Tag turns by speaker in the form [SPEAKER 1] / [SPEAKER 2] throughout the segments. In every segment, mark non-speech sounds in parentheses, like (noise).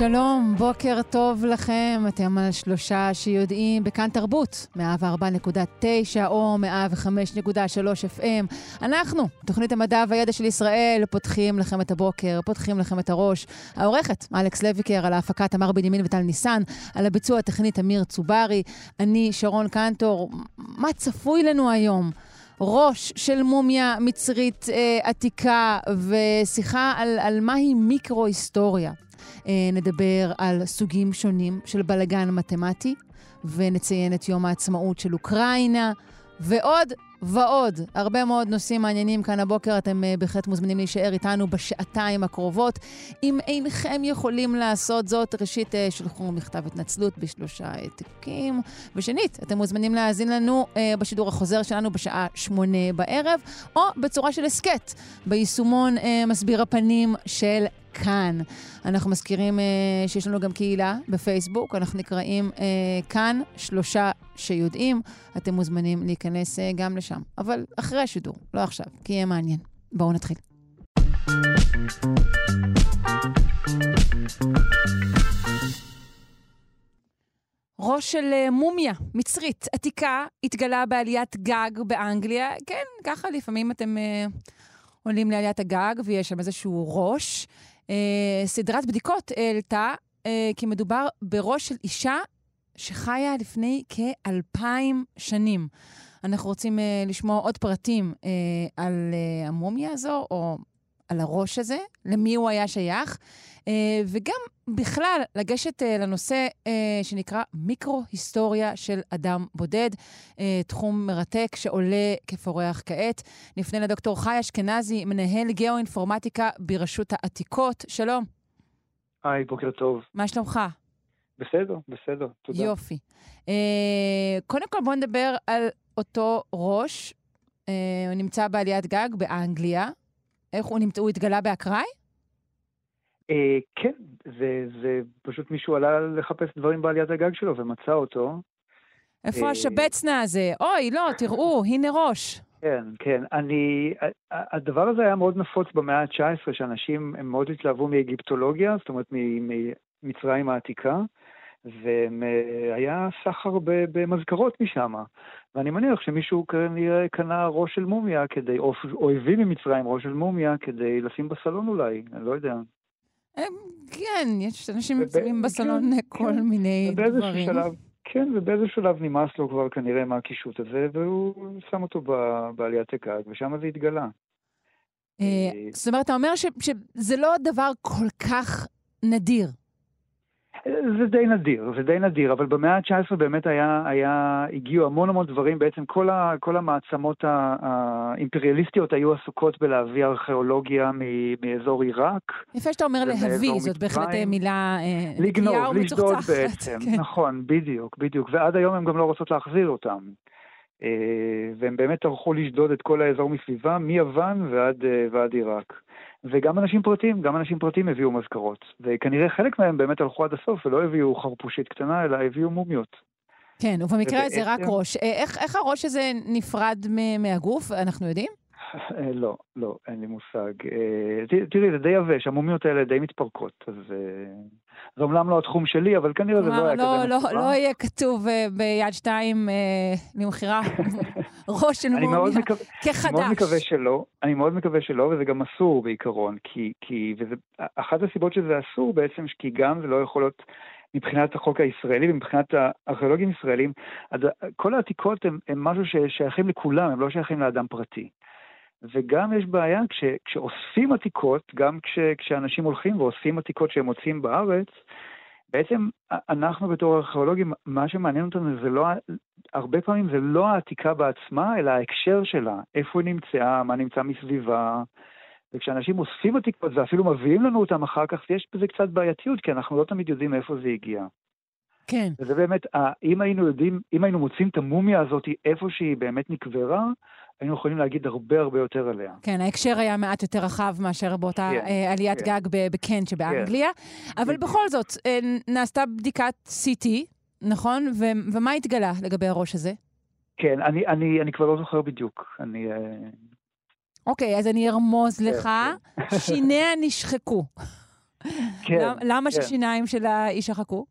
[SPEAKER 1] שלום, בוקר טוב לכם. אתם על שלושה שיודעים בכאן תרבות, 104.9 או 105.3 FM. אנחנו, תוכנית המדע והידע של ישראל, פותחים לכם את הבוקר, פותחים לכם את הראש. העורכת, אלכס לויקר, על ההפקה תמר בנימין וטל ניסן, על הביצוע הטכנית אמיר צוברי, אני שרון קנטור. מה צפוי לנו היום? ראש של מומיה מצרית אה, עתיקה ושיחה על, על מהי מיקרו-היסטוריה. אה, נדבר על סוגים שונים של בלגן מתמטי, ונציין את יום העצמאות של אוקראינה, ועוד ועוד. הרבה מאוד נושאים מעניינים כאן הבוקר. אתם uh, בהחלט מוזמנים להישאר איתנו בשעתיים הקרובות. אם אינכם יכולים לעשות זאת, ראשית, uh, שלחו מכתב התנצלות בשלושה העתקים. ושנית, אתם מוזמנים להאזין לנו בשידור החוזר שלנו בשעה שמונה בערב, או בצורה של הסכת, ביישומון מסביר הפנים של כאן. אנחנו מזכירים uh, שיש לנו גם קהילה בפייסבוק, אנחנו נקראים uh, כאן שלושה שיודעים. אתם מוזמנים להיכנס uh, גם לשם, אבל אחרי השידור, לא עכשיו, כי יהיה מעניין. בואו נתחיל. ראש של מומיה מצרית עתיקה התגלה בעליית גג באנגליה. כן, ככה לפעמים אתם uh, עולים לעליית הגג ויש שם איזשהו ראש. אה, סדרת בדיקות העלתה אה, כי מדובר בראש של אישה שחיה לפני כאלפיים שנים. אנחנו רוצים אה, לשמוע עוד פרטים על המומיה הזו, או על הראש הזה, למי הוא היה שייך, וגם בכלל לגשת אה, לנושא אה, שנקרא מיקרו-היסטוריה של אדם בודד, אה, תחום מרתק שעולה כפורח כעת. נפנה לדוקטור חי אשכנזי, מנהל גיאו-אינפורמטיקה ברשות העתיקות. שלום.
[SPEAKER 2] היי, בוקר טוב.
[SPEAKER 1] מה שלומך?
[SPEAKER 2] בסדר, בסדר, תודה.
[SPEAKER 1] יופי. אה, קודם כל בוא נדבר על אותו ראש. אה, הוא נמצא בעליית גג באנגליה. איך הוא נמצא? הוא התגלה באקראי?
[SPEAKER 2] אה, כן, זה, זה פשוט מישהו עלה לחפש דברים בעליית הגג שלו ומצא אותו.
[SPEAKER 1] איפה
[SPEAKER 2] אה,
[SPEAKER 1] השבצנה הזה? אוי, לא, (laughs) תראו, הנה ראש.
[SPEAKER 2] כן, כן. אני... הדבר הזה היה מאוד נפוץ במאה ה-19, שאנשים הם מאוד התלהבו מאגיפטולוגיה, זאת אומרת ממצרים העתיקה, והיה סחר ב- במזכרות משם. ואני מניח שמישהו כנראה קנה ראש של מומיה כדי, או או הביא ממצרים ראש של מומיה כדי לשים בסלון אולי, אני לא יודע.
[SPEAKER 1] אה, כן, יש אנשים
[SPEAKER 2] וב-
[SPEAKER 1] שמים בסלון
[SPEAKER 2] כן,
[SPEAKER 1] כל
[SPEAKER 2] כן.
[SPEAKER 1] מיני
[SPEAKER 2] ובאיזשהו
[SPEAKER 1] דברים.
[SPEAKER 2] שלב, כן, ובאיזה שלב נמאס לו כבר כנראה מהקישוט הזה, והוא שם אותו ב- בעליית הגג, ושם זה התגלה.
[SPEAKER 1] אה, זאת אומרת, אתה אומר שזה לא דבר כל כך נדיר.
[SPEAKER 2] זה די נדיר, זה די נדיר, אבל במאה ה-19 באמת היה, היה, הגיעו המון המון דברים, בעצם כל, ה, כל המעצמות האימפריאליסטיות היו עסוקות בלהביא ארכיאולוגיה מ- מאזור עיראק.
[SPEAKER 1] יפה שאתה אומר להביא, זאת בהחלט. מילה אה, נקייה
[SPEAKER 2] לגנוב, לשדוד
[SPEAKER 1] ומצוחצחת.
[SPEAKER 2] בעצם,
[SPEAKER 1] כן.
[SPEAKER 2] נכון, בדיוק, בדיוק, ועד היום הן גם לא רוצות להחזיר אותם. אה, והם באמת טרחו לשדוד את כל האזור מסביבה, מיוון ועד, אה, ועד עיראק. וגם אנשים פרטיים, גם אנשים פרטיים הביאו מזכרות. וכנראה חלק מהם באמת הלכו עד הסוף ולא הביאו חרפושית קטנה, אלא הביאו מומיות.
[SPEAKER 1] כן, ובמקרה הזה רק ראש. אה, איך איך הראש הזה נפרד מהגוף? אנחנו יודעים?
[SPEAKER 2] אה, לא, לא, אין לי מושג. אה, תראי, זה די יבש, המומיות האלה די מתפרקות, אז אה, זה אומנם לא התחום שלי, אבל כנראה זה לא היה
[SPEAKER 1] לא,
[SPEAKER 2] כזה
[SPEAKER 1] לא,
[SPEAKER 2] מסובך.
[SPEAKER 1] לא יהיה כתוב ביד שתיים למכירה (laughs) ראש של מומיה
[SPEAKER 2] מקווה, אני מאוד
[SPEAKER 1] כחדש.
[SPEAKER 2] מקווה שלא, אני מאוד מקווה שלא, וזה גם אסור בעיקרון, כי, אחת הסיבות שזה אסור בעצם, כי גם זה לא יכול להיות מבחינת החוק הישראלי ומבחינת הארכיאולוגים ישראלים, אז כל העתיקות הם, הם משהו ששייכים לכולם, הם לא שייכים לאדם פרטי. וגם יש בעיה כש, כשאוספים עתיקות, גם כש, כשאנשים הולכים ואוספים עתיקות שהם מוצאים בארץ, בעצם אנחנו בתור ארכיאולוגים, מה שמעניין אותנו זה לא, הרבה פעמים זה לא העתיקה בעצמה, אלא ההקשר שלה, איפה היא נמצאה, מה נמצא מסביבה. וכשאנשים אוספים עתיקות ואפילו מביאים לנו אותם אחר כך, יש בזה קצת בעייתיות, כי אנחנו לא תמיד יודעים מאיפה זה הגיע.
[SPEAKER 1] כן.
[SPEAKER 2] וזה באמת, אם היינו יודעים, אם היינו מוצאים את המומיה הזאת איפה שהיא באמת נקברה, היינו יכולים להגיד הרבה הרבה יותר עליה.
[SPEAKER 1] כן, ההקשר היה מעט יותר רחב מאשר באותה כן, אה, עליית כן. גג בקנט שבאנגליה. כן. אבל בכל זאת, אה, נעשתה בדיקת CT, נכון? ו- ומה התגלה לגבי הראש הזה?
[SPEAKER 2] כן, אני, אני, אני כבר לא זוכר בדיוק. אני... אה,
[SPEAKER 1] אוקיי, אז אני ארמוז לך. שיניה נשחקו.
[SPEAKER 2] כן.
[SPEAKER 1] למה
[SPEAKER 2] כן.
[SPEAKER 1] ששיניים של האיש שחקו?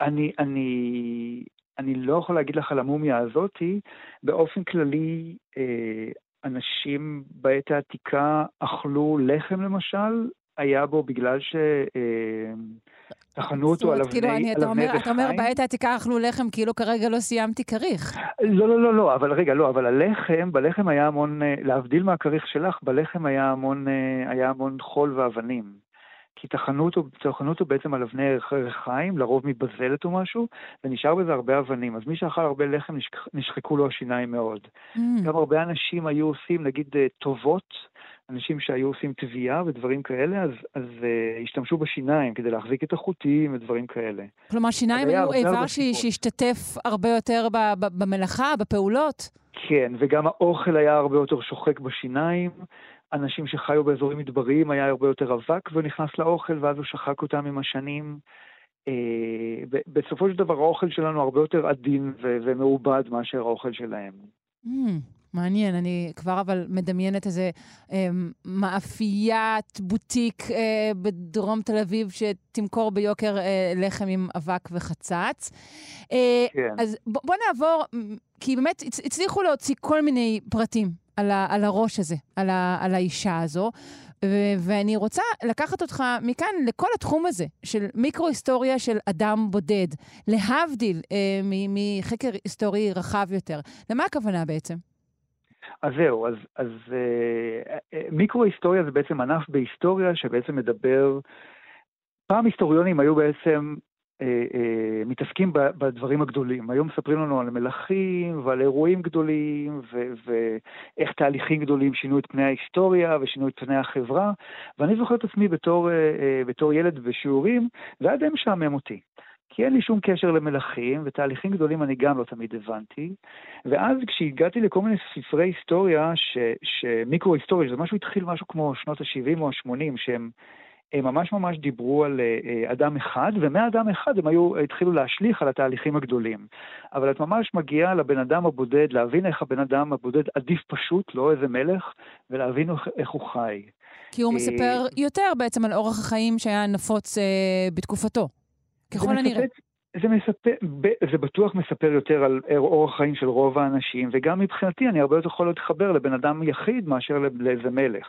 [SPEAKER 2] אני, אני, אני לא יכול להגיד לך על המומיה הזאתי. באופן כללי, אה, אנשים בעת העתיקה אכלו לחם למשל, היה בו בגלל ש... אה, טחנו אותו על אבני
[SPEAKER 1] כאילו, אני, אתה אומר, אתה אומר, בעת העתיקה אכלו לחם, כאילו כרגע לא סיימתי כריך.
[SPEAKER 2] לא, לא, לא, לא, אבל רגע, לא, אבל הלחם, בלחם היה המון, אה, להבדיל מהכריך שלך, בלחם היה המון, היה המון חול ואבנים. כי טחנו אותו, טחנו אותו בעצם על אבני ריחיים, לרוב מבזלת או משהו, ונשאר בזה הרבה אבנים. אז מי שאכל הרבה לחם, נשחקו לו השיניים מאוד. Mm. גם הרבה אנשים היו עושים, נגיד, אה, טובות, אנשים שהיו עושים תביעה ודברים כאלה, אז, אז uh, השתמשו בשיניים כדי להחזיק את החוטים ודברים כאלה.
[SPEAKER 1] כלומר, שיניים היו איבר שהשתתף הרבה יותר במלאכה, בפעולות?
[SPEAKER 2] כן, וגם האוכל היה הרבה יותר שוחק בשיניים. אנשים שחיו באזורים מדבריים היה הרבה יותר אבק והוא נכנס לאוכל ואז הוא שחק אותם עם השנים. אה, בסופו של דבר האוכל שלנו הרבה יותר עדין ומעובד מאשר האוכל שלהם.
[SPEAKER 1] Mm, מעניין, אני כבר אבל מדמיינת איזה אה, מאפיית בוטיק אה, בדרום תל אביב שתמכור ביוקר אה, לחם עם אבק וחצץ. אה, כן. אז בוא נעבור, כי באמת הצליחו להוציא כל מיני פרטים על, ה, על הראש הזה, על, ה, על האישה הזו. ו- ואני רוצה לקחת אותך מכאן לכל התחום הזה של מיקרו-היסטוריה של אדם בודד, להבדיל אה, מחקר היסטורי רחב יותר. למה הכוונה בעצם?
[SPEAKER 2] אז זהו, אז, אז אה, אה, מיקרו-היסטוריה זה בעצם ענף בהיסטוריה שבעצם מדבר... פעם היסטוריונים היו בעצם מתעסקים בדברים הגדולים. היום מספרים לנו על מלכים ועל אירועים גדולים ואיך תהליכים גדולים שינו את פני ההיסטוריה ושינו את פני החברה, ואני זוכר את עצמי בתור, אה, בתור ילד בשיעורים, זה היה די משעמם אותי. כי אין לי שום קשר למלכים, ותהליכים גדולים אני גם לא תמיד הבנתי. ואז כשהגעתי לכל מיני ספרי היסטוריה, שמיקרו-היסטוריה, שזה משהו התחיל משהו כמו שנות ה-70 או ה-80, שהם הם ממש ממש דיברו על uh, אדם אחד, ומאדם אחד הם היו, התחילו להשליך על התהליכים הגדולים. אבל את ממש מגיעה לבן אדם הבודד, להבין איך הבן אדם הבודד עדיף פשוט, לא איזה מלך, ולהבין איך, הוא חי.
[SPEAKER 1] כי הוא מספר יותר בעצם על אורח החיים שהיה נפוץ uh, בתקופתו, ככל הנראה.
[SPEAKER 2] זה, מספר, זה בטוח מספר יותר על אורח חיים של רוב האנשים, וגם מבחינתי אני הרבה יותר יכול להתחבר לבן אדם יחיד מאשר לאיזה מלך.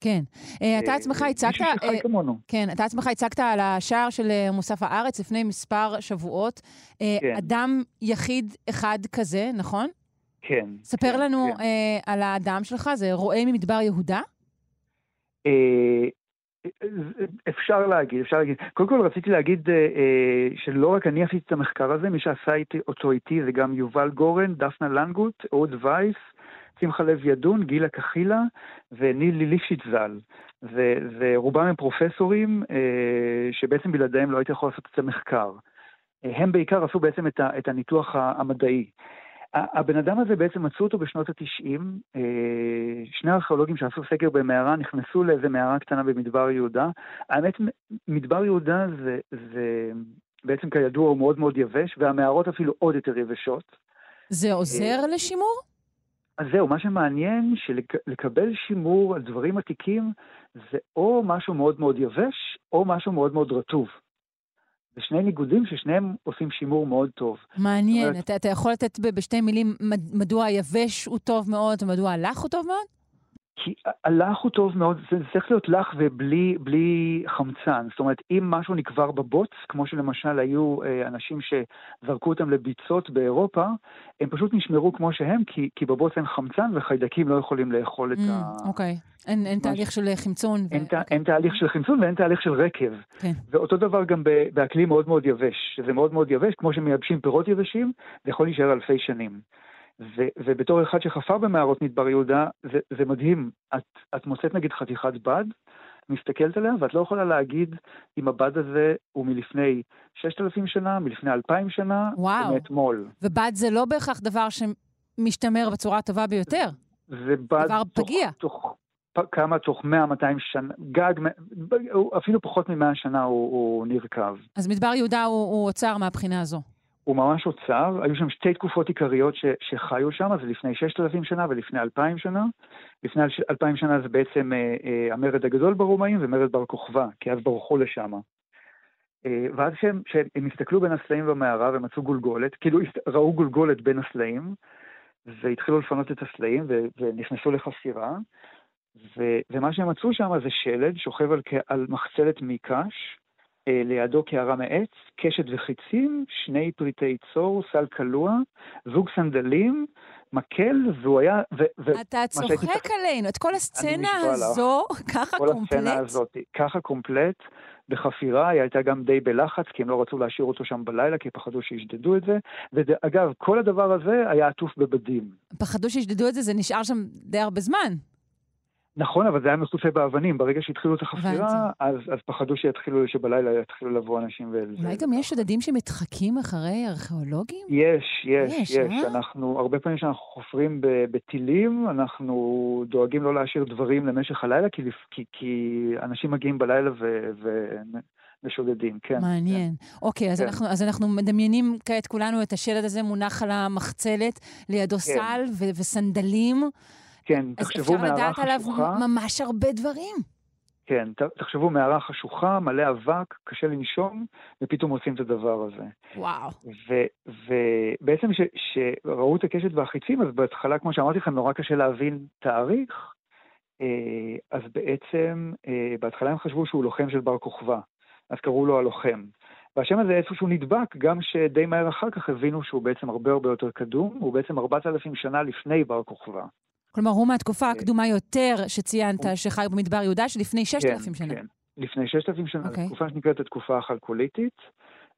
[SPEAKER 1] כן. אה, אתה עצמך הצגת...
[SPEAKER 2] מישהו שחי אה, כמונו.
[SPEAKER 1] כן, אתה עצמך הצגת על השער של אה, מוסף הארץ לפני מספר שבועות. כן. אדם יחיד אחד כזה, נכון?
[SPEAKER 2] כן.
[SPEAKER 1] ספר
[SPEAKER 2] כן,
[SPEAKER 1] לנו
[SPEAKER 2] כן.
[SPEAKER 1] על האדם שלך, זה רועה ממדבר יהודה?
[SPEAKER 2] אפשר להגיד, אפשר להגיד. קודם כל רציתי להגיד שלא רק אני עשיתי את המחקר הזה, מי שעשה אותו איתי זה גם יובל גורן, דפנה לנגוט, אוד וייס, שמחה לב ידון, גילה קחילה ונילי ליפשיץ ז"ל. ורובם הם פרופסורים אה, שבעצם בלעדיהם לא הייתי יכול לעשות את המחקר. אה, הם בעיקר עשו בעצם את, ה, את הניתוח המדעי. הבן אדם הזה בעצם מצאו אותו בשנות ה-90, אה, שני ארכיאולוגים שעשו סקר במערה נכנסו לאיזה מערה קטנה במדבר יהודה. האמת, מדבר יהודה זה, זה בעצם כידוע הוא מאוד מאוד יבש, והמערות אפילו עוד יותר יבשות.
[SPEAKER 1] זה עוזר לשימור?
[SPEAKER 2] אז זהו, מה שמעניין, שלקבל שימור על דברים עתיקים זה או משהו מאוד מאוד יבש, או משהו מאוד מאוד רטוב. זה שני ניגודים ששניהם עושים שימור מאוד טוב.
[SPEAKER 1] מעניין. אומרת... אתה, אתה יכול לתת בשתי מילים מדוע היבש הוא טוב מאוד ומדוע הלך הוא טוב מאוד?
[SPEAKER 2] כי הלך הוא טוב מאוד, זה צריך להיות לח ובלי חמצן. זאת אומרת, אם משהו נקבר בבוץ, כמו שלמשל היו אה, אנשים שזרקו אותם לביצות באירופה, הם פשוט נשמרו כמו שהם, כי, כי בבוץ אין חמצן וחיידקים לא יכולים לאכול את mm, ה...
[SPEAKER 1] אוקיי. אין, אין תהליך של חמצון.
[SPEAKER 2] אין, ו... אין תהליך של חמצון ואין תהליך של רקב. כן. ואותו דבר גם באקלים מאוד מאוד יבש. שזה מאוד מאוד יבש, כמו שמייבשים פירות יבשים, זה יכול להישאר אלפי שנים. ו, ובתור אחד שחפר במערות מדבר יהודה, זה, זה מדהים. את, את מוצאת נגיד חתיכת בד, מסתכלת עליה, ואת לא יכולה להגיד אם הבד הזה הוא מלפני 6,000 שנה, מלפני 2,000 שנה,
[SPEAKER 1] וואו.
[SPEAKER 2] או מאתמול.
[SPEAKER 1] ובד זה לא בהכרח דבר שמשתמר בצורה הטובה ביותר.
[SPEAKER 2] זה בד
[SPEAKER 1] דבר
[SPEAKER 2] תוך,
[SPEAKER 1] פגיע.
[SPEAKER 2] תוך פ- כמה, תוך 100-200 שנה, גג, אפילו פחות מ-100 שנה הוא, הוא נרקב.
[SPEAKER 1] אז מדבר יהודה הוא, הוא אוצר מהבחינה הזו.
[SPEAKER 2] הוא ממש אוצר, היו שם שתי תקופות עיקריות ש, שחיו שם, זה לפני 6,000 שנה ולפני 2,000 שנה. לפני 2,000 שנה זה בעצם אה, אה, המרד הגדול ברומאים ומרד בר כוכבא, כי אז ברחו לשם. אה, ואז כשהם, כשהם הסתכלו בין הסלעים במערה ומצאו גולגולת, כאילו ראו גולגולת בין הסלעים, והתחילו לפנות את הסלעים ו, ונכנסו לחפירה, ומה שהם מצאו שם זה שלד שוכב על, על מחצלת מקש, לידו קערה מעץ, קשת וחיצים, שני פריטי צור, סל קלוע, זוג סנדלים, מקל, והוא היה... ו, ו,
[SPEAKER 1] אתה
[SPEAKER 2] שהייתי
[SPEAKER 1] צוחק
[SPEAKER 2] צריך-
[SPEAKER 1] עלינו, את כל הסצנה. הזו, ככה
[SPEAKER 2] כל
[SPEAKER 1] קומפלט?
[SPEAKER 2] הסצנה הזאת, ככה קומפלט, בחפירה, היא הייתה גם די בלחץ, כי הם לא רצו להשאיר אותו שם בלילה, כי פחדו שישדדו את זה. ואגב, כל הדבר הזה היה עטוף בבדים.
[SPEAKER 1] פחדו שישדדו את זה, זה נשאר שם די הרבה זמן.
[SPEAKER 2] נכון, אבל זה היה מכוסה באבנים. ברגע שהתחילו את החפירה. אז, אז פחדו שיתחילו, שבלילה יתחילו לבוא אנשים ו...
[SPEAKER 1] אולי גם יש שודדים שמתחקים אחרי ארכיאולוגים?
[SPEAKER 2] יש, יש,
[SPEAKER 1] יש,
[SPEAKER 2] יש.
[SPEAKER 1] אה?
[SPEAKER 2] אנחנו, הרבה פעמים כשאנחנו חופרים בטילים, אנחנו דואגים לא להשאיר דברים למשך הלילה, כי, כי, כי אנשים מגיעים בלילה ו, ו, ושודדים, כן.
[SPEAKER 1] מעניין. אוקיי, אז
[SPEAKER 2] כן.
[SPEAKER 1] אנחנו- אז אנחנו מדמיינים כעת כולנו את השלד הזה מונח על המחצלת, לידו סל ו- וסנדלים.
[SPEAKER 2] כן,
[SPEAKER 1] אז
[SPEAKER 2] תחשבו
[SPEAKER 1] אפשר
[SPEAKER 2] מערה
[SPEAKER 1] לדעת עליו
[SPEAKER 2] חשוכה.
[SPEAKER 1] ממש הרבה דברים.
[SPEAKER 2] כן, תחשבו מערה חשוכה, מלא אבק, קשה לנשום, ופתאום עושים את הדבר הזה.
[SPEAKER 1] וואו.
[SPEAKER 2] ובעצם כשראו את הקשת והחיצים, אז בהתחלה, כמו שאמרתי לכם, נורא קשה להבין תאריך. אה, אז בעצם, אה, בהתחלה הם חשבו שהוא לוחם של בר כוכבא, אז קראו לו הלוחם. והשם הזה איפשהו נדבק, גם שדי מהר אחר כך הבינו שהוא בעצם הרבה הרבה יותר קדום, הוא בעצם 4,000 שנה לפני בר כוכבא.
[SPEAKER 1] כלומר, הוא מהתקופה
[SPEAKER 2] אה,
[SPEAKER 1] הקדומה יותר שציינת, שחי במדבר יהודה, שלפני 6,000 שנה.
[SPEAKER 2] כן, לפני 6,000 שנה,
[SPEAKER 1] אוקיי.
[SPEAKER 2] זו תקופה שנקראת התקופה החלקוליתית.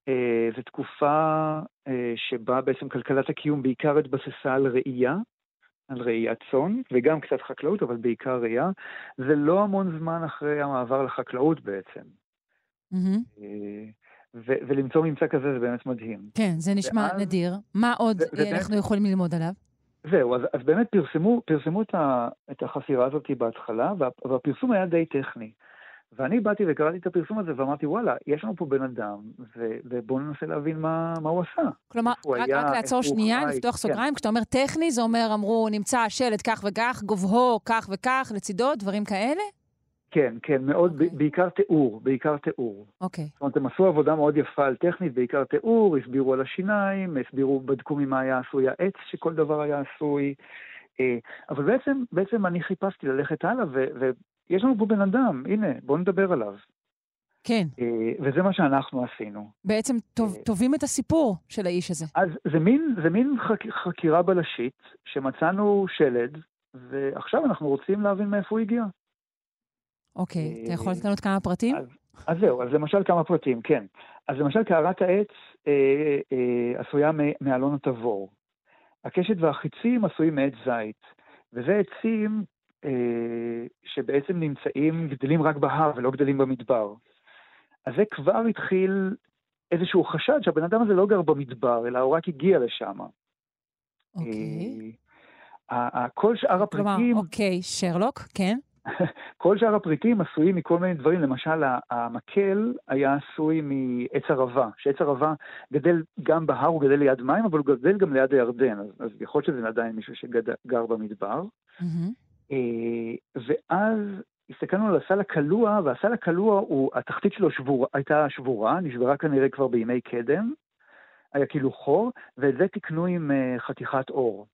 [SPEAKER 2] אה, זו תקופה אה, שבה בעצם כלכלת הקיום בעיקר התבססה על ראייה, על ראיית צאן, וגם קצת חקלאות, אבל בעיקר ראייה. זה לא המון זמן אחרי המעבר לחקלאות בעצם. ו- ולמצוא ממצא כזה זה באמת מדהים.
[SPEAKER 1] כן, זה נשמע
[SPEAKER 2] ואז-
[SPEAKER 1] נדיר. מה עוד
[SPEAKER 2] ו-
[SPEAKER 1] אנחנו יכולים ללמוד עליו?
[SPEAKER 2] זהו, אז, אז באמת פרסמו, פרסמו את, ה, את החפירה הזאת בהתחלה, וה, והפרסום היה די טכני. ואני באתי וקראתי את הפרסום הזה ואמרתי, וואלה, יש לנו פה בן אדם, ו, ובואו ננסה להבין מה, מה הוא עשה.
[SPEAKER 1] כלומר,
[SPEAKER 2] הוא
[SPEAKER 1] רק,
[SPEAKER 2] היה,
[SPEAKER 1] רק לעצור שנייה,
[SPEAKER 2] חי,
[SPEAKER 1] לפתוח
[SPEAKER 2] כן.
[SPEAKER 1] סוגריים, כשאתה אומר טכני, זה אומר, אמרו, נמצא שלט כך וכך, גובהו כך וכך, לצידו, דברים כאלה?
[SPEAKER 2] כן, כן, מאוד,
[SPEAKER 1] אוקיי.
[SPEAKER 2] ב, בעיקר תיאור, בעיקר תיאור.
[SPEAKER 1] אוקיי.
[SPEAKER 2] זאת אומרת, הם עשו עבודה מאוד יפה על טכנית, בעיקר תיאור, הסבירו על השיניים, הסבירו, בדקו ממה היה עשוי העץ, שכל דבר היה עשוי. אה, אבל בעצם, בעצם אני חיפשתי ללכת הלאה, ו, ויש לנו פה בן אדם, הנה, בואו נדבר עליו.
[SPEAKER 1] כן,
[SPEAKER 2] אה, וזה מה שאנחנו עשינו.
[SPEAKER 1] בעצם טוב,
[SPEAKER 2] אה.
[SPEAKER 1] תובעים את הסיפור של האיש הזה.
[SPEAKER 2] אז זה מין, זה מין חק, חקירה בלשית, שמצאנו שלד, ועכשיו אנחנו רוצים להבין מאיפה הוא הגיע.
[SPEAKER 1] אוקיי, אתה
[SPEAKER 2] אה,
[SPEAKER 1] יכול לתת לנו עוד כמה פרטים?
[SPEAKER 2] אז, אז זהו, אז למשל כמה פרטים, כן. אז למשל קערת העץ אה, אה, עשויה מ- מאלון התבור. הקשת והחיצים עשויים מעץ זית, וזה עצים אה, שבעצם נמצאים, גדלים רק בהר ולא גדלים במדבר. אז זה כבר התחיל איזשהו חשד שהבן אדם הזה לא גר במדבר, אלא הוא רק הגיע לשם.
[SPEAKER 1] אוקיי.
[SPEAKER 2] אה, כל שאר
[SPEAKER 1] כלומר,
[SPEAKER 2] הפריטים,
[SPEAKER 1] אוקיי, שרלוק, כן?
[SPEAKER 2] כל שאר הפריטים עשויים מכל מיני דברים, למשל המקל היה עשוי מעץ ערבה, שעץ ערבה גדל גם בהר, הוא גדל ליד מים, אבל הוא גדל גם ליד הירדן, אז, אז יכול להיות שזה עדיין מישהו שגר במדבר. אה, ואז הסתכלנו על הסל הקלוע, והסל הקלוע, הוא, התחתית שלו שבור, הייתה שבורה, נשברה כנראה כבר בימי קדם, היה כאילו חור, ואת זה תיקנו עם אה, חתיכת אור.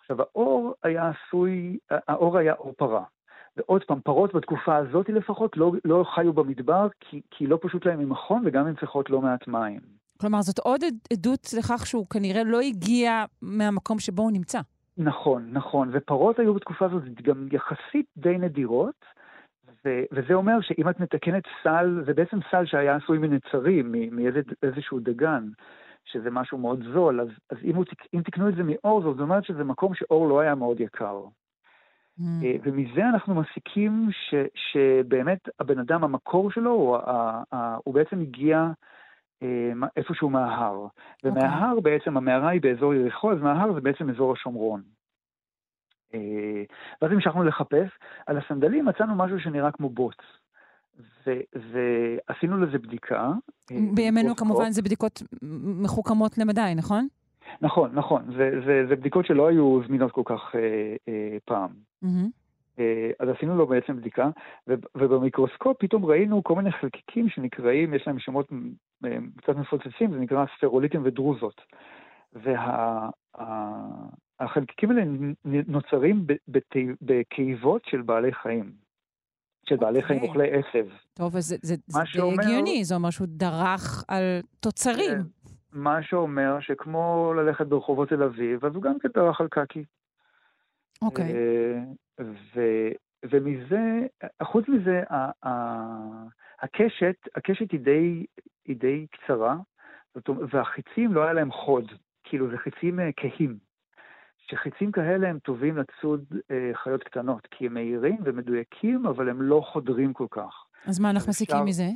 [SPEAKER 2] עכשיו, האור היה עשוי, האור היה אור פרה. ועוד פעם, פרות בתקופה הזאת לפחות לא, לא חיו במדבר, כי, כי לא פשוט להם ממכון, וגם הן צריכות לא מעט מים.
[SPEAKER 1] כלומר, זאת עוד עד- עדות לכך שהוא כנראה לא הגיע מהמקום שבו הוא נמצא.
[SPEAKER 2] נכון, נכון, ופרות היו בתקופה הזאת גם יחסית די נדירות, ו- וזה אומר שאם את מתקנת סל, זה בעצם סל שהיה עשוי מנצרים, מאיזשהו דגן, שזה משהו מאוד זול, אז, אז אם, הוא, אם תקנו את זה מאור, זאת אומרת שזה מקום שאור לא היה מאוד יקר.
[SPEAKER 1] Mm.
[SPEAKER 2] אה, ומזה אנחנו מסיקים ש, שבאמת הבן אדם, המקור שלו, הוא, הוא בעצם הגיע אה, איפשהו מההר. Okay. ומההר אוקיי. בעצם, המערה היא באזור יריחו, אז מההר זה בעצם אזור השומרון. אה, ואז המשכנו לחפש. על הסנדלים מצאנו משהו שנראה כמו בוץ. ועשינו לזה בדיקה.
[SPEAKER 1] בימינו כמובן זה בדיקות מחוכמות למדי, נכון?
[SPEAKER 2] נכון, נכון. זה, זה, זה בדיקות שלא היו זמינות כל כך אה, אה, פעם. Mm-hmm. אה, אז עשינו לו בעצם בדיקה, ובמיקרוסקופ פתאום ראינו כל מיני חלקיקים שנקראים, יש להם שמות אה, קצת מפוצצים, זה נקרא ספרוליטים ודרוזות. והחלקיקים וה, האלה נוצרים בקיבות של בעלי חיים. של בעלי okay. חיים אוקיי. אוכלי עשב.
[SPEAKER 1] טוב, אז זה, זה, זה שאומר... הגיוני, זה אומר שהוא דרך על תוצרים.
[SPEAKER 2] מה שאומר שכמו ללכת ברחובות תל אביב, אז הוא גם כן דרך על קקי.
[SPEAKER 1] אוקיי. Okay.
[SPEAKER 2] אה, ומזה, חוץ מזה, הקשת, הקשת היא די, היא די קצרה, והחיצים לא היה להם חוד, כאילו זה חיצים אה, כהים. שחיצים כאלה הם טובים לצוד אה, חיות קטנות, כי הם מהירים ומדויקים, אבל הם לא חודרים כל כך.
[SPEAKER 1] אז מה אנחנו מסיקים. מזה?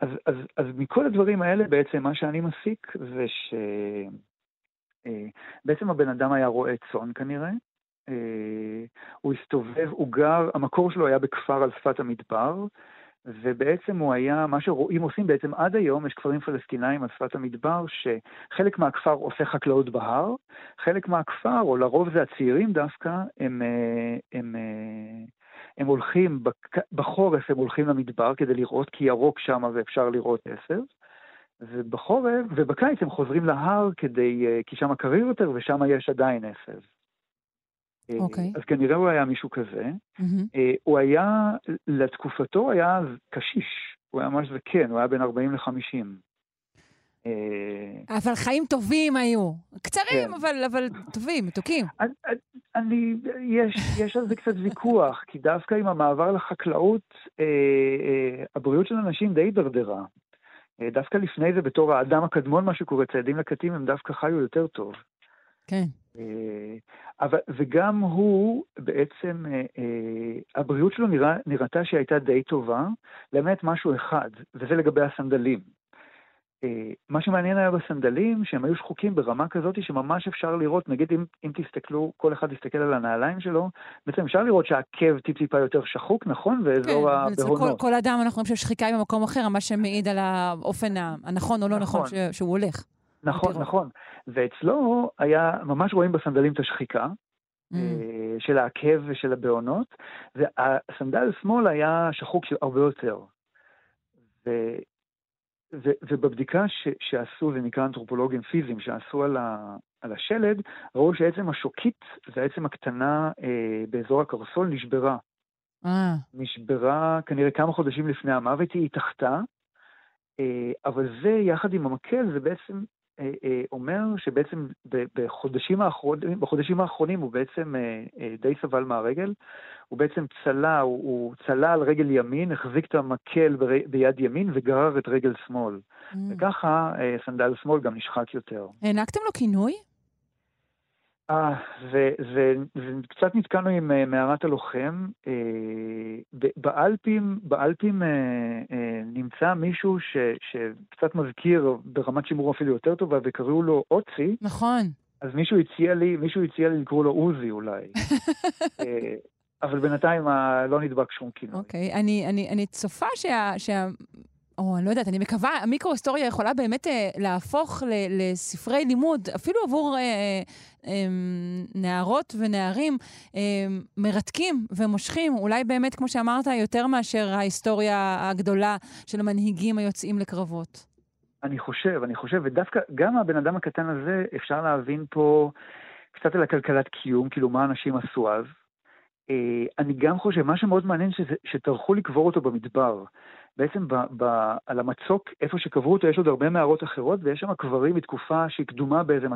[SPEAKER 2] אז, אז, אז מכל הדברים האלה בעצם מה שאני מסיק זה שבעצם אה, הבן אדם היה רועה צאן כנראה, אה, הוא הסתובב, הוא גר, המקור שלו היה בכפר על שפת המדבר, ובעצם הוא היה, מה שרועים עושים בעצם עד היום, יש כפרים פלסטינאים על שפת המדבר, שחלק מהכפר עושה חקלאות בהר, חלק מהכפר, או לרוב זה הצעירים דווקא, הם, הם, אה, הם, הם הולכים, בחורף הם הולכים למדבר כדי לראות, כי ירוק שם ואפשר לראות עשב. ובחורף, ובקיץ הם חוזרים להר כדי, אה, כי שם קריר יותר ושם יש עדיין עשב.
[SPEAKER 1] אה, אוקיי.
[SPEAKER 2] Okay. אז כנראה הוא היה מישהו כזה. Mm-hmm. הוא היה, לתקופתו היה קשיש, הוא היה ממש זקן, הוא היה בין 40 ל-50.
[SPEAKER 1] אה, אבל חיים טובים היו. קצרים, כן. אבל, אבל טובים, מתוקים.
[SPEAKER 2] אני, יש, יש על זה קצת ויכוח, כי דווקא עם המעבר לחקלאות, אה, אה, הבריאות של אנשים די הידרדרה. אה, דווקא לפני זה, בתור האדם הקדמון, מה שקורה, ציידים לקטים, הם דווקא חיו יותר טוב.
[SPEAKER 1] כן.
[SPEAKER 2] אבל, וגם הוא, בעצם, אה, אה, הבריאות שלו נראה, נראתה שהייתה די טובה, למעט משהו אחד, וזה לגבי הסנדלים. אה, מה שמעניין היה בסנדלים, שהם היו שחוקים ברמה כזאת שממש אפשר לראות, נגיד אם, אם תסתכלו, כל אחד יסתכל על הנעליים שלו, בעצם אפשר לראות שהעקב טיפ-טיפה יותר שחוק, נכון? ואזור כן, הבהונות.
[SPEAKER 1] כל, כל אדם אנחנו רואים ששחיקה היא במקום אחר, מה שמעיד על האופן הנכון או לא נכון, נכון ש, שהוא הולך.
[SPEAKER 2] נכון, בטירות. נכון. ואצלו היה, ממש רואים בסנדלים את השחיקה. Mm. אה, של העקב ושל הבהונות, והסנדל שמאל היה שחוק הרבה יותר. ו, ובבדיקה ש, שעשו, זה נקרא אנתרופולוגים פיזיים, שעשו על, ה, על השלד, ראו שעצם השוקית, זה העצם הקטנה אה, באזור הקרסול, נשברה.
[SPEAKER 1] אה.
[SPEAKER 2] נשברה כנראה כמה חודשים לפני המוות, היא התאחתה, אה, אבל זה, יחד עם המקל, זה בעצם אומר שבעצם בחודשים האחרונים, בחודשים האחרונים הוא בעצם אה, די סבל מהרגל. הוא בעצם צלה, הוא, הוא צלה על רגל ימין, החזיק את המקל ביד ימין וגרר את רגל שמאל. Mm. וככה סנדל שמאל גם נשחק יותר.
[SPEAKER 1] הענקתם לו כינוי?
[SPEAKER 2] אה, וקצת נתקענו עם uh, מערת הלוחם. Uh, באלפים, באלפים uh, uh, נמצא מישהו ש, שקצת מזכיר ברמת שימור אפילו יותר טובה, וקראו לו אוצי.
[SPEAKER 1] נכון.
[SPEAKER 2] אז מישהו הציע לי, מישהו הציע לי לקרוא לו עוזי אולי. uh, (laughs) אבל בינתיים לא נדבק שום כינוי.
[SPEAKER 1] אוקיי, okay. אני, אני, אני צופה שה, שה, או אני לא יודעת, אני מקווה, המיקרו-היסטוריה יכולה באמת אה, להפוך ל, לספרי לימוד, אפילו עבור אה, אה, נערות ונערים אה, מרתקים ומושכים, אולי באמת, כמו שאמרת, יותר מאשר ההיסטוריה הגדולה של המנהיגים היוצאים לקרבות.
[SPEAKER 2] אני חושב, אני חושב, ודווקא גם הבן אדם הקטן הזה, אפשר להבין פה קצת על הכלכלת קיום, כאילו מה אנשים עשו אז. אה, אני גם חושב, מה שמאוד מעניין, שטרחו לקבור אותו במדבר. בעצם ב, ב, על המצוק, איפה שקברו אותו, יש עוד הרבה מערות אחרות, ויש שם קברים מתקופה שהיא קדומה באיזה 200-300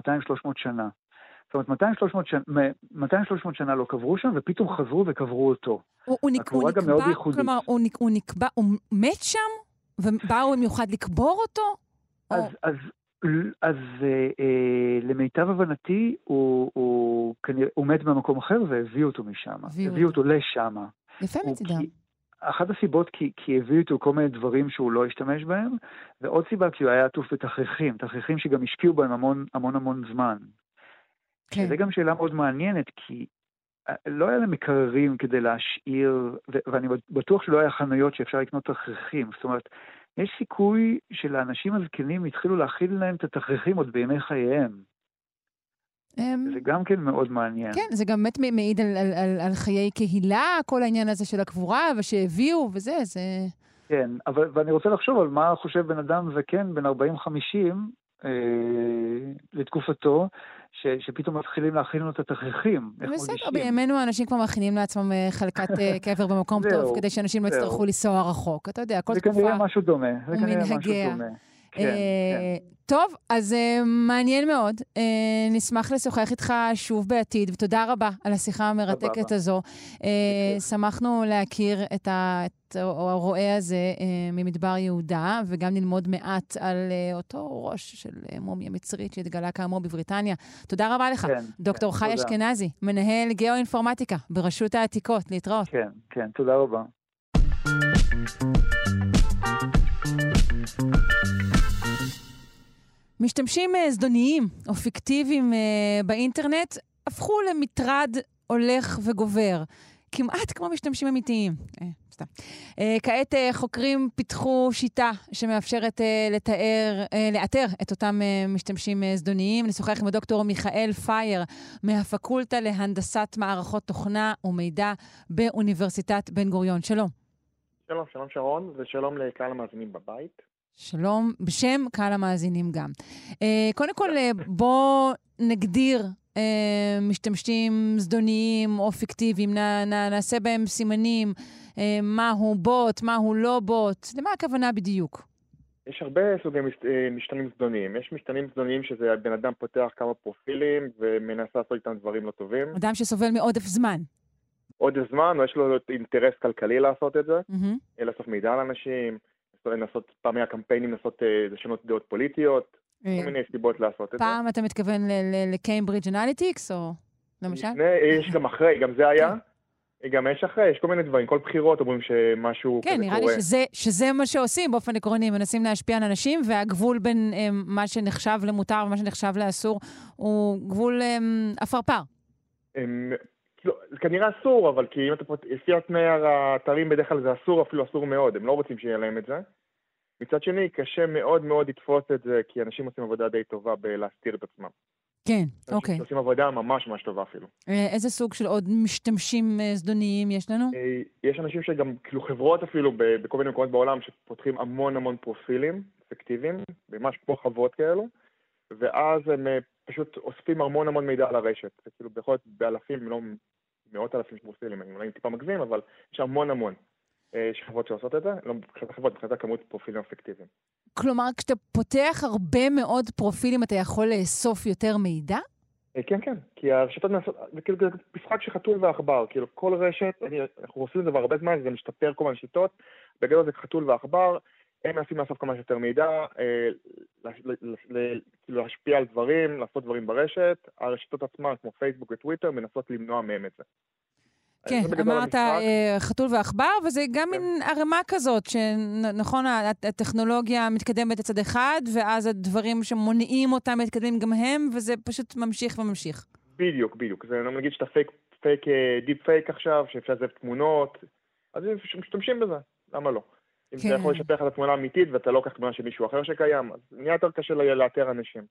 [SPEAKER 2] שנה. זאת אומרת, 200-300 שנה, 200, שנה לא קברו שם, ופתאום חזרו וקברו אותו.
[SPEAKER 1] הוא, הוא, נק, הוא נקבע, כלומר, הוא, נק, הוא נקבע, הוא מת שם? ובאו במיוחד לקבור אותו?
[SPEAKER 2] אז, או... אז, אז אה, אה, למיטב הבנתי, הוא, הוא כנראה, הוא מת במקום אחר והביאו אותו משם.
[SPEAKER 1] הביאו
[SPEAKER 2] הביאו אותו לשם.
[SPEAKER 1] יפה מצידם.
[SPEAKER 2] אחת הסיבות כי, כי הביאו איתו כל מיני דברים שהוא לא השתמש בהם, ועוד סיבה כי הוא היה עטוף בתכריכים, תכריכים שגם השקיעו בהם המון המון המון זמן.
[SPEAKER 1] כן.
[SPEAKER 2] זו גם שאלה מאוד מעניינת, כי אה, לא היה להם מקררים כדי להשאיר, ו- ואני בטוח שלא היה חנויות שאפשר לקנות תכריכים. זאת אומרת, יש סיכוי שלאנשים הזקנים התחילו להכיל להם את התכריכים עוד בימי חייהם.
[SPEAKER 1] אמ,
[SPEAKER 2] זה גם כן מאוד מעניין.
[SPEAKER 1] כן, זה גם באמת מעיד על, על, על, על חיי קהילה, כל העניין הזה של הקבורה, ושהביאו וזה, זה...
[SPEAKER 2] כן, אבל, ואני רוצה לחשוב על מה חושב בן אדם זקן בן 40-50 אה, לתקופתו, ש, שפתאום מתחילים להכין לו את התכריכים.
[SPEAKER 1] בסדר. בימינו האנשים כבר מכינים לעצמם אה, חלקת אה, (laughs) קבר במקום טוב, כדי שאנשים לא. יצטרכו לנסוע רחוק. אתה יודע, כל
[SPEAKER 2] זה
[SPEAKER 1] תקופה...
[SPEAKER 2] כנראה משהו דומה. זה כנראה משהו. דומה. כן,
[SPEAKER 1] אה,
[SPEAKER 2] כן.
[SPEAKER 1] טוב, אז אה, מעניין מאוד. אה, נשמח לשוחח איתך שוב בעתיד, ותודה רבה על השיחה המרתקת. הזו. שמחנו להכיר את הרועה הזה ממדבר יהודה, וגם ללמוד מעט על אותו ראש של מומיה מצרית שהתגלה כאמור בבריטניה. תודה רבה לך,
[SPEAKER 2] כן,
[SPEAKER 1] דוקטור
[SPEAKER 2] כן,
[SPEAKER 1] חי. אשכנזי, מנהל גיאו-אינפורמטיקה ברשות העתיקות. להתראות.
[SPEAKER 2] כן, כן, תודה רבה.
[SPEAKER 1] משתמשים אה, זדוניים או פיקטיביים אה, באינטרנט הפכו למטרד הולך וגובר, כמעט כמו משתמשים אמיתיים. אה, סתם. אה, כעת אה, חוקרים פיתחו שיטה שמאפשרת לתאר, לאתר את אותם משתמשים זדוניים. נשוחח עם הדוקטור מיכאל פייר מהפקולטה להנדסת מערכות תוכנה ומידע באוניברסיטת בן גוריון. שלום.
[SPEAKER 3] שלום, שלום שרון, ושלום לקהל המאזינים בבית.
[SPEAKER 1] שלום, בשם קהל המאזינים גם. Uh, קודם כל, uh, בואו נגדיר uh, משתמשים זדוניים או פיקטיביים, נ, נ, נעשה בהם סימנים, uh, מהו בוט, מהו לא בוט, למה הכוונה בדיוק?
[SPEAKER 3] יש הרבה סוגי מש- אה, משתנים זדוניים. יש משתנים זדוניים שזה בן אדם פותח כמה פרופילים ומנסה לעשות איתם דברים לא טובים.
[SPEAKER 1] אדם שסובל מעודף זמן.
[SPEAKER 3] עוד זמן, או יש לו אינטרס כלכלי לעשות את זה. אה, לאסוף מידע על אנשים, לנסות פעמי הקמפיינים, לנסות אה, לשנות דעות פוליטיות,
[SPEAKER 1] אה,
[SPEAKER 3] כל מיני סיבות לעשות את זה.
[SPEAKER 1] פעם אתה מתכוון לקיימברידג' אנליטיקס, או למשל?
[SPEAKER 3] לפני, יש גם אחרי, גם זה היה. גם יש אחרי, יש כל מיני דברים. כל בחירות אומרים שמשהו
[SPEAKER 1] כן,
[SPEAKER 3] כזה
[SPEAKER 1] נראה
[SPEAKER 3] קורה.
[SPEAKER 1] לי שזה, שזה מה שעושים באופן עקרוני, מנסים להשפיע על אנשים, והגבול בין אה, מה שנחשב למותר ומה שנחשב לאסור הוא גבול אה,
[SPEAKER 3] אפרפר. כאילו, זה כנראה אסור, אבל כי אם אתה פות... לפי התנאי האתרים בדרך כלל זה אסור, אפילו אסור מאוד, הם לא רוצים שיהיה להם את זה. מצד שני, קשה מאוד מאוד לתפוס את זה, כי אנשים עושים עבודה די טובה בלהסתיר את עצמם.
[SPEAKER 1] כן, אוקיי.
[SPEAKER 3] עושים עבודה ממש ממש טובה אפילו.
[SPEAKER 1] אה, איזה סוג של עוד משתמשים אה, זדוניים יש לנו?
[SPEAKER 3] אה, יש אנשים שגם, כאילו חברות אפילו, בכל מיני מקומות בעולם, שפותחים המון המון פרופילים אפקטיביים, ממש כמו חוות כאלו, ואז הם פשוט אוספים המון המון מידע על הרשת. זה כאילו יכול להיות באלפים, לא מאות אלפים של פרופילים, אני אולי טיפה מגזים, אבל יש המון המון. אה, יש חברות שעושות את זה, לא החברות, מבחינת הכמות פרופילים אפקטיביים.
[SPEAKER 1] כלומר, כשאתה פותח הרבה מאוד פרופילים, אתה יכול לאסוף יותר מידע?
[SPEAKER 3] אה, כן, כן, כי הרשתות נעשות, זה כאילו משחק של חתול ועכבר, כאילו כל רשת, אני, אנחנו עושים את זה כבר הרבה זמן, זה משתפר כל מיני שיטות, בגדול זה חתול ועכבר, הם מנסים לאסוף כמה שיותר מידע, אה, כאילו להשפיע על דברים, לעשות דברים ברשת, הרשתות עצמן, כמו פייסבוק וטוויטר, מנסות למנוע מהם את זה.
[SPEAKER 1] כן, אמרת. אה, חתול ועכבר, וזה גם
[SPEAKER 3] כן.
[SPEAKER 1] מין ערימה כזאת, שנכון, הטכנולוגיה מתקדמת לצד אחד, ואז הדברים שמונעים אותה מתקדמים גם הם, וזה פשוט ממשיך וממשיך.
[SPEAKER 3] בדיוק, בדיוק. זה נגיד שאתה fake, fake, deep fake עכשיו, שאפשר לזייף תמונות, אז משתמשים בזה, למה לא? אם
[SPEAKER 1] כן.
[SPEAKER 3] אתה יכול לשפר לך את התמונה האמיתית ואתה לא לוקח תמונה של מישהו אחר שקיים, אז נהיה יותר קשה לאתר אנשים.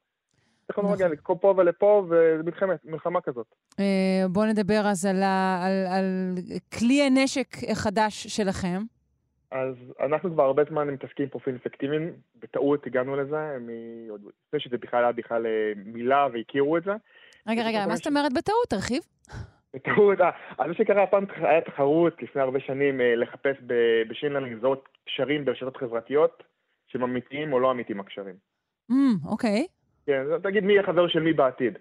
[SPEAKER 3] טכנולוגיה,
[SPEAKER 1] נכון.
[SPEAKER 3] זה פה ולפה, ומלחמה מלחמה כזאת.
[SPEAKER 1] אה, בואו נדבר אז על, ה, על, על כלי הנשק החדש שלכם.
[SPEAKER 3] אז אנחנו כבר הרבה זמן מתעסקים עם פרופילים אפקטיביים, בטעות הגענו לזה, לפני שזה בכלל היה בכלל אה, מילה והכירו את זה.
[SPEAKER 1] רגע, רגע, מה זאת אומרת בטעות? תרחיב.
[SPEAKER 3] בטעות, אה, אז מה שקרה, פעם היה תחרות לפני הרבה שנים אה, לחפש בשינלנד לזהות קשרים ברשתות חברתיות, שהם אמיתיים או לא אמיתיים הקשרים.
[SPEAKER 1] אמ, אוקיי.
[SPEAKER 3] כן, תגיד מי יהיה חבר של מי בעתיד.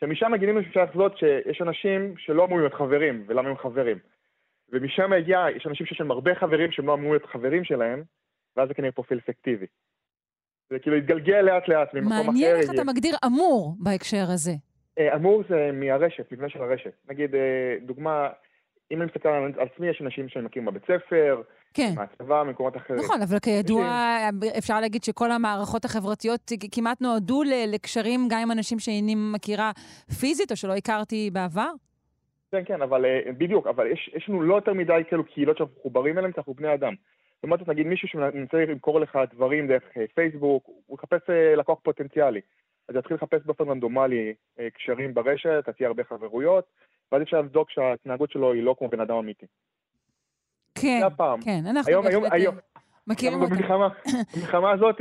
[SPEAKER 3] שמשם גילינו שאפשר לחזות שיש אנשים שלא אמורים להיות חברים, ולמה הם חברים. ומשם הגיע, יש אנשים שיש להם הרבה חברים שהם לא אמורים להיות חברים שלהם, ואז זה כנראה פרופיל אפקטיבי. זה כאילו התגלגל לאט לאט ממקום אחר.
[SPEAKER 1] מעניין איך. אתה מגדיר אמור בהקשר הזה.
[SPEAKER 3] אה, אמור זה מהרשת, מבנה של הרשת. נגיד, אה, דוגמה, אם אני מסתכל על עצמי, יש אנשים שאני מכיר בבית ספר,
[SPEAKER 1] כן.
[SPEAKER 3] מהצבא, ממקומות אחרים.
[SPEAKER 1] נכון, אבל כידוע, אפשר להגיד שכל המערכות החברתיות כמעט נועדו לקשרים גם עם אנשים שאיני מכירה פיזית או שלא הכרתי בעבר.
[SPEAKER 3] כן, כן, אבל אה, בדיוק, אבל יש, יש לנו לא יותר מדי כאילו קהילות שאנחנו מחוברים אליהן, כי אנחנו בני אדם. זאת אומרת, נגיד מישהו שמנסה למכור לך דברים דרך פייסבוק, הוא יחפש לקוח פוטנציאלי. אז יתחיל לחפש באופן רנדומלי אה, קשרים ברשת, אז תהיה הרבה חברויות, ואז אפשר לבדוק שההתנהגות שלו היא לא כמו בן אדם אמיתי.
[SPEAKER 1] כן. כן, אנחנו
[SPEAKER 3] היום,
[SPEAKER 1] בהחלט
[SPEAKER 3] היום,
[SPEAKER 1] אה,
[SPEAKER 3] היום,
[SPEAKER 1] מכירים אותה.
[SPEAKER 3] במלחמה, הזאת.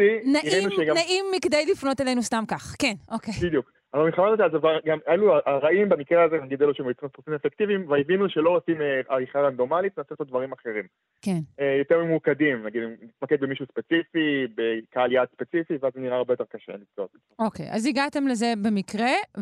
[SPEAKER 1] נעים מכדי לפנות אלינו סתם כך. כן, אוקיי.
[SPEAKER 3] בדיוק. אבל במלחמה הזאת, אז גם אלו הרעים במקרה הזה, נגיד אלו פרופים אפקטיביים, והבינו שלא עושים אה, עריכה רנדומלית, נעשה לעשות דברים אחרים.
[SPEAKER 1] כן.
[SPEAKER 3] אה, יותר ממוקדים, נגיד, נתמקד במישהו ספציפי, בקהל יעד ספציפי, ואז נראה הרבה יותר קשה למצוא.
[SPEAKER 1] אוקיי, אז הגעתם לזה במקרה,
[SPEAKER 3] כן.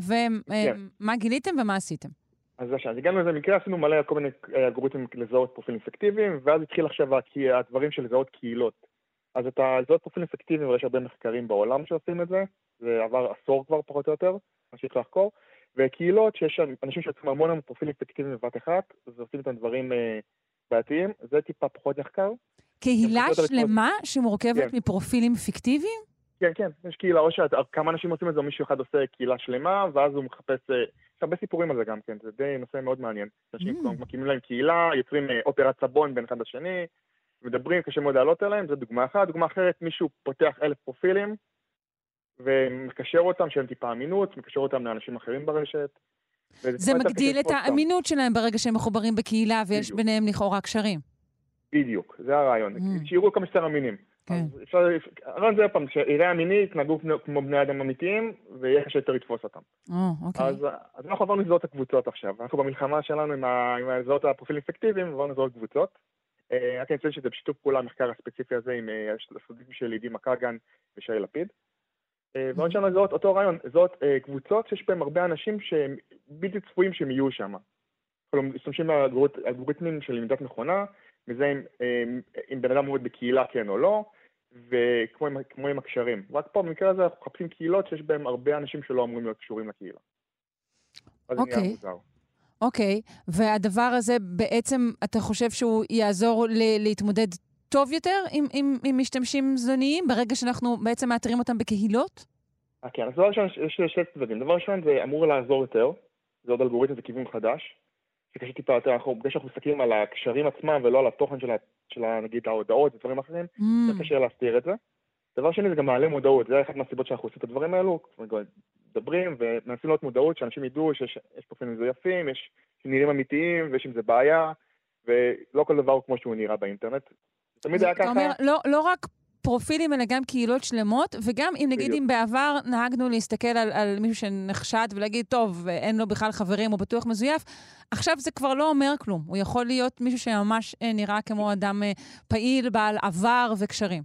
[SPEAKER 1] ומה גיליתם ומה עשיתם?
[SPEAKER 3] אז עכשיו, הגענו לזה במקרה, עשינו מלא כל מיני אה, אלגוריתמים לזהות פרופילים אפקטיביים, ואז התחיל עכשיו הדברים של לזהות קהילות. אז את לזהות פרופילים אפקטיביים, ויש הרבה מחקרים בעולם שעושים את זה, זה עבר עשור כבר פחות או יותר, ממשיך לחקור, וקהילות שיש אנשים שיוצאים המון המון פרופילים אפקטיביים בבת אחת, אז עושים איתם דברים אה, בעייתיים, זה טיפה פחות נחקר.
[SPEAKER 1] קהילה שלמה שמורכבת
[SPEAKER 3] כן.
[SPEAKER 1] מפרופילים פיקטיביים?
[SPEAKER 3] כן, כן, יש קהילה, או שכמה אנשים עושים את זה, או מישהו אחד עושה קהילה שלמה, ואז הוא מחפש, אה, יש הרבה סיפורים על זה גם כן, זה די נושא מאוד מעניין. אנשים
[SPEAKER 1] Mm.
[SPEAKER 3] מקימים להם קהילה, יוצרים אה, אופרת סבון בין אחד לשני, מדברים, קשה מאוד לעלות עליהם, זו דוגמה אחת. דוגמה אחרת, מישהו פותח אלף פרופילים, ומקשר אותם, שאין טיפה אמינות, מקשר אותם לאנשים אחרים ברשת.
[SPEAKER 1] זה מגדיל את
[SPEAKER 3] אותם.
[SPEAKER 1] האמינות שלהם ברגע שהם מחוברים בקהילה ויש
[SPEAKER 3] בדיוק.
[SPEAKER 1] ביניהם לכאורה קשרים.
[SPEAKER 3] בדיוק, זה הרעיון.
[SPEAKER 1] Mm.
[SPEAKER 3] שיראו כמה שיותר אמינים.
[SPEAKER 1] כן.
[SPEAKER 3] אפשר, הרעיון זה פעם, שיראה אמיני, יתנהגו כמו- בני אדם אמיתיים, ויהיה קשה יותר לתפוס אותם.
[SPEAKER 1] או, אוקיי.
[SPEAKER 3] אז, אז אנחנו עברנו לזהות הקבוצות עכשיו. אנחנו במלחמה שלנו עם, ה, עם לזהות הפרופילים אפקטיביים, עברנו לזהות קבוצות. אה, רק אני אציין שזה בשיתוף פעולה המחקר הספציפי הזה עם אה, הסטודנטים של עידי מקגן ושי לפיד. אה, ועוד שם לזהות אותו רעיון, לזהות אה, קבוצות שיש בהן הרבה אנשים שהם בלתי צפויים שהם יהיו שם. כלומר, משתמשים באלגוריתמים של למידת מכונה, מזהים אה, אם בן אדם עומד בקהילה כן או לא, וכמו עם, כמו עם הקשרים. רק פה במקרה הזה אנחנו מחפשים קהילות שיש בהן הרבה אנשים שלא אמורים להיות קשורים לקהילה. אז זה נהיה
[SPEAKER 1] אוקיי.
[SPEAKER 3] מוזר.
[SPEAKER 1] אוקיי, והדבר הזה בעצם, אתה חושב שהוא יעזור ל- להתמודד טוב יותר עם, עם, עם משתמשים זוניים ברגע שאנחנו בעצם מאתרים אותם בקהילות?
[SPEAKER 3] כן, אז דבר ראשון, יש שני צדדים. דבר ראשון, זה אמור לעזור יותר, זה עוד אלגוריתם, זה כיוון חדש. זה קשה טיפה יותר, אנחנו, בגלל שאנחנו מסתכלים על הקשרים עצמם ולא על התוכן של, ה, של נגיד ההודעות ודברים אחרים,
[SPEAKER 1] Mm,
[SPEAKER 3] זה קשה להסתיר את זה. דבר שני, זה גם מעלה מודעות, זה אחת מהסיבות שאנחנו עושים את הדברים האלו, מדברים ומנסים לראות מודעות, שאנשים ידעו שיש יש פרופילים מזויפים, יש שנראים אמיתיים ויש עם זה בעיה, ולא כל דבר הוא כמו שהוא נראה באינטרנט. תמיד היה ככה.
[SPEAKER 1] אומר, לא, לא רק פרופילים, אלא גם קהילות שלמות, וגם אם נגיד. אם בעבר נהגנו להסתכל על, על מישהו שנחשד ולהגיד, טוב, אין לו בכלל חברים, הוא בטוח מזויף, עכשיו זה כבר לא אומר כלום. הוא יכול להיות מישהו שממש אה, נראה כמו אדם אה, פעיל, בעל עבר וקשרים.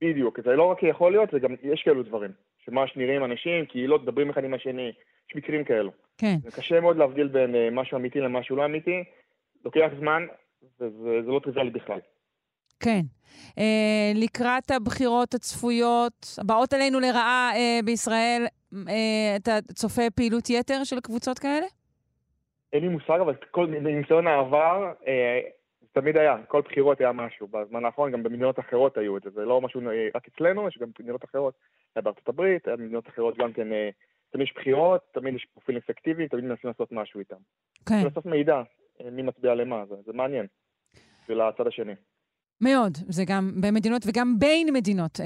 [SPEAKER 3] בדיוק, זה לא רק יכול להיות, זה גם, יש כאלו דברים. שממש נראים אנשים, קהילות, מדברים אחד עם השני, יש מקרים כאלו.
[SPEAKER 1] כן.
[SPEAKER 3] זה קשה מאוד להבדיל בין אה, משהו אמיתי למשהו לא אמיתי, לוקח זמן, וזה זה לא טריוויאלי בכלל.
[SPEAKER 1] כן. אה, לקראת הבחירות הצפויות, הבאות עלינו לרעה אה, בישראל, אה, אתה צופה פעילות יתר של קבוצות כאלה?
[SPEAKER 3] אין לי מושג, אבל כל, מניסיון העבר, אה, תמיד היה, כל בחירות היה משהו. בזמן האחרון גם במדינות אחרות היו את זה, זה לא משהו אה, רק אצלנו, יש גם במדינות אחרות. היה בארצות הברית, היה במדינות אחרות גם כן, אה, תמיד יש בחירות, תמיד יש פרופילים אפקטיביים, תמיד מנסים לעשות משהו איתם.
[SPEAKER 1] כן.
[SPEAKER 3] לאסוף מידע, אה, מי מצביע למה, זה, זה מעניין. בשביל הצד השני.
[SPEAKER 1] מאוד. זה גם במדינות וגם בין מדינות,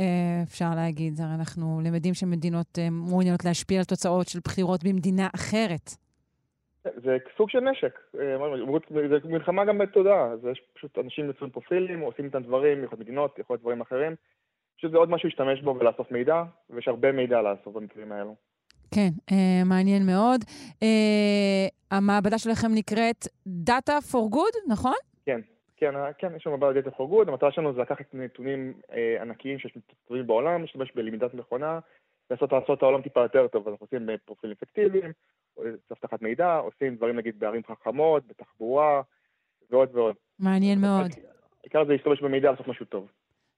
[SPEAKER 1] אפשר להגיד. הרי אנחנו למדים שמדינות מעוניינות להשפיע על תוצאות של בחירות במדינה אחרת.
[SPEAKER 3] זה סוג של נשק, אה, זה מלחמה גם בתודעה, זה יש פשוט אנשים יוצרים פרופילים, עושים איתם דברים, יכול להיות מדינות, יכול להיות דברים אחרים. פשוט זה עוד משהו להשתמש בו ולאסוף מידע, ויש הרבה מידע לאסוף במקרים האלו.
[SPEAKER 1] כן, אה, מעניין מאוד. אה, המעבדה שלכם נקראת Data for Good, נכון?
[SPEAKER 3] כן, כן, כן, יש לנו בעיה דאטה for good, המטרה שלנו זה לקחת נתונים אה, ענקיים שיש מסתובבים בעולם, להשתמש בלמידת מכונה, לנסות לעשות את העולם טיפה יותר טוב, אז אנחנו עושים אה, פרופילים אפקטיביים, אבטחת מידע, עושים דברים נגיד בערים חכמות, בתחבורה, ועוד ועוד.
[SPEAKER 1] מעניין מאוד.
[SPEAKER 3] העיקר זה להשתמש במידע לעשות משהו טוב.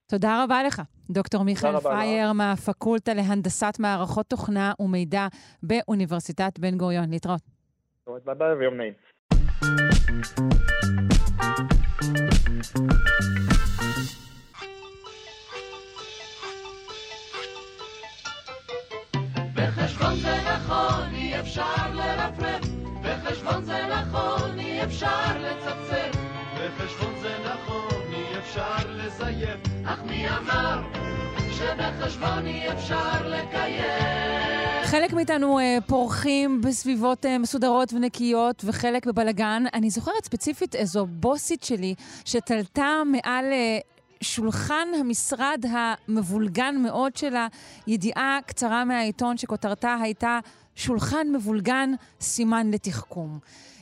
[SPEAKER 1] תודה רבה לך, דוקטור מיכאל פייר מהפקולטה להנדסת מערכות תוכנה ומידע באוניברסיטת בן גוריון. להתראות.
[SPEAKER 3] ביי ביי ויום נעים. בחשבון זה נכון, אי אפשר לרפרף, בחשבון זה נכון, אי אפשר לצפצף, בחשבון זה נכון, אי אפשר לזייף, אך מי אמר שבחשבון אי אפשר לקיים?
[SPEAKER 1] חלק מאיתנו uh, פורחים בסביבות uh, מסודרות ונקיות, וחלק בבלגן. אני זוכרת ספציפית איזו בוסית שלי שתלתה מעל uh, שולחן המשרד המבולגן מאוד שלה, ידיעה קצרה מהעיתון שכותרתה הייתה שולחן מבולגן, סימן לתחכום.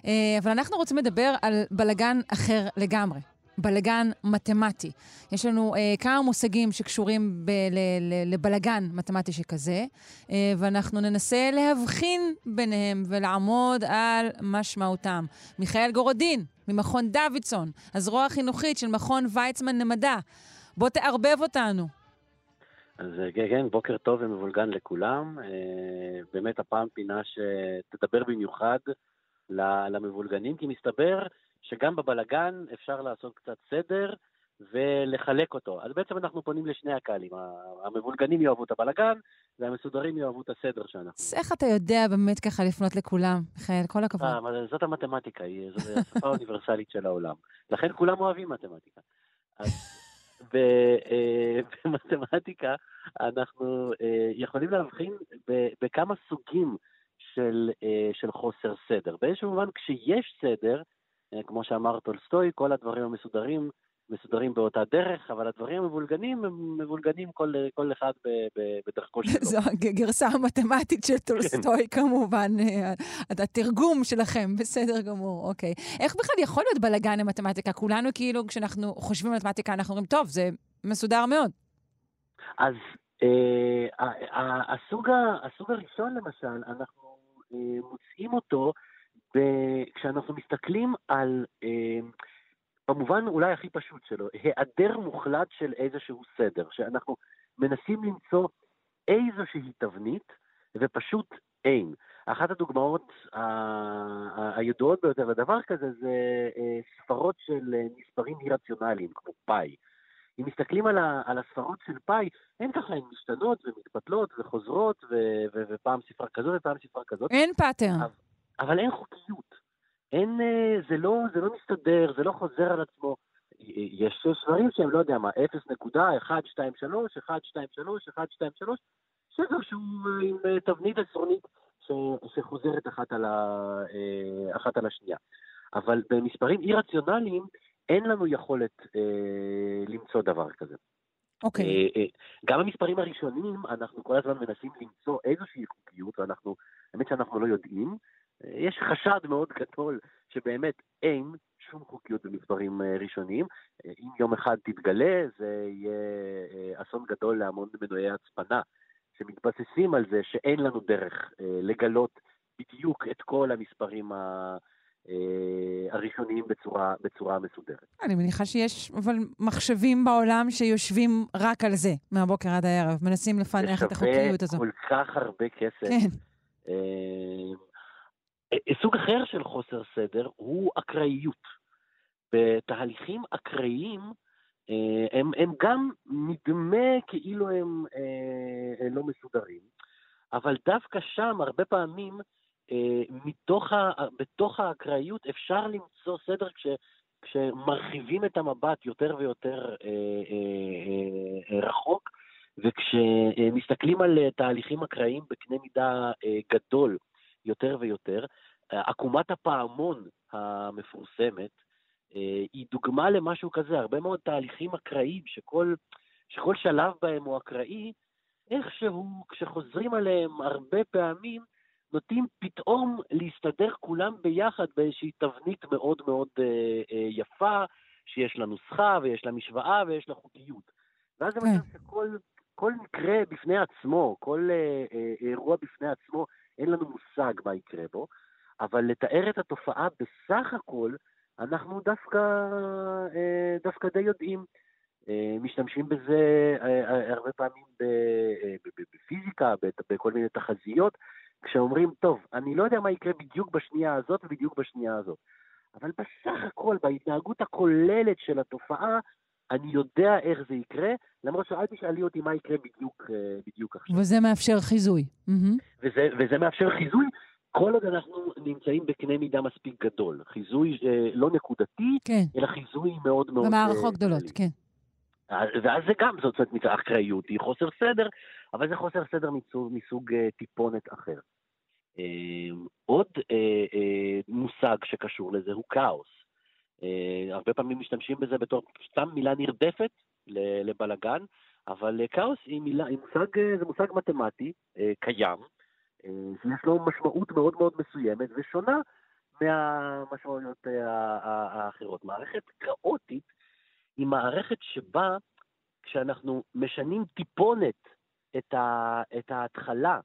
[SPEAKER 1] אה, אבל אנחנו רוצים לדבר על בלגן אחר לגמרי. בלגן מתמטי. יש לנו אה, כמה מושגים שקשורים ב- ל- ל- לבלגן מתמטי שכזה, אה, ואנחנו ננסה להבחין ביניהם ולעמוד על משמעותם. מיכאל גורודין, ממכון דוידסון, הזרוע החינוכית של מכון ויצמן למדע. בוא תערבב אותנו.
[SPEAKER 4] אז אה, כן, כן, בוקר טוב ומבולגן לכולם. אה, באמת הפעם פינה שתדבר במיוחד למבולגנים, כי מסתבר שגם בבלגן אפשר לעשות קצת סדר ולחלק אותו. אז בעצם אנחנו פונים לשני הקהלים, המבולגנים יאהבו את הבלגן והמסודרים יאהבו את הסדר שאנחנו...
[SPEAKER 1] אז איך אתה יודע באמת ככה לפנות לכולם, מיכאל? כל הכבוד.
[SPEAKER 4] אה, זאת המתמטיקה, זו השפה (laughs) האוניברסלית של העולם. לכן כולם אוהבים מתמטיקה. אז אה, (laughs) במתמטיקה אנחנו אה, יכולים להבחין בכמה סוגים של, של חוסר סדר. באיזשהו מובן, כשיש סדר, כמו שאמר טולסטוי, כל הדברים המסודרים מסודרים באותה דרך, אבל הדברים המבולגנים הם מבולגנים כל, כל אחד ב, ב, בדרכו שלו. (laughs)
[SPEAKER 1] זו הגרסה המתמטית של טולסטוי כן. כמובן, אה, התרגום שלכם, בסדר גמור, אוקיי. איך בכלל יכול להיות בלאגן למתמטיקה? כולנו כאילו, כשאנחנו חושבים על מתמטיקה, אנחנו אומרים, טוב, זה מסודר מאוד.
[SPEAKER 4] אז אה, הסוג, הסוג הראשון למשל, אנחנו אה, מוצאים אותו וכשאנחנו מסתכלים על, אה, במובן אולי הכי פשוט שלו, היעדר מוחלט של איזשהו סדר, שאנחנו מנסים למצוא איזושהי תבנית, ופשוט אין. אחת הדוגמאות הידועות ביותר לדבר כזה זה אה, ספרות של אה, מספרים אי-רציונליים, כמו פאי. אם מסתכלים על, ה, על הספרות של פאי, הן ככה, הן משתנות ומתבטלות וחוזרות, ו, ו, ופעם ספרה כזאת ופעם ספרה כזאת.
[SPEAKER 1] אין pattern.
[SPEAKER 4] אבל אין חוקיות. אין, אה, זה לא, זה לא מסתדר, זה לא חוזר על עצמו. יש דברים שהם, לא יודע מה, 0.123, 123, 123, שבר שהוא אה, עם אה, תבנית עשרונית שחוזרת אחת על, ה, אחת על השנייה. אבל במספרים אי-רציונליים אין לנו יכולת אה, למצוא דבר כזה.
[SPEAKER 1] אוקיי. Okay. אה, אה,
[SPEAKER 4] גם במספרים הראשונים אנחנו כל הזמן מנסים למצוא איזושהי חוקיות, ואנחנו, האמת שאנחנו לא יודעים, יש חשד מאוד גדול שבאמת אין שום חוקיות במספרים אה, ראשוניים. אה, אם יום אחד תתגלה, זה יהיה אה, אסון גדול להמון מנועי הצפנה, שמתבססים על זה שאין לנו דרך לגלות בדיוק את כל המספרים ה... הראשוניים בצורה, בצורה מסודרת.
[SPEAKER 1] אני מניחה שיש אבל מחשבים בעולם שיושבים רק על זה, מהבוקר עד הערב, מנסים לפענח את החוקיות הזו.
[SPEAKER 4] זה שווה כל כך הרבה כסף.
[SPEAKER 1] כן.
[SPEAKER 4] אה, סוג אחר של חוסר סדר הוא אקראיות. בתהליכים אקראיים אה, הם, הם גם נדמה כאילו הם אה, לא מסודרים, אבל דווקא שם הרבה פעמים מתוך ה, בתוך האקראיות אפשר למצוא סדר כש, כשמרחיבים את המבט יותר ויותר אה, אה, אה, רחוק, וכשמסתכלים על תהליכים אקראיים בקנה מידה אה, גדול, יותר ויותר. עקומת הפעמון המפורסמת אה, היא דוגמה למשהו כזה, הרבה מאוד תהליכים אקראיים שכל, שכל שלב בהם הוא אקראי, איכשהו כשחוזרים עליהם הרבה פעמים, נוטים פתאום להסתדר כולם ביחד באיזושהי תבנית מאוד מאוד אה, אה, יפה, שיש לה נוסחה ויש לה משוואה ויש לה חוקיות. ואז זה מצב כן. שכל כל מקרה בפני עצמו, כל אה, אה, אירוע בפני עצמו, אין לנו מושג מה יקרה בו, אבל לתאר את התופעה בסך הכל, אנחנו דווקא, אה, דווקא די יודעים. אה, משתמשים בזה אה, הרבה פעמים בפיזיקה, בכל מיני תחזיות, כשאומרים, טוב, אני לא יודע מה יקרה בדיוק בשנייה הזאת ובדיוק בשנייה הזאת, אבל בסך הכל, בהתנהגות הכוללת של התופעה, אני יודע איך זה יקרה, למרות שאל תשאלי אותי מה יקרה בדיוק, בדיוק עכשיו.
[SPEAKER 1] וזה מאפשר חיזוי.
[SPEAKER 4] וזה, וזה מאפשר חיזוי כל עוד אנחנו נמצאים בקנה מידה מספיק גדול. חיזוי אה, לא נקודתי,
[SPEAKER 1] כן.
[SPEAKER 4] אלא חיזוי מאוד מאוד...
[SPEAKER 1] במערכות אה, גדולות, כן.
[SPEAKER 4] ואז זה גם, זאת אומרת, אחריות היא חוסר סדר, אבל זה חוסר סדר מסוג, מסוג אה, טיפונת אחר. אה, עוד אה, אה, מושג שקשור לזה הוא כאוס. אה, הרבה פעמים משתמשים בזה בתור סתם מילה נרדפת לבלגן, אבל אה, כאוס היא מילה, היא מושג, אה, זה מושג מתמטי, קיים, שיש לו משמעות מאוד מאוד מסוימת ושונה מהמשמעויות האחרות. מערכת כאוטית היא מערכת שבה כשאנחנו משנים טיפונת את, ה, את ההתחלה,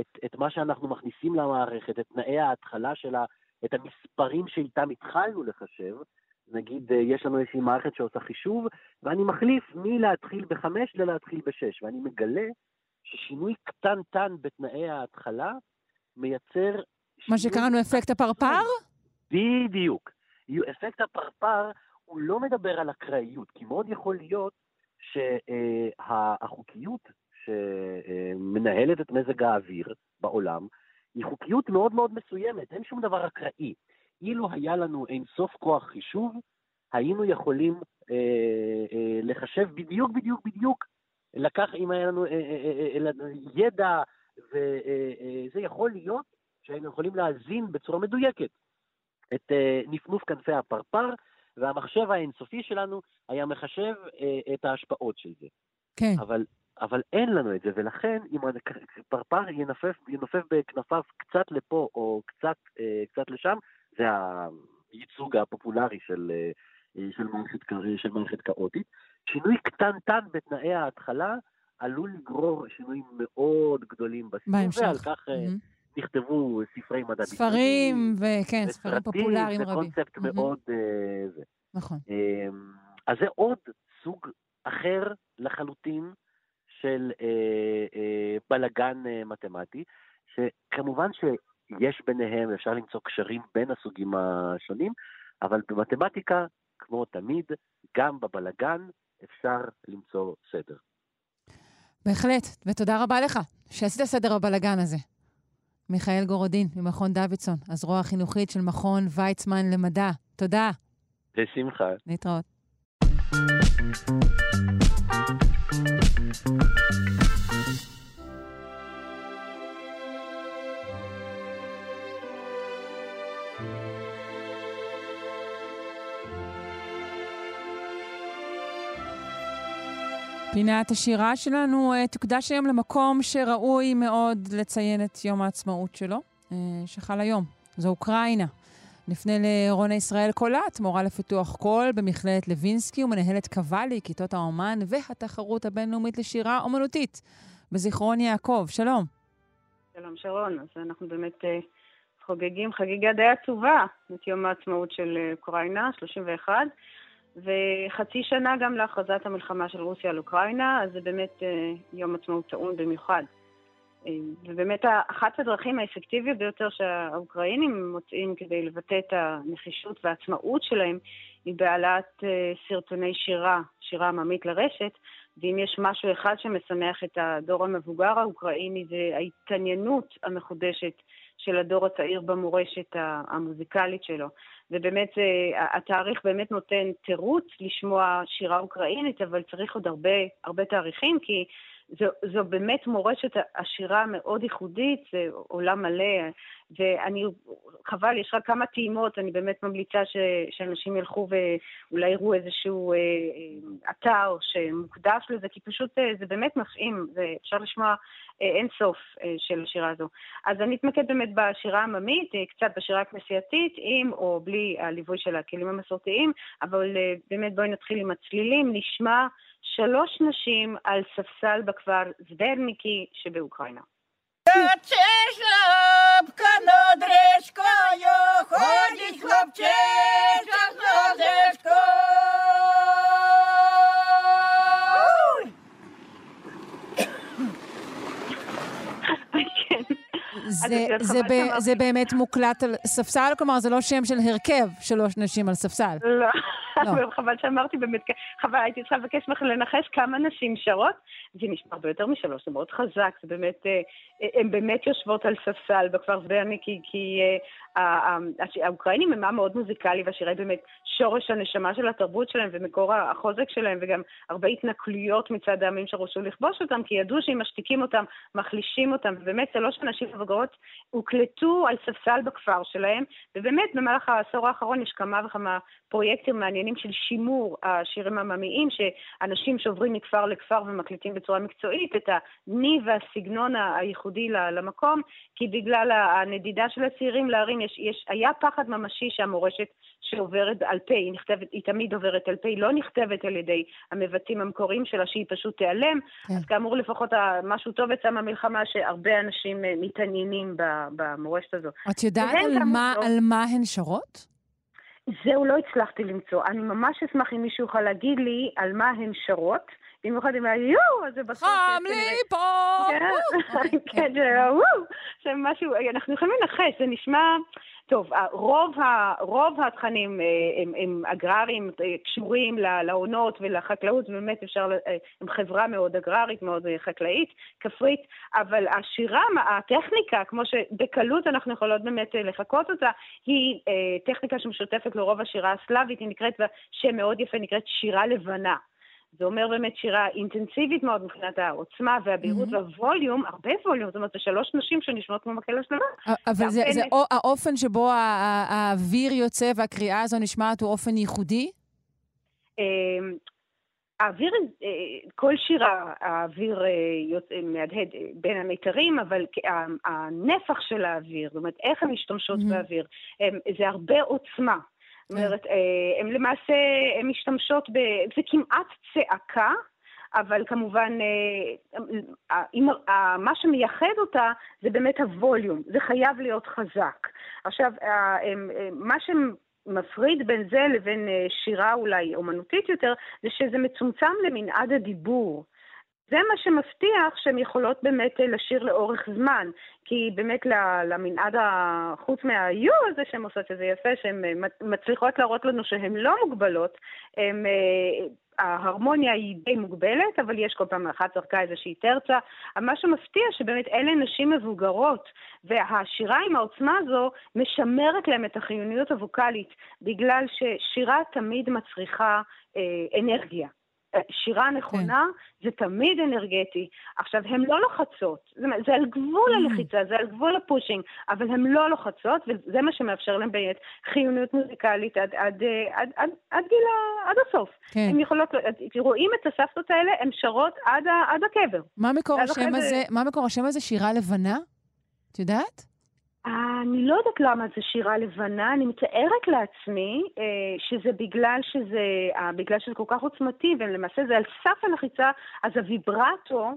[SPEAKER 4] את, את מה שאנחנו מכניסים למערכת, את תנאי ההתחלה שלה, את המספרים שאיתם התחלנו לחשב, נגיד יש לנו איזושהי מערכת שעושה חישוב, ואני מחליף מלהתחיל בחמש ללהתחיל בשש, ואני מגלה ששינוי קטנטן בתנאי ההתחלה מייצר...
[SPEAKER 1] מה שקראנו אפקט הפרפר?
[SPEAKER 4] בדיוק. אפקט הפרפר, הוא לא מדבר על אקראיות, כי מאוד יכול להיות שהחוקיות שמנהלת את מזג האוויר בעולם, היא חוקיות מאוד מאוד מסוימת, אין שום דבר אקראי. אילו היה לנו אין סוף כוח חישוב, היינו יכולים אה, אה, לחשב בדיוק בדיוק בדיוק לקח, אם היה לנו אה, אה, אה, ידע, וזה יכול להיות שהיינו יכולים להאזין בצורה מדויקת את נפנוף כנפי הפרפר, והמחשב האינסופי שלנו היה מחשב את ההשפעות של זה.
[SPEAKER 1] כן.
[SPEAKER 4] אבל, אבל אין לנו את זה, ולכן אם הפרפר ינופף, ינופף בכנפיו קצת לפה או קצת, קצת לשם, זה הייצוג הפופולרי של, של, מערכת, של מערכת כאוטית. שינוי קטנטן בתנאי ההתחלה עלול לגרור שינויים מאוד גדולים בסיפור, ועל כך mm-hmm. נכתבו ספרי מדע
[SPEAKER 1] ספרים, וכן, ספרים פופולריים רבים.
[SPEAKER 4] זה קונספט mm-hmm. מאוד... Uh, זה.
[SPEAKER 1] נכון.
[SPEAKER 4] אז זה עוד סוג אחר לחלוטין של uh, uh, בלגן uh, מתמטי, שכמובן שיש ביניהם, אפשר למצוא קשרים בין הסוגים השונים, אבל במתמטיקה, כמו תמיד, גם בבלגן אפשר למצוא סדר.
[SPEAKER 1] בהחלט, ותודה רבה לך שעשית סדר בבלגן הזה. מיכאל גורודין ממכון דוידסון, הזרוע החינוכית של מכון ויצמן למדע. תודה.
[SPEAKER 4] בשמחה.
[SPEAKER 1] להתראות. פינת השירה שלנו uh, תוקדש היום למקום שראוי מאוד לציין את יום העצמאות שלו, uh, שחל היום. זו אוקראינה. נפנה לרונה ישראל קולט, מורה לפיתוח קול במכללת לוינסקי ומנהלת קוואלי, כיתות האומן והתחרות הבינלאומית לשירה אומנותית בזיכרון יעקב. שלום.
[SPEAKER 5] שלום שרון, אז אנחנו באמת uh, חוגגים חגיגה די עצובה את יום העצמאות של אוקראינה, 31. וחצי שנה גם להכרזת המלחמה של רוסיה על אוקראינה, אז זה באמת אה, יום עצמאות טעון במיוחד. אה, ובאמת אחת הדרכים האפקטיביות ביותר שהאוקראינים מוצאים כדי לבטא את הנחישות והעצמאות שלהם היא בהעלאת אה, סרטוני שירה, שירה עממית לרשת, ואם יש משהו אחד שמשמח את הדור המבוגר האוקראיני זה ההתעניינות המחודשת של הדור הצעיר במורשת המוזיקלית שלו. ובאמת התאריך באמת נותן תירוץ לשמוע שירה אוקראינית, אבל צריך עוד הרבה, הרבה תאריכים, כי זו, זו באמת מורשת עשירה מאוד ייחודית, זה עולם מלא, ואני, חבל, יש רק כמה טעימות, אני באמת ממליצה ש, שאנשים ילכו ואולי יראו איזשהו אה, אה, אתר שמוקדש לזה, כי פשוט אה, זה באמת מפעים, ואפשר לשמוע אה, אין סוף אה, של השירה הזו. אז אני אתמקד באמת בשירה העממית, אה, קצת בשירה הכנסייתית, עם או בלי הליווי של הכלים המסורתיים, אבל אה, באמת בואי נתחיל עם הצלילים, נשמע שלוש נשים על ספסל בכפר זברניקי שבאוקראינה.
[SPEAKER 1] זה, זה, над זה באמת מוקלט על ספסל? כלומר, זה לא שם של הרכב שלוש נשים על ספסל.
[SPEAKER 5] לא. לא. חבל שאמרתי באמת, חבל, הייתי צריכה לבקש ממך לנחש כמה נשים שרות. זה נשמע הרבה יותר משלוש, זה מאוד חזק, זה באמת, אה, אה, הן באמת יושבות על ספסל בכפר סברני, כי, כי האוקראינים הם עם מאוד מוזיקלי, והשירי באמת שורש הנשמה של התרבות שלהם ומקור החוזק שלהם, וגם הרבה התנכלויות מצד העמים שרוצו לכבוש אותם, כי ידעו שאם משתיקים אותם, מחלישים אותם, ובאמת שלוש נשים מבוגרות הוקלטו על ספסל בכפר שלהם, ובאמת במהלך העשור האחרון יש כמה וכמה פרויקטים מעניינים של שימור השירים העממיים, שאנשים שעוברים מכפר לכפר ומקליטים בצורה מקצועית את הניב והסגנון הייחודי למקום, כי בגלל הנדידה של הצעירים לערים יש, יש, היה פחד ממשי שהמורשת שעוברת על פה, היא נכתבת, היא תמיד עוברת על פה, היא לא נכתבת על ידי המבצעים המקוריים שלה, שהיא פשוט תיעלם. כן. אז כאמור, לפחות משהו טוב יצא מהמלחמה, שהרבה אנשים אה, מתעניינים במורשת הזו.
[SPEAKER 1] את יודעת על מה, על מה הן שרות?
[SPEAKER 5] זהו, לא הצלחתי למצוא. אני ממש אשמח אם מישהו יוכל להגיד לי על מה הן שרות. במיוחד עם היו, אז זה בסוף...
[SPEAKER 1] חם לי פה!
[SPEAKER 5] כן, כן, זה וואו, זה משהו, אנחנו יכולים לנחש, זה נשמע... טוב, רוב, ה, רוב התכנים אה, הם, הם אגרריים, אה, קשורים לעונות ולחקלאות, ובאמת אפשר, אה, הם חברה מאוד אגררית, מאוד חקלאית, כפרית, אבל השירה, הטכניקה, כמו שבקלות אנחנו יכולות באמת לחקות אותה, היא טכניקה שמשותפת לרוב השירה הסלאבית, היא נקראת, שם מאוד יפה, נקראת שירה לבנה. זה אומר באמת שירה אינטנסיבית מאוד מבחינת העוצמה והבהירות mm-hmm. והווליום, הרבה ווליום, זאת אומרת, זה שלוש נשים שנשמעות כמו מקל השלמה.
[SPEAKER 1] אבל זה, זה או, האופן שבו האוויר יוצא והקריאה הזו נשמעת הוא אופן ייחודי?
[SPEAKER 5] אמ, האוויר, אה, כל שירה, האוויר אה, מהדהד אה, בין המיתרים, אבל הנפח של האוויר, זאת אומרת, איך הן משתמשות. באוויר, זה הרבה עוצמה. זאת אומרת, אה, הן למעשה, הן משתמשות ב... זה כמעט צעקה, אבל כמובן, אה, מה שמייחד אותה זה באמת הווליום, זה חייב להיות חזק. עכשיו, מה שמפריד בין זה לבין אה, שירה אולי אומנותית יותר, זה שזה מצומצם למנעד הדיבור. זה מה שמבטיח שהן יכולות באמת אה, לשיר לאורך זמן, כי באמת למנעד, חוץ מהיו הזה שהן עושות, שזה יפה, שהן אה, מצליחות להראות לנו שהן לא מוגבלות, הן... אה, ההרמוניה היא די מוגבלת, אבל יש כל פעם אחת צחקה איזושהי תרצה. מה שמפתיע שבאמת אלה נשים מבוגרות, והשירה עם העוצמה הזו משמרת להם את החיוניות הווקאלית, בגלל ששירה תמיד מצריכה אה, אנרגיה. שירה נכונה כן. זה תמיד אנרגטי. עכשיו, הן לא לוחצות, זה, זה על גבול mm. הלחיצה, זה על גבול הפושינג, אבל הן לא לוחצות, וזה מה שמאפשר להן באמת חיוניות מוזיקלית עד, עד, עד, עד, עד גיל, עד הסוף. כן. הן יכולות, רואים את הסבתות האלה, הן שרות עד, עד הקבר.
[SPEAKER 1] מה מקור, השם הזה, מה מקור השם הזה? שירה לבנה? את יודעת?
[SPEAKER 5] אני לא יודעת למה זה שירה לבנה, אני מתארת לעצמי אה, שזה בגלל שזה, אה, בגלל שזה כל כך עוצמתי, ולמעשה זה על סף הלחיצה, אז הוויברטו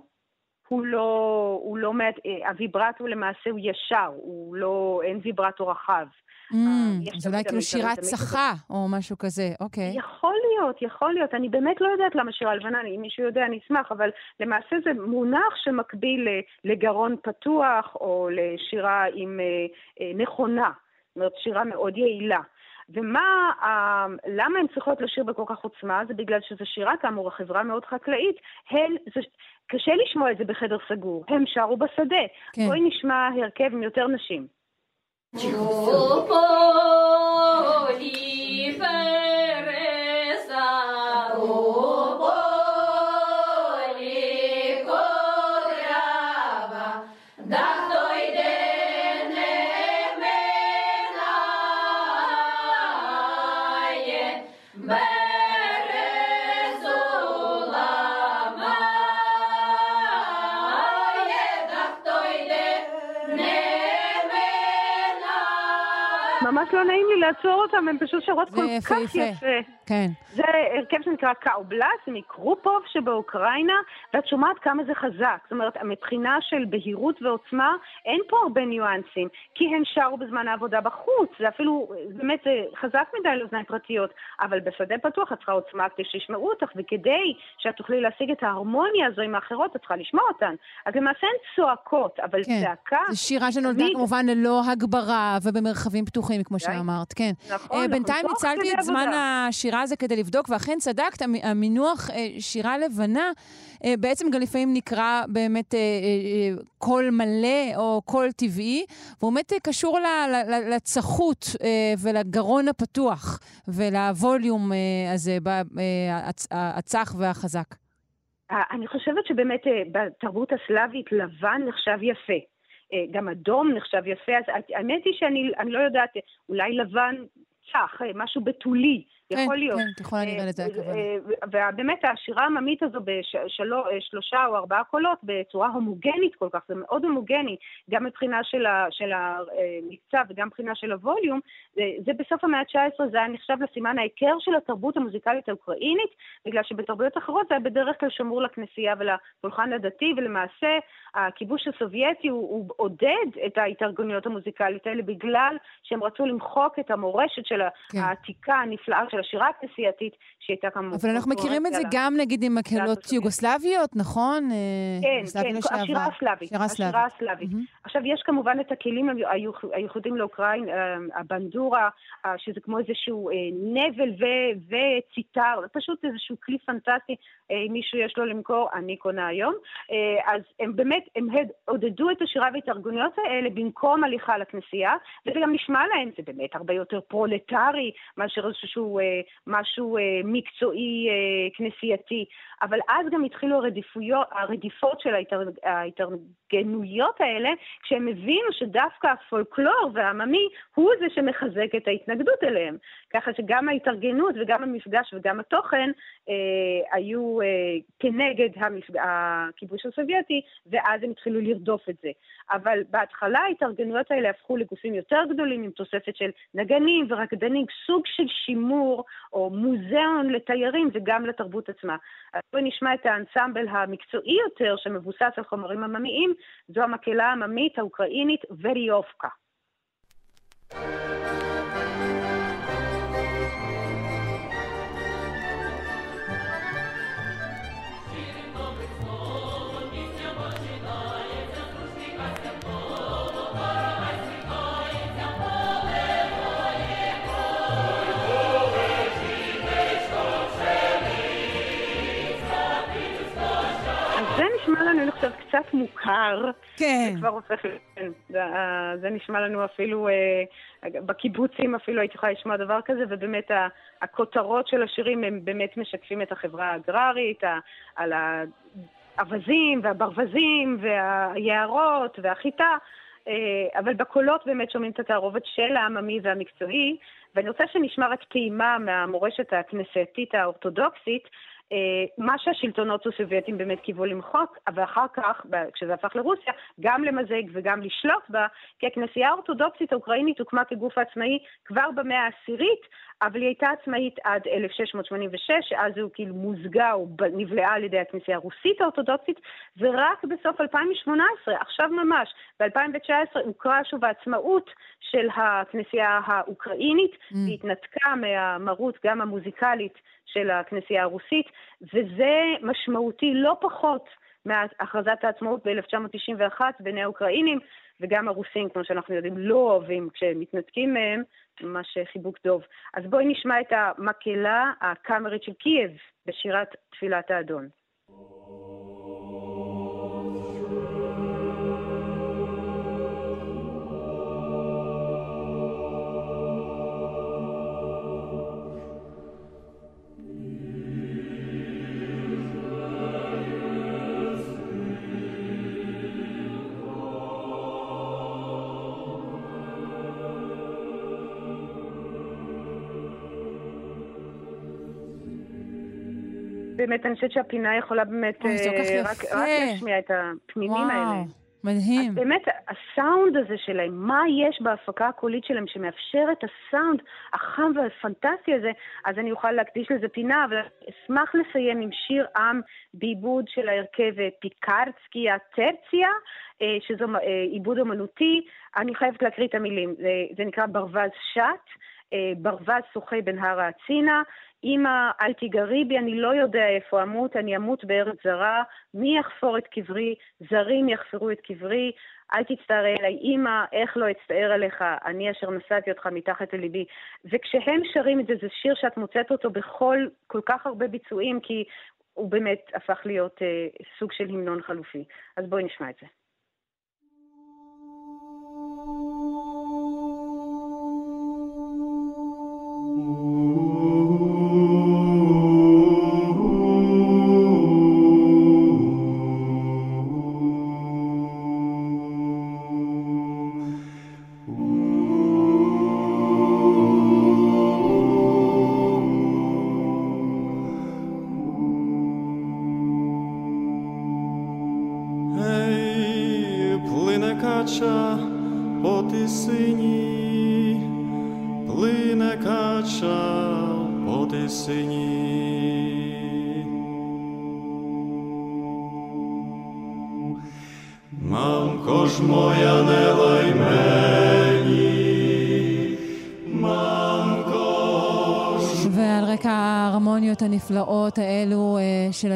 [SPEAKER 5] הוא לא, הוא לא, אה, הוויברטו למעשה הוא ישר, הוא לא, אין ויברטו רחב.
[SPEAKER 1] Mm, אה, אז אולי כאילו שירת צחה או משהו כזה, אוקיי.
[SPEAKER 5] יכול להיות, יכול להיות. אני באמת לא יודעת למה שירה לבנה, אם מישהו יודע אני אשמח, אבל למעשה זה מונח שמקביל לגרון פתוח או לשירה עם אה, נכונה. זאת אומרת, שירה מאוד יעילה. ומה, למה הן צריכות לשיר בכל כך עוצמה? זה בגלל שזו שירה, כאמור, החברה מאוד חקלאית. הן, זה, קשה לשמוע את זה בחדר סגור. הם שרו בשדה. כן. בואי נשמע הרכב עם יותר נשים. ממש לא נעים לי לעצור אותם, הם פשוט שרות כל כך יפה, כל כך יפה.
[SPEAKER 1] כן.
[SPEAKER 5] זה הרכב שנקרא קאובלס, מקרופוב שבאוקראינה, ואת שומעת כמה זה חזק. זאת אומרת, מבחינה של בהירות ועוצמה, אין פה הרבה ניואנסים, כי הם שרו בזמן העבודה בחוץ, זה אפילו, באמת, זה חזק מדי לאוזניים פרטיות, אבל בשדה פתוח את צריכה עוצמה כדי שישמעו אותך, וכדי שאת תוכלי להשיג את ההרמוניה הזו עם האחרות, את צריכה לשמוע אותן. אז למעשה הן צועקות, אבל
[SPEAKER 1] כן.
[SPEAKER 5] צעקה...
[SPEAKER 1] זו שירה שנולדה
[SPEAKER 5] תמיד-
[SPEAKER 1] כמובן ללא הגברה ובמרחבים פתוחים, כמו
[SPEAKER 5] די.
[SPEAKER 1] שאמרת, כן.
[SPEAKER 5] נכון,
[SPEAKER 1] אה, בינתיים ניצלתי את זמן
[SPEAKER 5] עבודה.
[SPEAKER 1] השירה הזה כדי לבדוק, ואכן צדקת, המ- המינוח אה, שירה לבנה אה, בעצם גם לפעמים נקרא באמת קול מלא או קול טבעי, והוא באמת קשור לצחות ולגרון הפתוח ולווליום הזה, הצח והחזק.
[SPEAKER 5] אני חושבת שבאמת בתרבות הסלאבית לבן נחשב יפה. אה, גם אדום נחשב יפה, אז האמת היא שאני אני לא יודעת, אולי לבן צח, אה, משהו בתולי, יכול להיות.
[SPEAKER 1] כן, ככל הנראה לזה
[SPEAKER 5] אה,
[SPEAKER 1] הכוונה.
[SPEAKER 5] אה, ובאמת השירה העממית הזו בשלושה או ארבעה קולות בצורה הומוגנית כל כך, זה מאוד הומוגני, גם מבחינה של ה- של המקצב וגם מבחינה של הווליום, זה, בסוף המאה ה-19 זה היה נחשב לסימן ההיכר של התרבות המוזיקלית האוקראינית, בגלל שבתרבויות אחרות זה היה בדרך כלל שמור לכנסייה ולפולחן הדתי, ולמעשה הכיבוש הסובייטי הוא, הוא עודד את ההתארגנויות המוזיקליות האלה בגלל שהם רצו למחוק את המורשת של
[SPEAKER 1] כן.
[SPEAKER 5] העתיקה הנפלאה של השירה הכנסייתית, שהייתה כמובן...
[SPEAKER 1] אבל אנחנו מכירים את זה גם נגיד עם מקהלות. יוגוסלביות, נכון? אה,
[SPEAKER 5] כן, כן. השירה הסלאבית.
[SPEAKER 1] שירה
[SPEAKER 5] השירה
[SPEAKER 1] סלאבית.
[SPEAKER 5] הסלאבית. עכשיו, יש כמובן את הכלים הייחודיים לאוקראין, אה, הבנדורה, אה, שזה כמו איזשהו נבל וציטר, פשוט איזשהו כלי פנטסטי, אם מישהו יש לו למכור, אני קונה היום. אז הם באמת, הם עודדו את השירה וההתארגנויות האלה במקום הליכה לכנסייה, וזה גם נשמע להם, זה באמת הרבה יותר פרולטרי מאשר איזשהו אה, משהו אה, מקצועי אה, כנסייתי. אבל אז גם התחילו הרדיפות של ההתארג, ההתארגנויות האלה, כשהם הבינו שדווקא הפולקלור והעממי הוא זה שמחזק את ההתנגדות אליהם. ככה שגם ההתארגנות וגם המפגש וגם התוכן אה, היו אה, כנגד המפג... הכיבוש הסובייטי, ואז הם התחילו לרדוף את זה. אבל בהתחלה ההתארגנויות האלה הפכו לגופים יותר גדולים עם תוספת של נגנים ורקדנים, סוג של שימור או מוזיאון לתיירים וגם לתרבות עצמה. אז בואי נשמע את האנסמבל המקצועי יותר שמבוסס על חומרים עממיים, זו המקהלה העממית האוקראינית וריובקה. אז קצת מוכר.
[SPEAKER 1] כן.
[SPEAKER 5] זה כבר הופך, כן, זה, זה נשמע לנו אפילו, אה, בקיבוצים אפילו הייתי יכולה לשמוע דבר כזה, ובאמת הכותרות של השירים הם באמת משקפים את החברה האגררית, על האווזים והברווזים והיערות והחיטה, אה, אבל בקולות באמת שומעים את התערובת של העממי והמקצועי, ואני רוצה שנשמע רק טעימה מהמורשת הכנסייתית האורתודוקסית, מה שהשלטונות הסובייטים באמת קיוו למחוק, ואחר כך, ב- כשזה הפך לרוסיה, גם למזג וגם לשלוט בה, כי הכנסייה האורתודוקסית האוקראינית הוקמה כגוף עצמאי כבר במאה העשירית, אבל היא הייתה עצמאית עד 1686, שאז הוא כאילו מוזגה או נבלעה על ידי הכנסייה הרוסית האורתודוקסית, ורק בסוף 2018, עכשיו ממש, ב-2019, הוכרה שוב העצמאות של הכנסייה האוקראינית,
[SPEAKER 1] Mm.
[SPEAKER 5] היא התנתקה מהמרות גם המוזיקלית של הכנסייה הרוסית, וזה משמעותי לא פחות מהכרזת העצמאות ב-1991 בעיני האוקראינים, וגם הרוסים, כמו שאנחנו יודעים, לא אוהבים כשהם מתנתקים מהם, ממש חיבוק דוב. אז בואי נשמע את המקהלה הקאמרית של קייב בשירת תפילת האדון. באמת, אני חושבת שהפינה יכולה באמת
[SPEAKER 1] אוי, זה כל כך
[SPEAKER 5] אה,
[SPEAKER 1] יפה.
[SPEAKER 5] רק, רק להשמיע את הפנינים
[SPEAKER 1] וואו.
[SPEAKER 5] האלה.
[SPEAKER 1] מדהים.
[SPEAKER 5] באמת, הסאונד הזה שלהם, מה יש בהפקה הקולית שלהם שמאפשר את הסאונד החם והפנטסטי הזה, אז אני אוכל להקדיש לזה פינה, אבל אשמח לסיים עם שיר עם בעיבוד של ההרכב פיקרצקי הטרציה, אה, שזו אה, עיבוד אומנותי. אני חייבת להקריא את המילים, זה, זה נקרא ברווז שט. אה, ברווז שוחה בנהר האצינה, אמא, אל תיגרי בי, אני לא יודע איפה אמות, אני אמות בארץ זרה, מי יחפור את קברי? זרים יחפרו את קברי, אל תצטער אליי, אמא, איך לא אצטער עליך, אני אשר נשאתי אותך מתחת לליבי. וכשהם שרים את זה, זה שיר שאת מוצאת אותו בכל, כל כך הרבה ביצועים, כי הוא באמת הפך להיות אה, סוג של המנון חלופי. אז בואי נשמע את זה.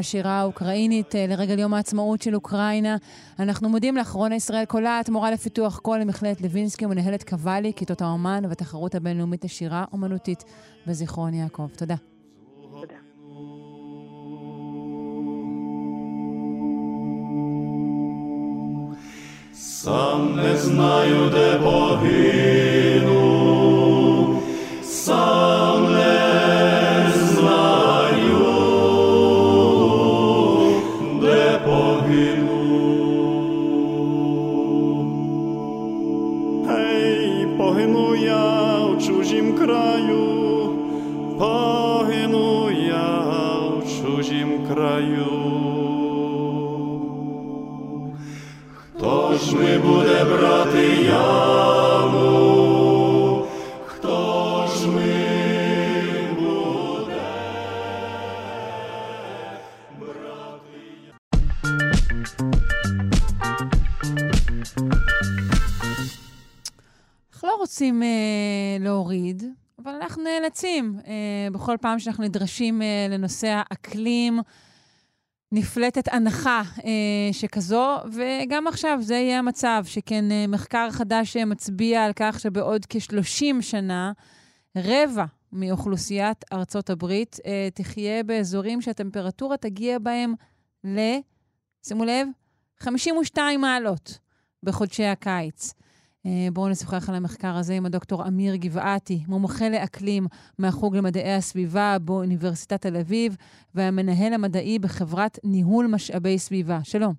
[SPEAKER 1] השירה האוקראינית אה, לרגל יום העצמאות של אוקראינה. אנחנו מודים לך, רונה ישראל קולט, מורה לפיתוח קול למכללת לוינסקי ומנהלת קוואלי, כיתות האומן והתחרות הבינלאומית לשירה אומנותית בזיכרון יעקב. תודה.
[SPEAKER 6] Сам не знаю, де погину,
[SPEAKER 1] נאלצים. אה, בכל פעם שאנחנו נדרשים אה, לנושא האקלים, נפלטת הנחה אה, שכזו, וגם עכשיו זה יהיה המצב, שכן אה, מחקר חדש מצביע על כך שבעוד כ-30 שנה, רבע מאוכלוסיית ארצות הברית אה, תחיה באזורים שהטמפרטורה תגיע בהם ל... שימו לב, 52 מעלות בחודשי הקיץ. אה, בואו נשוחח על המחקר הזה עם הדוקטור אמיר גבעתי, מומחה לאקלים מהחוג למדעי הסביבה באוניברסיטת תל אביב, והמנהל המדעי בחברת ניהול משאבי סביבה. שלום.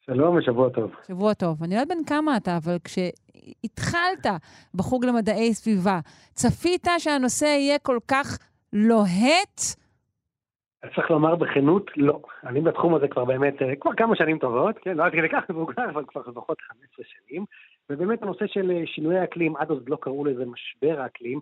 [SPEAKER 7] שלום ושבוע טוב.
[SPEAKER 1] שבוע טוב. אני לא יודעת בן כמה אתה, אבל כשהתחלת בחוג למדעי סביבה, צפית שהנושא יהיה כל כך לוהט?
[SPEAKER 7] צריך לומר בכנות, לא. אני בתחום הזה כבר באמת, אה, כבר כמה שנים טובות, כן? לא עד כדי כך מבוגר, אבל כבר לפחות 15 שנים. ובאמת הנושא של אה, שינוי האקלים, עד אז לא קראו לזה משבר האקלים,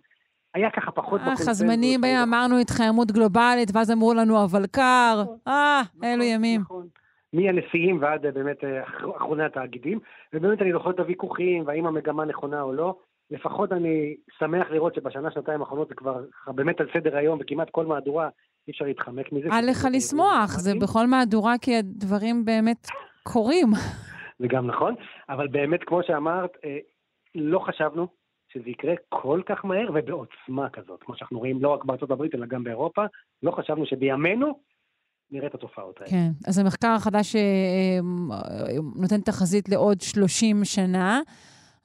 [SPEAKER 7] היה ככה פחות
[SPEAKER 1] בקונצנזוס. הזמנים בהם אמרנו התחממות גלובלית, ואז אמרו לנו אבל קר. נכון, אה, נכון, אלו ימים. נכון.
[SPEAKER 7] מהנשיאים ועד אה, באמת אה, אחרוני התאגידים, ובאמת אני זוכר את הוויכוחים, והאם המגמה נכונה או לא. לפחות אני שמח לראות שבשנה, שנתיים האחרונות זה כבר באמת על סדר היום, וכמעט כל מהדורה אי אפשר להתחמק מזה.
[SPEAKER 1] אל לך לשמוח, זה בכל מהדורה כי הדברים באמת קורים. (laughs)
[SPEAKER 7] זה גם נכון, אבל באמת, כמו שאמרת, אה, לא חשבנו שזה יקרה כל כך מהר ובעוצמה כזאת, כמו שאנחנו רואים לא רק בארצות הברית, אלא גם באירופה. לא חשבנו שבימינו נראה את התופעות האלה.
[SPEAKER 1] כן, אז המחקר החדש אה, אה, נותן תחזית לעוד 30 שנה.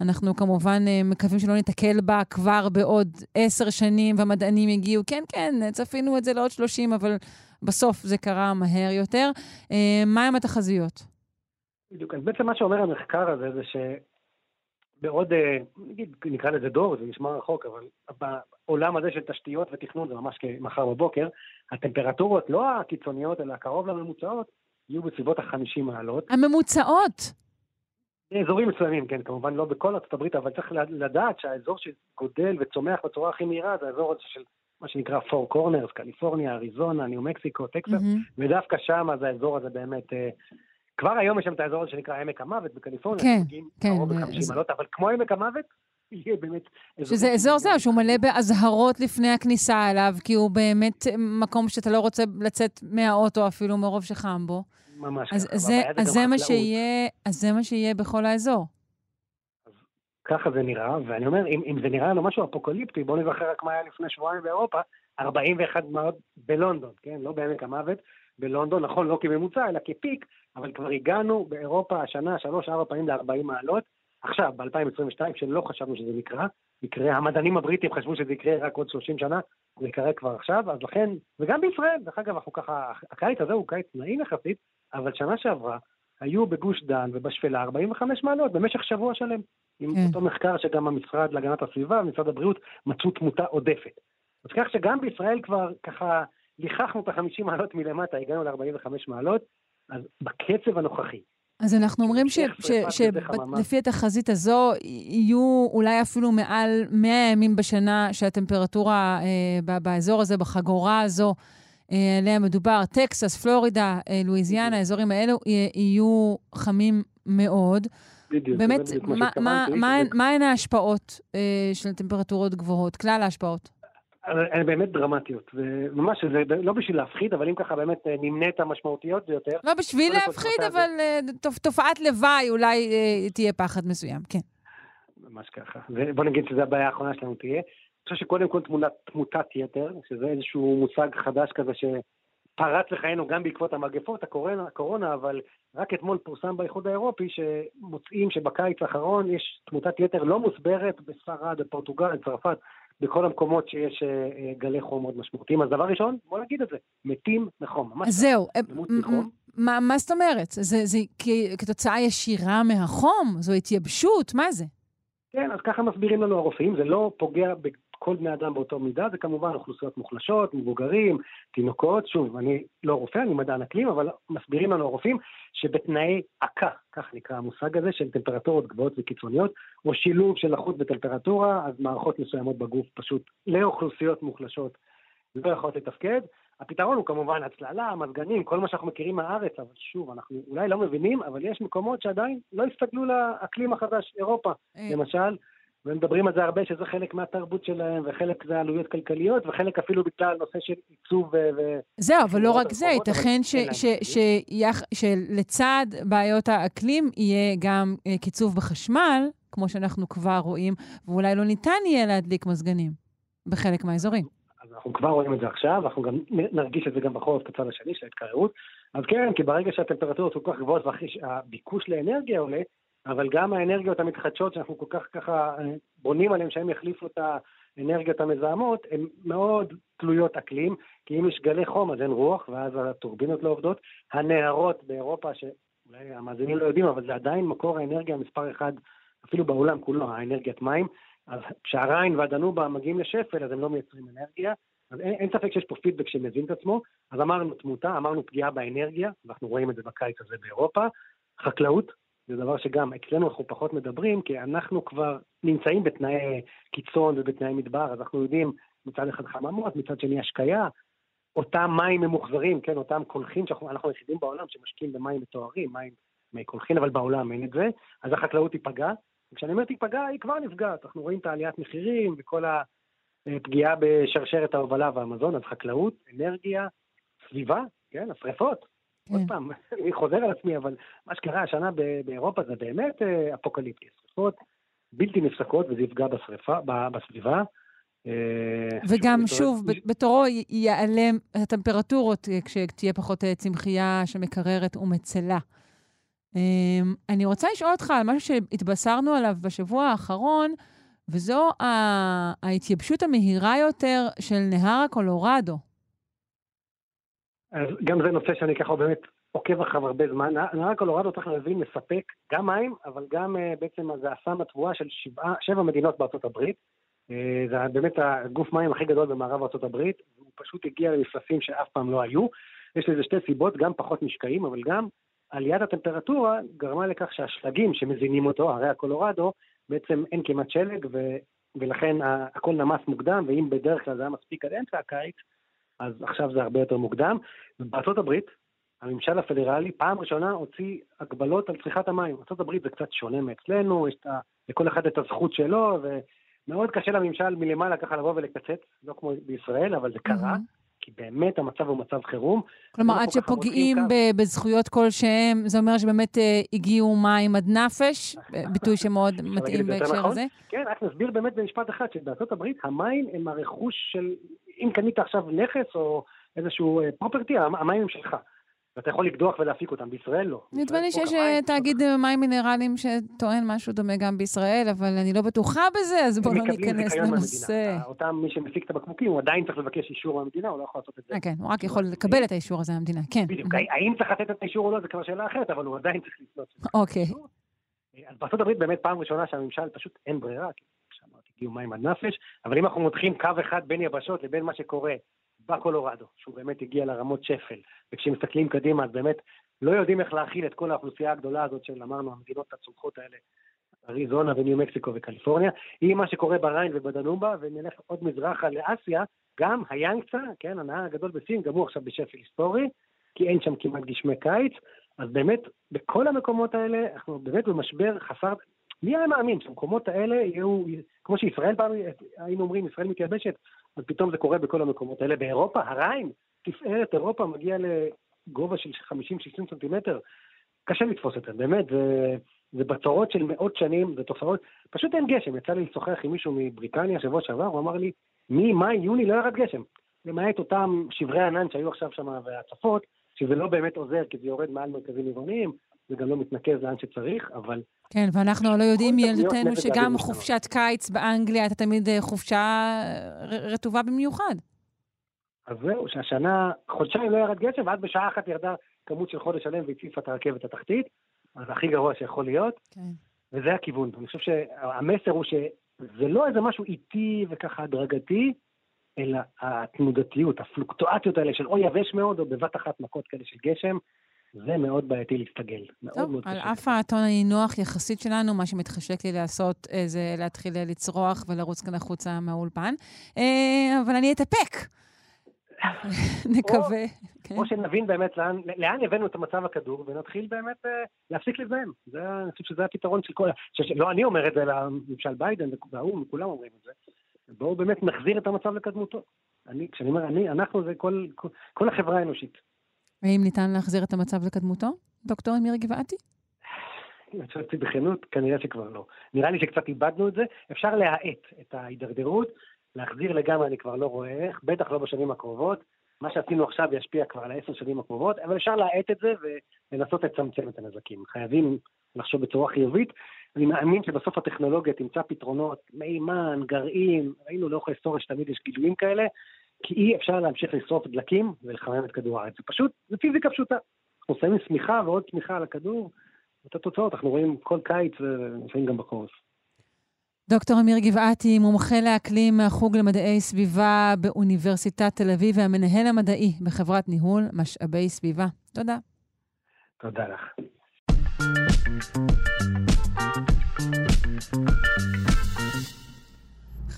[SPEAKER 1] אנחנו כמובן מקווים שלא ניתקל בה כבר בעוד עשר שנים, והמדענים יגיעו, כן, כן, צפינו את זה לעוד 30, אבל בסוף זה קרה מהר יותר. מה עם התחזיות?
[SPEAKER 7] בדיוק. אז בעצם מה שאומר המחקר הזה זה שבעוד, אה, נגיד, נקרא לזה דור, זה נשמע רחוק, אבל בעולם הזה של תשתיות ותכנון, זה ממש כמחר בבוקר, הטמפרטורות, לא הקיצוניות, אלא קרוב לממוצעות, יהיו בסביבות ה-50 מעלות.
[SPEAKER 1] הממוצעות?
[SPEAKER 7] אזורים מסוימים, כן, כמובן לא בכל ארצות הברית, אבל צריך לדעת שהאזור שגודל וצומח בצורה הכי מהירה זה האזור הזה של מה שנקרא Four Corners, קליפורניה, אריזונה, ניו מקסיקו, טקסס, mm-hmm. ודווקא שם אז האזור הזה באמת, אה, כבר היום יש שם את האזור הזה שנקרא עמק המוות בקליפורניה,
[SPEAKER 1] כן, כן.
[SPEAKER 7] קרוב ל-50 מעלות, אבל כמו עמק המוות, (laughs) יהיה באמת...
[SPEAKER 1] שזה אזור זהו, שהוא מלא באזהרות לפני הכניסה אליו, כי הוא באמת מקום שאתה לא רוצה לצאת מהאוטו אפילו מרוב שחם בו.
[SPEAKER 7] ממש
[SPEAKER 1] אז
[SPEAKER 7] ככה.
[SPEAKER 1] זה, אז זה מה. שיהיה, אז זה מה שיהיה בכל האזור.
[SPEAKER 7] ככה זה נראה, ואני אומר, אם, אם זה נראה לנו משהו אפוקליפטי, בואו נזכר רק מה היה לפני שבועיים באירופה, 41 מעלות בלונדון, כן? לא בעמק המוות, בלונדון, נכון, לא כממוצע, אלא כפיק, אבל כבר הגענו באירופה השנה שלוש-ארבע פעמים ל-40 מעלות. עכשיו, ב-2022, שלא חשבנו שזה נקרא, יקרה, המדענים הבריטים חשבו שזה יקרה רק עוד 30 שנה, זה יקרה כבר עכשיו, אז לכן, וגם בישראל, דרך אגב, אנחנו ככה, הקיץ הזה הוא קיץ נעים יחסית, אבל שנה שעברה, היו בגוש דן ובשפלה 45 מעלות במשך שבוע שלם. עם
[SPEAKER 1] כן.
[SPEAKER 7] אותו מחקר שגם המשרד להגנת הסביבה ומשרד הבריאות מצאו תמותה עודפת. אז כך שגם בישראל כבר ככה ליחכנו את ה-50 מעלות מלמטה, הגענו ל-45 מעלות, אז בקצב הנוכחי,
[SPEAKER 1] אז אנחנו אומרים. שלפי התחזית הזו יהיו אולי אפילו מעל 100 ימים בשנה שהטמפרטורה אה, באזור הזה, בחגורה הזו, אה, עליה מדובר, טקסס, פלורידה, אה, לואיזיאנה, האזורים האלו יה- יהיו חמים מאוד.
[SPEAKER 7] בדיוק,
[SPEAKER 1] באמת,
[SPEAKER 7] מה
[SPEAKER 1] מה- מה-
[SPEAKER 7] שהתכוונתי,
[SPEAKER 1] מה-
[SPEAKER 7] שזה-
[SPEAKER 1] מהן ההשפעות אה, של טמפרטורות גבוהות, כלל ההשפעות?
[SPEAKER 7] הן באמת דרמטיות, וממש, זה לא בשביל להפחיד, אבל אם ככה באמת אה, נמנה את המשמעותיות ביותר,
[SPEAKER 1] לא בשביל להפחיד, אבל אה, תופ- תופעת לוואי אולי אה, תהיה פחד מסוים, כן.
[SPEAKER 7] ממש ככה. ובוא נגיד שזו הבעיה האחרונה שלנו תהיה. אני חושב שקודם כל תמונת, תמותת יתר, שזה איזשהו מושג חדש כזה שפרץ לחיינו גם בעקבות המגפות, הקורונה, הקורונה, אבל רק אתמול פורסם באיחוד האירופי שמוצאים שבקיץ האחרון יש תמותת יתר לא מוסברת בספרד, בפורטוגל, בצרפת, בכל המקומות שיש אה, אה, גלי חום מאוד משמעותיים. אז דבר ראשון, בוא נגיד את זה, מתים מחום.
[SPEAKER 1] אז זהו, אה, מה מה זאת אומרת? זה זה כתוצאה ישירה מהחום? זו התייבשות? מה זה?
[SPEAKER 7] כן, אז ככה מסבירים לנו הרופאים, זה לא פוגע בכל בני אדם באותו מידה, זה כמובן אוכלוסיות מוחלשות, מבוגרים, תינוקות, שוב, אני לא רופא, אני מדען אקלים, אבל מסבירים לנו הרופאים שבתנאי עקה, כך נקרא המושג הזה, של טמפרטורות גבוהות וקיצוניות, או שילוב של לחות בטמפרטורה, אז מערכות מסוימות בגוף פשוט לאוכלוסיות מוחלשות לא יכולות לתפקד. הפתרון הוא כמובן הצללה, מזגנים, כל מה שאנחנו מכירים מהארץ, אבל שוב, אנחנו אולי לא מבינים, אבל יש מקומות שעדיין לא הסתגלו לאקלים החדש, אירופה.
[SPEAKER 1] אה,
[SPEAKER 7] למשל, ומדברים על זה הרבה, שזה חלק מהתרבות שלהם, וחלק זה עלויות כלכליות, וחלק אפילו בגלל נושא של עיצוב ו...
[SPEAKER 1] זהו, אבל לא רק זה, ייתכן שלצד בעיות האקלים יהיה גם אה, קיצוב בחשמל, כמו שאנחנו כבר רואים, ואולי לא ניתן יהיה להדליק מזגנים בחלק מהאזורים.
[SPEAKER 7] אז אנחנו כבר רואים את זה עכשיו, אנחנו גם נרגיש את זה גם בחורף בצד השני של ההתקררות. אז כן, כי ברגע שהטמפרטורות כל כך גבוהות והביקוש לאנרגיה עולה, אבל גם האנרגיות המתחדשות שאנחנו כל כך ככה אה, בונים עליהן שהם יחליפו את האנרגיות המזהמות, הן מאוד תלויות אקלים, כי אם יש גלי חום אז אין רוח, ואז הטורבינות לא עובדות. הנהרות באירופה, שאולי המאזינים לא יודעים, אבל זה עדיין מקור האנרגיה מספר אחד, אפילו בעולם כולו, האנרגיית מים. אז כשהריין והדנובה מגיעים לשפל, אז הם לא מייצרים אנרגיה. אז אין, אין ספק שיש פה פידבק שמזין את עצמו. אז אמרנו תמותה, אמרנו פגיעה באנרגיה, ואנחנו רואים את זה בקיץ הזה באירופה. חקלאות, זה דבר שגם אצלנו אנחנו פחות מדברים, כי אנחנו כבר נמצאים בתנאי קיצון ובתנאי מדבר, אז אנחנו יודעים מצד אחד חממות, מצד שני השקיה, אותם מים ממוחזרים, כן, אותם קולחים, שאנחנו אנחנו היחידים בעולם שמשקיעים במים מטוהרים, מים מי קולחין, אבל בעולם אין את זה, אז החקלאות תיפגע. וכשאני אומר תיפגע, היא כבר נפגעת. אנחנו רואים את העליית מחירים וכל הפגיעה בשרשרת ההובלה והמזון, אז חקלאות, אנרגיה, סביבה, כן, השרפות.
[SPEAKER 1] כן.
[SPEAKER 7] עוד פעם, (laughs) אני חוזר על עצמי, אבל מה שקרה השנה באירופה זה באמת אה, אפוקליפטי. שרפות בלתי נפסקות, וזה יפגע בשריפה, בסביבה. אה,
[SPEAKER 1] וגם,
[SPEAKER 7] שוב,
[SPEAKER 1] בתורו ייעלם הטמפרטורות אה, כשתהיה פחות צמחייה שמקררת ומצלה. אמ, אני רוצה לשאול אותך על משהו שהתבשרנו עליו בשבוע האחרון, וזו ההתייבשות המהירה יותר של נהר הקולורדו.
[SPEAKER 7] אז גם זה נושא שאני ככה באמת עוקב אחריו הרבה זמן. נהר- הקולורדו, צריך להבין, מספק גם מים, אבל גם אה, בעצם זה הסם התבואה של שבעה, שבע מדינות בארצות הברית. אה, זה באמת הגוף מים הכי גדול במערב ארצות הברית, הוא פשוט הגיע למפלסים שאף פעם לא היו. יש לזה שתי סיבות, גם פחות משקעים, אבל גם עליית הטמפרטורה גרמה לכך שהשלגים שמזינים אותו, הרי הקולורדו, בעצם אין כמעט שלג, ו, ולכן הכל נמס מוקדם, ואם בדרך כלל זה היה מספיק עד אמצע הקיץ, אז עכשיו זה הרבה יותר מוקדם. ובארצות הברית, הממשל הפדרלי פעם ראשונה הוציא הגבלות על צריכת המים. ארה"ב זה קצת שונה מאצלנו, יש לכל אחד את הזכות שלו, ומאוד קשה לממשל מלמעלה ככה לבוא ולקצץ, לא כמו בישראל, אבל זה קרה. Mm-hmm. כי באמת המצב הוא מצב חירום.
[SPEAKER 1] כלומר, עד שפוגעים בזכויות כלשהם, זה אומר שבאמת אה, הגיעו מים עד נפש, (laughs) ביטוי שמאוד מתאים בהקשר נכון. הזה?
[SPEAKER 7] כן, רק נסביר באמת במשפט אחד, שבארצות הברית המים הם הרכוש של, אם קנית עכשיו נכס או איזשהו פרופרטי, אה, המים הם שלך. ואתה יכול לקדוח ולהפיק אותם, בישראל לא.
[SPEAKER 1] נדמה לי שיש אה, תאגיד מים מינרליים שטוען משהו דומה גם בישראל, אבל אני לא בטוחה בזה, אז בואו לא ניכנס לנושא.
[SPEAKER 7] אותם מי שמפיק את הבקבוקים, הוא עדיין צריך לבקש אישור מהמדינה, הוא לא יכול לעשות את זה.
[SPEAKER 1] כן, הוא רק יכול לקבל את האישור הזה מהמדינה, כן.
[SPEAKER 7] בדיוק, האם צריך לתת את האישור או לא, זה כבר שאלה אחרת, אבל הוא עדיין צריך לפנות.
[SPEAKER 1] אוקיי.
[SPEAKER 7] אז בארה"ב באמת פעם ראשונה שהממשל פשוט אין ברירה, מים עד נפש, אבל אם אנחנו מותחים קו אחד בין יבשות לבין מה שקורה בקולורדו, שהוא באמת הגיע לרמות שפל. וכשמסתכלים קדימה, אז באמת לא יודעים איך להכיל את כל האוכלוסייה הגדולה הזאת של, אמרנו, המדינות הצומחות האלה, אריזונה וניו מקסיקו וקליפורניה. עם מה שקורה בריין ובדנובה, ונלך עוד מזרחה לאסיה, גם היאנגצה, כן, הנהר הגדול בסין, גם הוא עכשיו בשפל היסטורי, כי אין שם כמעט גשמי קיץ. אז באמת, בכל המקומות האלה, אנחנו באמת במשבר חסר... מי היה מאמין שהמקומות האלה יהיו, כמו שישראל פעם, היינו אומרים, ישראל מתייבשת, אז פתאום זה קורה בכל המקומות האלה. באירופה, הריין, תפארת אירופה, מגיע לגובה של 50-60 סנטימטר. קשה לתפוס את זה, באמת, זה, זה בצורות של מאות שנים, זה תופעות, פשוט אין גשם. יצא לי לשוחח עם מישהו מבריטניה שבוע שעבר, הוא אמר לי, ממאי, יוני לא ירד גשם. למעט אותם שברי ענן שהיו עכשיו שם והצפות, שזה לא באמת עוזר, כי זה יורד מעל מרכזים עירוניים, זה גם לא מתנקז לאן שצריך, אבל...
[SPEAKER 1] כן, ואנחנו לא יודעים מילדותינו שגם חופשת קיץ באנגליה הייתה תמיד אה, חופשה אה, רטובה במיוחד.
[SPEAKER 7] אז זהו, שהשנה חודשיים לא ירד גשם, ואז בשעה אחת ירדה כמות של חודש שלם והציפה את הרכבת התחתית, אז הכי גרוע שיכול להיות. כן. וזה הכיוון. אני חושב שהמסר הוא שזה לא איזה משהו איטי וככה הדרגתי, אלא התנודתיות, הפלוקטואציות האלה של או יבש מאוד, או בבת אחת מכות כאלה של גשם, זה מאוד בעייתי להסתגל. מאוד טוב, מאוד
[SPEAKER 1] על אף הטון הנינוח יחסית שלנו, מה שמתחשק לי לעשות אה, זה להתחיל לצרוח ולרוץ כאן החוצה מהאולפן. אה, אבל אני אתאפק. (laughs) נקווה.
[SPEAKER 7] כן. או שנבין באמת לאן, לאן הבאנו את המצב הכדור, ונתחיל באמת אה, להפסיק לזהם. אני חושב שזה הפתרון של כל... שש, לא אני אומר את זה, אלא ממשל ביידן והאו"ם, כולם אומרים את זה. בואו באמת נחזיר את המצב לקדמותו. אני, כשאני אומר אני, אנחנו זה כל, כל, כל החברה האנושית.
[SPEAKER 1] האם ניתן להחזיר את המצב לקדמותו, דוקטור אמיר גבעתי?
[SPEAKER 7] חושבת בכנות, כנראה שכבר לא. נראה לי שקצת איבדנו את זה. אפשר להאט את ההידרדרות, להחזיר לגמרי אני כבר לא רואה איך, בטח לא בשנים הקרובות. מה שעשינו עכשיו ישפיע כבר על העשר שנים הקרובות, אבל אפשר להאט את זה ולנסות לצמצם את הנזקים. חייבים לחשוב בצורה חיובית. אני מאמין שבסוף הטכנולוגיה תמצא פתרונות, מימן, גרעין, ראינו לאורך ההיסטוריה שתמיד יש גילויים כאלה, כי אי אפשר להמשיך לשרוף דלקים ולחמם את כדור הארץ. זה פשוט, זה פיזיקה פשוטה. אנחנו שמים שמיכה ועוד שמיכה על הכדור, את התוצאות אנחנו רואים כל קיץ ולפעמים גם בחורף.
[SPEAKER 1] דוקטור אמיר גבעתי, מומחה לאקלים מהחוג למדעי סביבה באוניברסיטת תל אביב והמנהל המדעי בחברת ניהול משאבי סביבה. תודה.
[SPEAKER 7] תודה לך.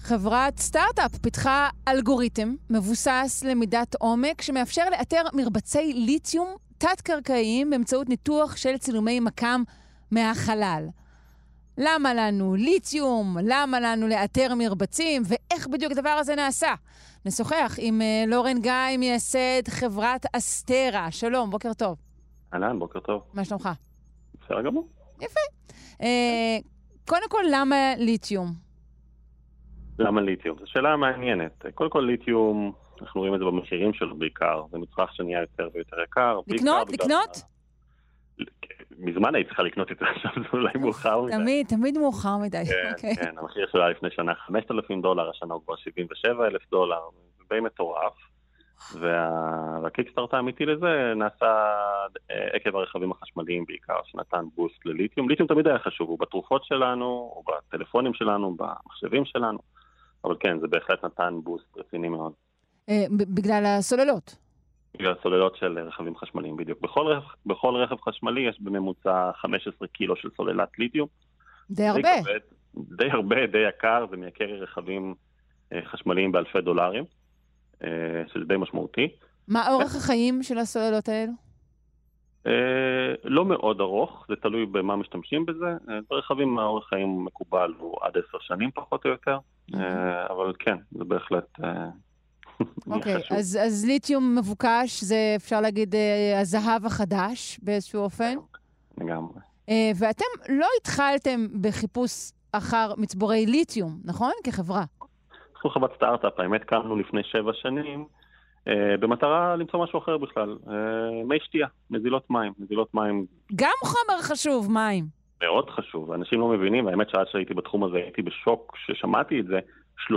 [SPEAKER 1] חברת סטארט-אפ פיתחה אלגוריתם מבוסס למידת עומק שמאפשר לאתר מרבצי ליתיום תת-קרקעיים באמצעות ניתוח של צילומי מקם מהחלל. למה לנו ליתיום? למה לנו לאתר מרבצים? ואיך בדיוק הדבר הזה נעשה? נשוחח עם uh, לורן גיא, מייסד חברת אסטרה. שלום, בוקר טוב.
[SPEAKER 8] אהלן, בוקר טוב.
[SPEAKER 1] מה שלומך?
[SPEAKER 8] בסדר גמור.
[SPEAKER 1] יפה. Uh, קודם כל, למה ליתיום?
[SPEAKER 8] למה ליתיום? זו שאלה מעניינת. קודם כל ליתיום, אנחנו רואים את זה במחירים שלו בעיקר, זה מצרך שנהיה יותר ויותר יקר.
[SPEAKER 1] לקנות? לקנות?
[SPEAKER 8] מזמן היית צריכה לקנות את זה, עכשיו זה אולי מאוחר מדי.
[SPEAKER 1] תמיד, תמיד מאוחר מדי.
[SPEAKER 8] כן, אוקיי. כן, המחיר שלו היה לפני שנה 5,000 דולר, השנה הוא כבר 77,000 דולר, זה די מטורף. והקיקסטארט האמיתי לזה נעשה עקב הרכבים החשמליים בעיקר, שנתן בוסט לליתיום. ליתיום תמיד היה חשוב, הוא בתרופות שלנו, הוא בטלפונים שלנו, במחשבים שלנו, אבל כן, זה בהחלט נתן בוסט רציני מאוד.
[SPEAKER 1] אה, בגלל הסוללות.
[SPEAKER 8] בגלל סוללות של רכבים חשמליים, בדיוק. בכל רכב, בכל רכב חשמלי יש בממוצע 15 קילו של סוללת ליתיום.
[SPEAKER 1] די הרבה.
[SPEAKER 8] די, כבד, די הרבה, די יקר, זה מייקר רכבים אה, חשמליים באלפי דולרים, אה, שזה די משמעותי.
[SPEAKER 1] מה אורך החיים של הסוללות האלו?
[SPEAKER 8] אה, לא מאוד ארוך, זה תלוי במה משתמשים בזה. אה, ברכבים האורך חיים מקובל הוא עד עשר שנים פחות או יותר, אה, אבל כן, זה בהחלט (laughs)
[SPEAKER 1] אוקיי,
[SPEAKER 8] חשוב.
[SPEAKER 1] אז, אז ליתיום מבוקש, זה אפשר להגיד הזהב החדש באיזשהו אופן.
[SPEAKER 8] לגמרי.
[SPEAKER 1] אה, ואתם לא התחלתם בחיפוש אחר מצבורי ליתיום, נכון? כחברה.
[SPEAKER 8] אנחנו חברת סטארט-אפ, האמת קמנו לפני שבע שנים, במטרה למצוא משהו אחר בכלל. אה, מי שתייה, נזילות מים. נזילות מים
[SPEAKER 1] גם חומר חשוב, מים.
[SPEAKER 8] מאוד חשוב, אנשים לא מבינים, והאמת שעד שהייתי בתחום הזה הייתי בשוק כששמעתי את זה, 30%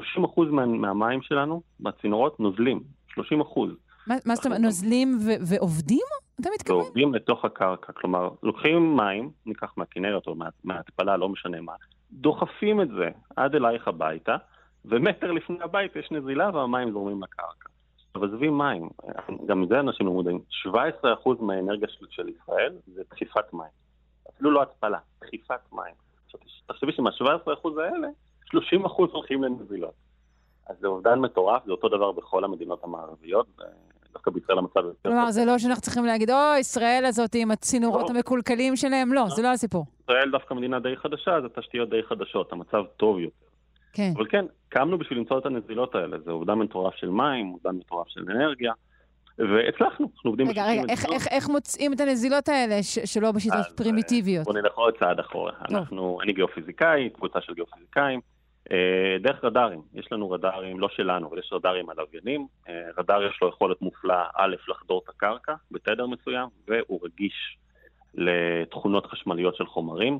[SPEAKER 8] מה, מהמים שלנו, בצינורות, נוזלים. 30%.
[SPEAKER 1] מה, מה זאת אומרת, נוזלים ו- ועובדים? אתה מתכוון?
[SPEAKER 8] ועובדים לתוך הקרקע. כלומר, לוקחים מים, ניקח מהכנרת או מה- מההתפלה, לא משנה מה, דוחפים את זה עד אלייך הביתה, ומטר לפני הבית יש נזילה והמים זורמים לקרקע. אבל עזבי מים, גם זה אנשים לא מודעים. 17% מהאנרגיה של, של ישראל זה דחיפת מים. אפילו לא התפלה, דחיפת מים. עכשיו, תחשבי שמה-17% האלה, 30% הולכים לנזילות. אז זה אובדן מטורף, זה אותו דבר בכל המדינות המערביות, ודווקא בישראל המצב יותר
[SPEAKER 1] כלומר, זה לא שאנחנו צריכים להגיד, או, ישראל הזאת עם הצינורות
[SPEAKER 8] לא.
[SPEAKER 1] המקולקלים שלהם, לא, זה לא הסיפור.
[SPEAKER 8] ישראל דווקא מדינה די חדשה, אז התשתיות די חדשות, המצב טוב יותר.
[SPEAKER 1] כן.
[SPEAKER 8] אבל כן, קמנו בשביל למצוא את הנזילות האלה, זה אובדן מטורף של מים, אובדן מטורף של אנרגיה, והצלחנו, אנחנו עובדים
[SPEAKER 1] רגע, רגע, איך. איך, איך מוצאים את הנזילות האלה ש- שלא בשיטות
[SPEAKER 8] אז,
[SPEAKER 1] פרימיטיביות?
[SPEAKER 8] בוא נלך עוד צעד אחורה. אנחנו, אני גיאופיזיקאי, קבוצה של גיאופיזיקאים, אה, דרך רדארים. יש לנו רדארים, לא שלנו, אבל יש רדארים על לוויינים. אה, רדאר יש לו יכולת מופלאה, א', לחדור את הקרקע בתדר מסוים, והוא רגיש לתכונות חשמליות של חומרים.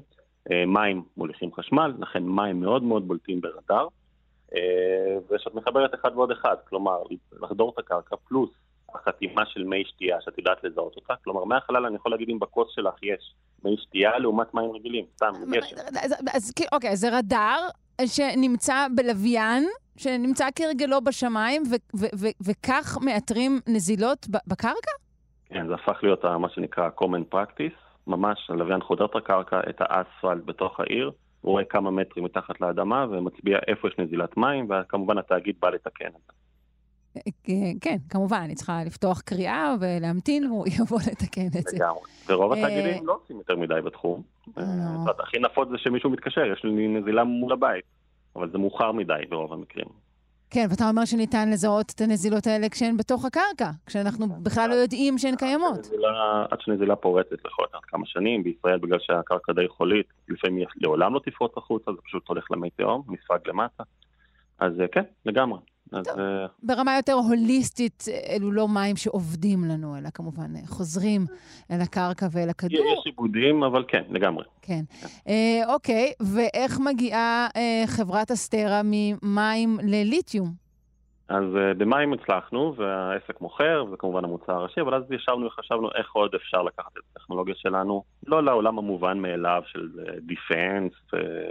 [SPEAKER 8] אה, מים מוליכים חשמל, לכן מים מאוד מאוד בולטים ברדאר. אה, ושאת מחברת אחד ועוד אחד, כלומר, לחדור את הקרקע, פלוס החתימה של מי שתייה שאת יודעת לזהות אותה. כלומר, מהחלל אני יכול להגיד אם בכוס שלך יש מי שתייה לעומת מים רגילים, סתם, גשם.
[SPEAKER 1] אז, אז אוקיי, זה רדאר שנמצא בלוויין, שנמצא כהרגלו בשמיים, ו- ו- ו- וכך מאתרים נזילות בקרקע?
[SPEAKER 8] כן, זה הפך להיות מה שנקרא common practice, ממש הלוויין חודר את הקרקע, את האספלט בתוך העיר, הוא רואה כמה מטרים מתחת לאדמה ומצביע איפה יש נזילת מים, וכמובן התאגיד בא לתקן את זה.
[SPEAKER 1] כן, כן, כמובן, אני צריכה לפתוח קריאה ולהמתין, והוא (laughs) יבוא לתקן את זה.
[SPEAKER 8] לגמרי. ורוב
[SPEAKER 1] אה,
[SPEAKER 8] התאגידים לא עושים יותר מדי בתחום.
[SPEAKER 1] לא.
[SPEAKER 8] אה, יודעת, הכי נפוץ זה שמישהו מתקשר, יש לי נזילה מול הבית, אבל זה מאוחר מדי ברוב המקרים.
[SPEAKER 1] כן, ואתה אומר שניתן לזהות את הנזילות האלה כשהן בתוך הקרקע, כשאנחנו בכלל לא יודעים שהן קיימות.
[SPEAKER 8] נזילה, עד שנזילה פורצת יכול לקחת כמה שנים, בישראל בגלל שהקרקע די חולית, לפעמים היא לעולם לא תפרוץ החוצה, זה פשוט הולך למי תהום, נספג למטה. אז אה, כן, לגמרי. אז אה,
[SPEAKER 1] ברמה יותר הוליסטית, אלו לא מים שעובדים לנו, אלא כמובן אה, חוזרים אל הקרקע ואל הכדור.
[SPEAKER 8] יש עיבודים, אבל כן, לגמרי.
[SPEAKER 1] כן. אה, אוקיי, ואיך מגיעה אה, חברת אסטרה ממים לליתיום?
[SPEAKER 8] אז uh, במים הצלחנו, והעסק מוכר, וזה כמובן המוצר הראשי, אבל אז ישבנו וחשבנו איך עוד אפשר לקחת את הטכנולוגיה שלנו, לא לעולם המובן מאליו של דיפנס,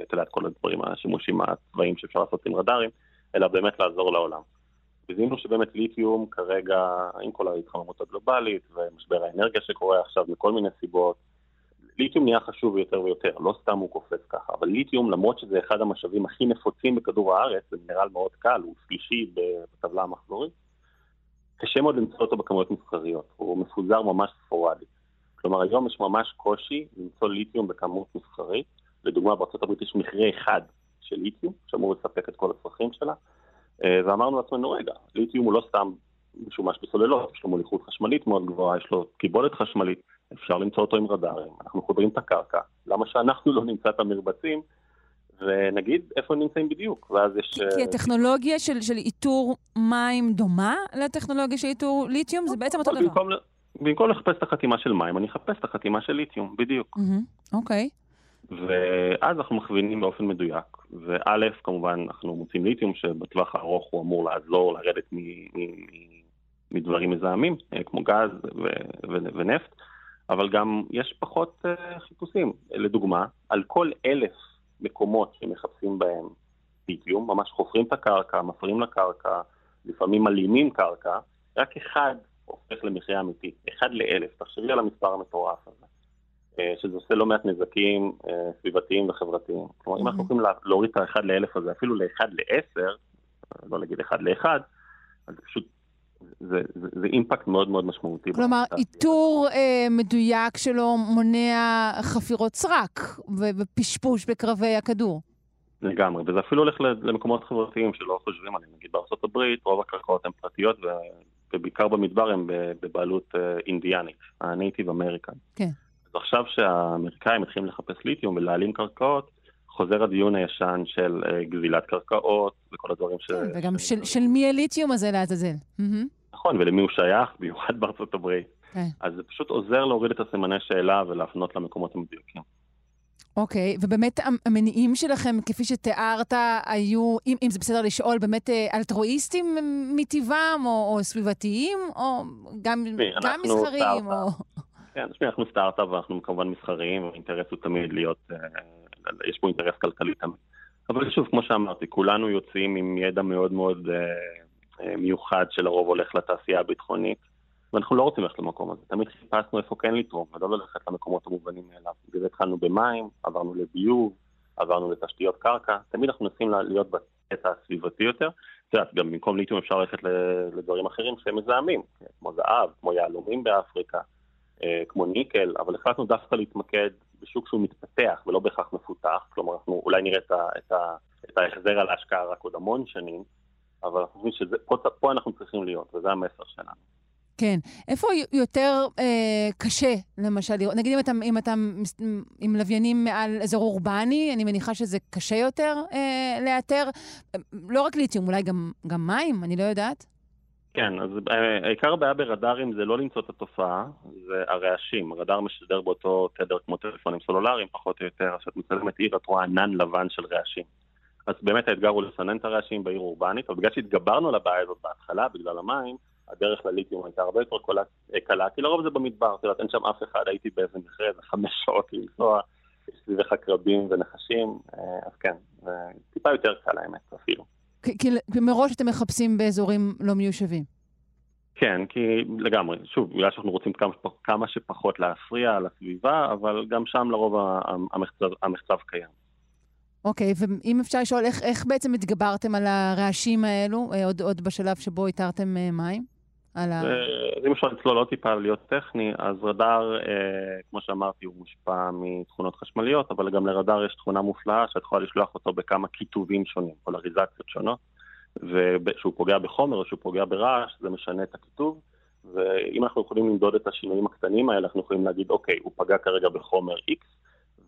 [SPEAKER 8] את כל הדברים, השימושים הצבאיים שאפשר לעשות עם רדארים, אלא באמת לעזור לעולם. וזיהינו שבאמת ליתיום כרגע, עם כל ההתחממות הגלובלית ומשבר האנרגיה שקורה עכשיו מכל מיני סיבות, ליתיום נהיה חשוב יותר ויותר, לא סתם הוא קופץ ככה, אבל ליתיום, למרות שזה אחד המשאבים הכי נפוצים בכדור הארץ, זה מינרל מאוד קל, הוא שלישי בטבלה המחזורית, קשה מאוד למצוא אותו בכמויות מסחריות, הוא מפוזר ממש ספורדית. כלומר, היום יש ממש קושי למצוא ליתיום בכמות מסחרית. לדוגמה, בארה"ב יש מכרה אחד של ליתיום, שאמור לספק את כל הצרכים שלה, אה, ואמרנו לעצמנו, רגע, ליתיום הוא לא סתם משומש בסוללות, יש לו מוליכות חשמלית מאוד גבוהה, יש לו קיבולת חשמלית, אפשר למצוא אותו עם רדארים, אנחנו חודרים את הקרקע, למה שאנחנו לא נמצא את המרבצים ונגיד איפה הם נמצאים בדיוק, ואז יש...
[SPEAKER 1] כי
[SPEAKER 8] אה,
[SPEAKER 1] הטכנולוגיה של, של איתור מים דומה לטכנולוגיה של איתור ליתיום? זה בעצם אותו דבר.
[SPEAKER 8] במקום, במקום לחפש את החתימה של מים, אני אחפש את החתימה של ליתיום, בדיוק.
[SPEAKER 1] אוקיי.
[SPEAKER 8] ואז אנחנו מכווינים באופן מדויק. וא', כמובן, אנחנו מוצאים ליתיום שבטווח הארוך הוא אמור לעזור לרדת מ- מ- מ- מדברים מזהמים, אה, כמו גז ו- ו- ונפט, אבל גם יש פחות אה, חיפושים. לדוגמה, על כל אלף מקומות שמחפשים בהם ליתיום, ממש חופרים את הקרקע, מפרים לקרקע, לפעמים מלאימים קרקע, רק אחד הופך למחיה אמיתית, אחד לאלף, תחשבי על המספר המטורף הזה, שזה עושה לא מעט נזקים אה, סביבתיים וחברתיים. כלומר, אם אנחנו יכולים להוריד את האחד לאלף הזה, אפילו לאחד לעשר, לא להגיד אחד לאחד, אז פשוט זה, זה, זה אימפקט מאוד מאוד משמעותי.
[SPEAKER 1] כלומר, איתור אה, מדויק שלו מונע חפירות סרק ופשפוש בקרבי הכדור.
[SPEAKER 8] לגמרי, וזה אפילו הולך למקומות חברתיים שלא חושבים עליהם. נגיד בארצות הברית רוב הקרקעות הן פרטיות, ובעיקר במדבר הן בבעלות אה, אינדיאנית, הנייטיב אמריקן.
[SPEAKER 1] כן.
[SPEAKER 8] אז עכשיו שהאמריקאים מתחילים לחפש ליתיום ולהעלים קרקעות, חוזר הדיון הישן של uh, גזילת קרקעות וכל הדברים ש...
[SPEAKER 1] כן, וגם של, של מי הליתיום הזה לעזאזל.
[SPEAKER 8] נכון, ולמי הוא שייך, במיוחד (laughs) בארצות הברית.
[SPEAKER 1] כן.
[SPEAKER 8] אז זה פשוט עוזר להוריד את הסימני שאלה ולהפנות למקומות המדויקים.
[SPEAKER 1] אוקיי, okay, ובאמת המניעים שלכם, כפי שתיארת, היו, אם, אם זה בסדר לשאול, באמת אה, אלטרואיסטים מטבעם, או, או סביבתיים, או גם, גם מסחריים, או... (laughs)
[SPEAKER 8] כן, תשמעי, אנחנו סטארט-אפ ואנחנו כמובן מסחריים, האינטרס הוא תמיד להיות, אה, יש פה אינטרס כלכלי תמיד. אבל שוב, כמו שאמרתי, כולנו יוצאים עם ידע מאוד מאוד אה, מיוחד שלרוב הולך לתעשייה הביטחונית. ואנחנו לא רוצים ללכת למקום הזה. תמיד חיפשנו איפה כן לתרום, ולא ללכת למקומות המובנים מאליו. בגלל התחלנו במים, עברנו לביוב, עברנו לתשתיות קרקע, תמיד אנחנו מנסים להיות בקטע הסביבתי יותר. את יודעת, גם במקום ליטיום אפשר ללכת לדברים אחרים שהם מזהמים, כמו זהב, כמו יהלומים באפריקה, אה, כמו ניקל, אבל החלטנו דווקא להתמקד בשוק שהוא מתפתח ולא בהכרח מפותח, כלומר אנחנו אולי נראה את, ה, את, ה, את ההחזר על ההשקעה רק עוד המון שנים, אבל אנחנו חושבים שפה אנחנו צריכים להיות, וזה המסר שלנו.
[SPEAKER 1] כן. איפה יותר אה, קשה, למשל? נגיד אם אתה, אם אתה עם לוויינים מעל אזור אורבני, אני מניחה שזה קשה יותר אה, לאתר. לא רק ליתיום, אולי גם, גם מים, אני לא יודעת.
[SPEAKER 8] כן, אז אה, עיקר הבעיה ברדארים זה לא למצוא את התופעה, זה הרעשים. הרדאר משדר באותו תדר כמו טלפונים סלולריים, פחות או יותר, כשאת מצלמת עיר את רואה ענן לבן של רעשים. אז באמת האתגר הוא לסנן את הרעשים בעיר אורבנית, אבל בגלל שהתגברנו על הבעיה הזאת בהתחלה, בגלל המים, הדרך לליתיום הייתה הרבה יותר קלה, כי לרוב זה במדבר, את יודעת, אין שם אף אחד, הייתי באיזה מכרה, זה חמש (laughs) שעות לנסוע, יש סביבך קרבים ונחשים, אה, אז כן, זה טיפה יותר קל האמת אפילו.
[SPEAKER 1] כי מראש אתם מחפשים באזורים לא מיושבים.
[SPEAKER 8] כן, כי לגמרי, שוב, בגלל שאנחנו רוצים כמה, כמה שפחות להפריע לסביבה, אבל גם שם לרוב המחצב, המחצב קיים.
[SPEAKER 1] אוקיי, ואם אפשר לשאול, איך, איך בעצם התגברתם על הרעשים האלו, אה, עוד, עוד בשלב שבו איתרתם אה, מים? על ה...
[SPEAKER 8] אז אם אפשר לצלול עוד טיפה להיות טכני, אז רדאר, אה, כמו שאמרתי, הוא מושפע מתכונות חשמליות, אבל גם לרדאר יש תכונה מופלאה שאת יכולה לשלוח אותו בכמה כיתובים שונים, פולריזציות שונות, וכשהוא פוגע בחומר או שהוא פוגע ברעש, זה משנה את הכיתוב. ואם אנחנו יכולים למדוד את השינויים הקטנים האלה, אנחנו יכולים להגיד, אוקיי, הוא פגע כרגע בחומר X,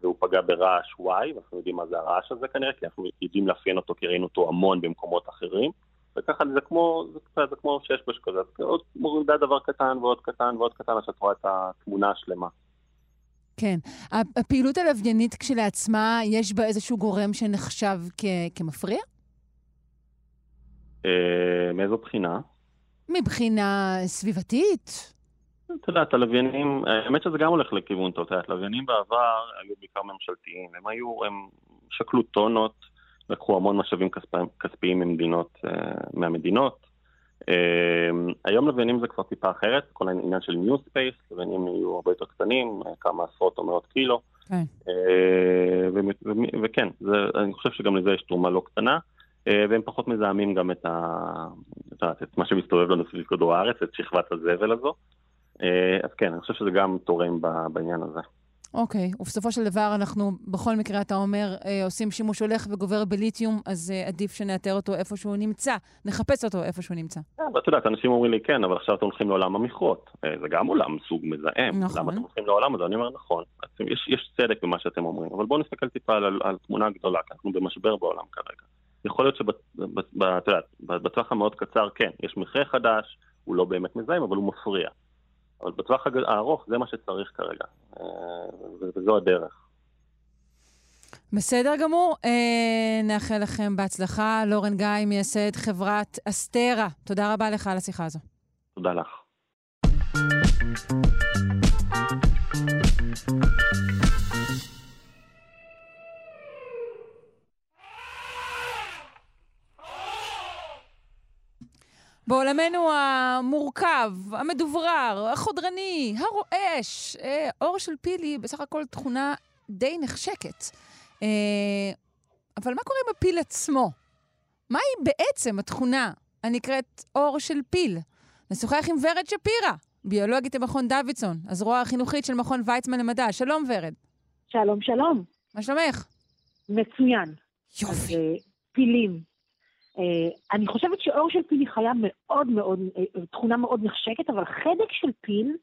[SPEAKER 8] והוא פגע ברעש Y, ואנחנו יודעים מה זה הרעש הזה כנראה, כי אנחנו יודעים לאפיין אותו, כי ראינו אותו המון במקומות אחרים. וככה זה כמו, זה, זה כמו שיש בו שכזה, עוד מורידה דבר קטן ועוד קטן ועוד קטן, עד שאת רואה את התמונה השלמה.
[SPEAKER 1] כן. הפעילות הלוויינית כשלעצמה, יש בה איזשהו גורם שנחשב כ- כמפריע?
[SPEAKER 8] אה, מאיזו בחינה?
[SPEAKER 1] מבחינה סביבתית.
[SPEAKER 8] את יודעת, הלוויינים, האמת שזה גם הולך לכיוון טוב, את יודעת, לוויינים בעבר היו בעיקר ממשלתיים, הם היו, הם שקלו טונות, לקחו המון משאבים כספיים, כספיים ממדינות, אה, מהמדינות. אה, היום לוויינים זה כבר טיפה אחרת, כל העניין של New Space, לוויינים יהיו הרבה יותר קטנים, כמה עשרות או מאות קילו.
[SPEAKER 1] כן.
[SPEAKER 8] וכן, זה, אני חושב שגם לזה יש תרומה לא קטנה. והם פחות מזהמים גם את, ה... את מה שמסתובב לנו סביב כדור הארץ, את שכבת הזבל הזו. אה, אז כן, אני חושב שזה גם תורם בעניין הזה.
[SPEAKER 1] אוקיי, okay. ובסופו של דבר אנחנו, בכל מקרה, אתה אומר, אה, עושים שימוש הולך וגובר בליתיום, אז אה, עדיף שנאתר אותו איפה שהוא נמצא, נחפש אותו איפה שהוא נמצא.
[SPEAKER 8] אבל את יודעת, אנשים אומרים לי, כן, אבל עכשיו אתם הולכים לעולם המכרות. זה גם עולם סוג מזהם.
[SPEAKER 1] נכון.
[SPEAKER 8] למה אתם הולכים לעולם הזה? אני אומר, נכון. יש, יש צדק במה שאתם אומרים, אבל בואו נסתכל טיפה על, על, על תמונה גדולה, כי אנחנו במשבר בעולם כרגע. יכול להיות שבטווח המאוד קצר, כן, יש מכרה חדש, הוא לא באמת מזהם, אבל הוא מפריע. אבל בטווח הארוך זה מה שצריך כרגע, אה, וזו הדרך.
[SPEAKER 1] בסדר גמור, אה, נאחל לכם בהצלחה. לורן גיא, מייסד חברת אסתרה, תודה רבה לך על השיחה הזו.
[SPEAKER 8] תודה לך.
[SPEAKER 1] בעולמנו המורכב, המדוברר, החודרני, הרועש, אה, אור של פיל בסך הכל תכונה די נחשקת. אה, אבל מה קורה עם הפיל עצמו? מהי בעצם התכונה הנקראת אור של פיל? נשוחח עם ורד שפירא, ביולוגית במכון דוידסון, הזרוע החינוכית של מכון ויצמן למדע. שלום, ורד.
[SPEAKER 9] שלום, שלום.
[SPEAKER 1] מה שלומך?
[SPEAKER 9] מצוין.
[SPEAKER 1] יופי.
[SPEAKER 9] אז, אה, פילים. אה, אני חושבת שאור של פיל היא חיה מאוד מאוד, אה, תכונה מאוד נחשקת, אבל חדק של פיל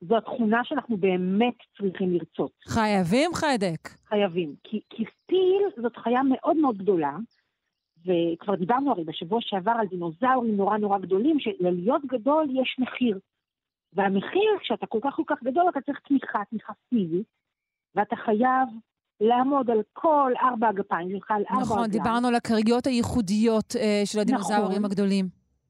[SPEAKER 9] זו התכונה שאנחנו באמת צריכים לרצות.
[SPEAKER 1] חייבים חדק.
[SPEAKER 9] חייבים. כי, כי פיל זאת חיה מאוד מאוד גדולה, וכבר דיברנו הרי בשבוע שעבר על דינוזאורים נורא נורא גדולים, שללהיות גדול יש מחיר. והמחיר, כשאתה כל כך כל כך גדול, אתה צריך תמיכה, תמיכה פיזית, ואתה חייב לעמוד על כל ארבע הגפיים שלך, על ארבע
[SPEAKER 1] נכון,
[SPEAKER 9] רגליים.
[SPEAKER 1] דיברנו על הכריות הייחודיות אה, של הדינוזאורים
[SPEAKER 9] נכון.
[SPEAKER 1] הגדולים.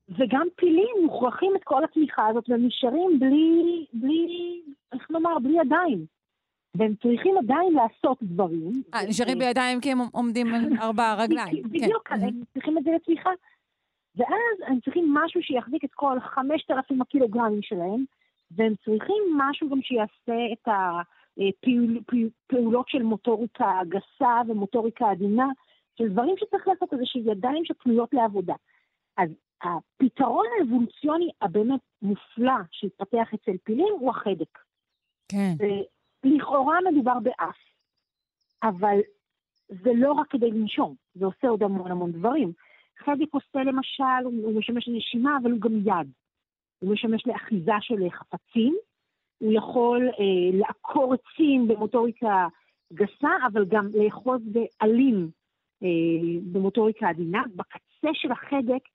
[SPEAKER 9] וגם פילים מוכרחים את כל התמיכה הזאת והם נשארים בלי, בלי, איך נאמר, בלי ידיים. והם צריכים עדיין לעשות דברים.
[SPEAKER 1] אה, נשארים בידיים כי הם עומדים על (laughs) ארבע רגליים. כן.
[SPEAKER 9] בדיוק, הם צריכים את זה לתמיכה. ואז הם צריכים משהו שיחזיק את כל 5,000 הקילוגרמים שלהם, והם צריכים משהו גם שיעשה את הפעולות של מוטוריקה גסה ומוטוריקה עדינה, של דברים שצריך לעשות איזה ידיים שפנויות לעבודה. אז הפתרון האבולוציוני הבאמת מופלא שהתפתח אצל פילים הוא החדק.
[SPEAKER 1] כן.
[SPEAKER 9] לכאורה מדובר באף, אבל זה לא רק כדי לנשום, זה עושה עוד המון המון דברים. חדק עושה למשל, הוא משמש לנשימה, אבל הוא גם יד. הוא משמש לאחיזה של חפצים, הוא יכול אה, לעקור עצים במוטוריקה גסה, אבל גם לאחוז בעלים אה, במוטוריקה עדינה. בקצה של החדק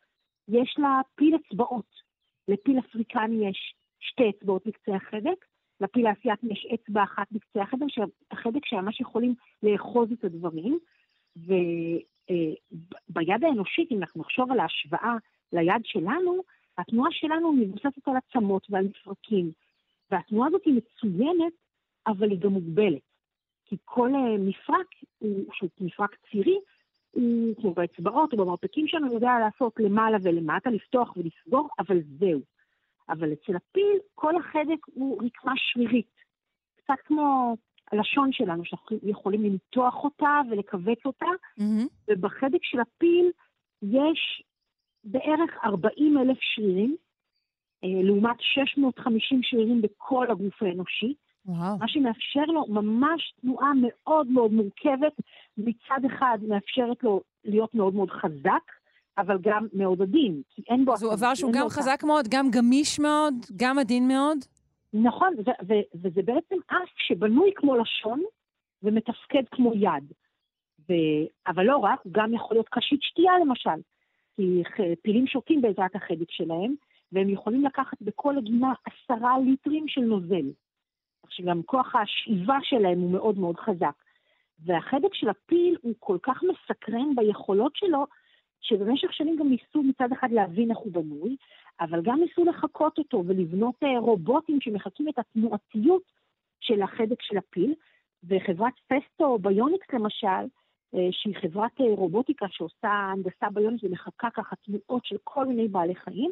[SPEAKER 9] יש לה פיל אצבעות. לפיל אפריקני יש שתי אצבעות בקצה החדק, לפיל האסייתי יש אצבע אחת בקצה החדק, החדק שממש יכולים לאחוז את הדברים. וביד האנושית, אם אנחנו נחשוב על ההשוואה ליד שלנו, התנועה שלנו מבוססת על עצמות ועל מפרקים. והתנועה הזאת היא מצוינת, אבל היא גם מוגבלת. כי כל אה, מפרק, הוא, שהוא מפרק צירי, הוא כמו באצבעות או במרפקים שלנו, יודע לעשות למעלה ולמטה, לפתוח ולסגור, אבל זהו. אבל אצל הפיל, כל החדק הוא רקמה שרירית. קצת כמו הלשון שלנו, שאנחנו יכולים למתוח אותה ולכווץ אותה,
[SPEAKER 1] מהמם.
[SPEAKER 9] ובחדק של הפיל יש בערך 40 אלף שרירים, לעומת 650 שרירים בכל הגוף האנושי,
[SPEAKER 1] וואו.
[SPEAKER 9] מה שמאפשר לו ממש תנועה מאוד מאוד מורכבת, מצד אחד מאפשרת לו להיות מאוד מאוד חזק, אבל גם מאוד עדין, כי אין בו...
[SPEAKER 1] אז הוא עבר שהוא גם. חזק מאוד, גם גמיש מאוד, גם עדין מאוד.
[SPEAKER 9] נכון, ו- ו- וזה בעצם אף שבנוי כמו לשון ומתפקד כמו יד. ו- אבל לא רק, הוא גם יכול להיות קשית שתייה למשל. כי ח- פילים שותים בעזרת החדק שלהם, והם יכולים לקחת בכל עגינה עשרה ליטרים של נוזל. עכשיו גם כוח השאיבה שלהם הוא מאוד מאוד חזק. והחדק של הפיל הוא כל כך מסקרן ביכולות שלו, שבמשך שנים גם ניסו מצד אחד להבין איך הוא בנוי, אבל גם ניסו לחקות אותו ולבנות אה, רובוטים שמחקים את התנועתיות של החדק של הפיל. וחברת פסטו ביוניקס למשל, אה, שהיא חברת אה, רובוטיקה שעושה הנדסה ביונית ומחקה ככה תנועות של כל מיני בעלי חיים,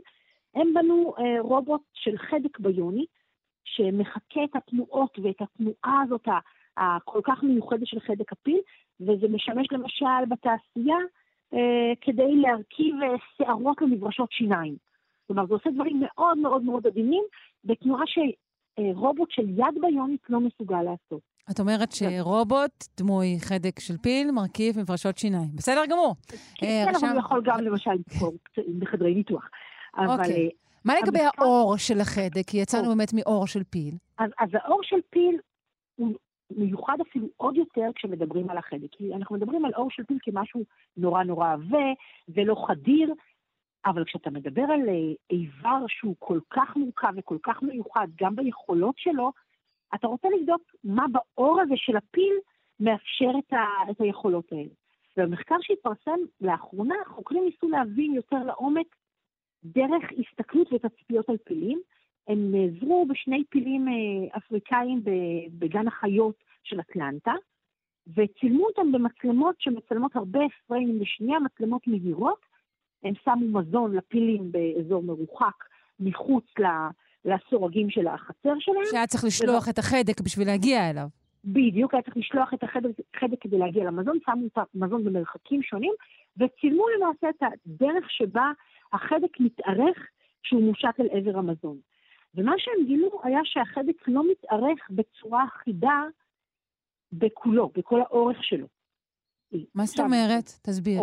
[SPEAKER 9] הם בנו אה, רובוט של חדק ביונית, שמחקה את התנועות ואת התנועה הזאת הכל כך מיוחדת של חדק הפיל, וזה משמש למשל בתעשייה אה, כדי להרכיב אה, שערות למברשות שיניים. כלומר, זה עושה דברים מאוד מאוד מאוד עדינים, בתנועה שרובוט של יד ביונית לא מסוגל לעשות.
[SPEAKER 1] את אומרת שרובוט, דמוי חדק של פיל, מרכיב מברשות שיניים. בסדר גמור. אה,
[SPEAKER 9] כן, אבל הוא יכול גם למשל קצת בחדרי ניתוח. אבל
[SPEAKER 1] אוקיי.
[SPEAKER 9] אה,
[SPEAKER 1] מה לגבי
[SPEAKER 9] המחקר-
[SPEAKER 1] האור של החדק? כי יצאנו באמת מאור של פיל.
[SPEAKER 9] אז, אז האור של פיל הוא מיוחד אפילו עוד יותר כשמדברים על החדק. כי אנחנו מדברים על אור של פיל כמשהו נורא נורא עבה ולא חדיר, אבל כשאתה מדבר על אה, איבר שהוא כל כך מורכב וכל כך מיוחד, גם ביכולות שלו, אתה רוצה לבדוק מה באור הזה של הפיל מאפשר את, ה, את היכולות האלה. ובמחקר שהתפרסם לאחרונה, חוקרים ניסו להבין יותר לעומק דרך הסתכלות ותצפיות על פילים. הם נעזרו בשני פילים אה, אפריקאים בגן החיות של אטלנטה, וצילמו אותם במצלמות שמצלמות הרבה פריימים בשנייה, מצלמות מהירות, הם שמו מזון לפילים באזור מרוחק מחוץ לסורגים של החצר שלהם.
[SPEAKER 1] שהיה צריך לשלוח ולא... את החדק בשביל להגיע אליו.
[SPEAKER 9] בדיוק, היה צריך לשלוח את החדק, החדק כדי להגיע למזון, שמו את המזון במרחקים שונים, וצילמו למעשה את הדרך שבה החדק מתארך כשהוא מושט אל עבר המזון. ומה שהם גילו היה שהחדק לא מתארך בצורה אחידה בכולו, בכל האורך שלו.
[SPEAKER 1] מה זאת אומרת? תסביר.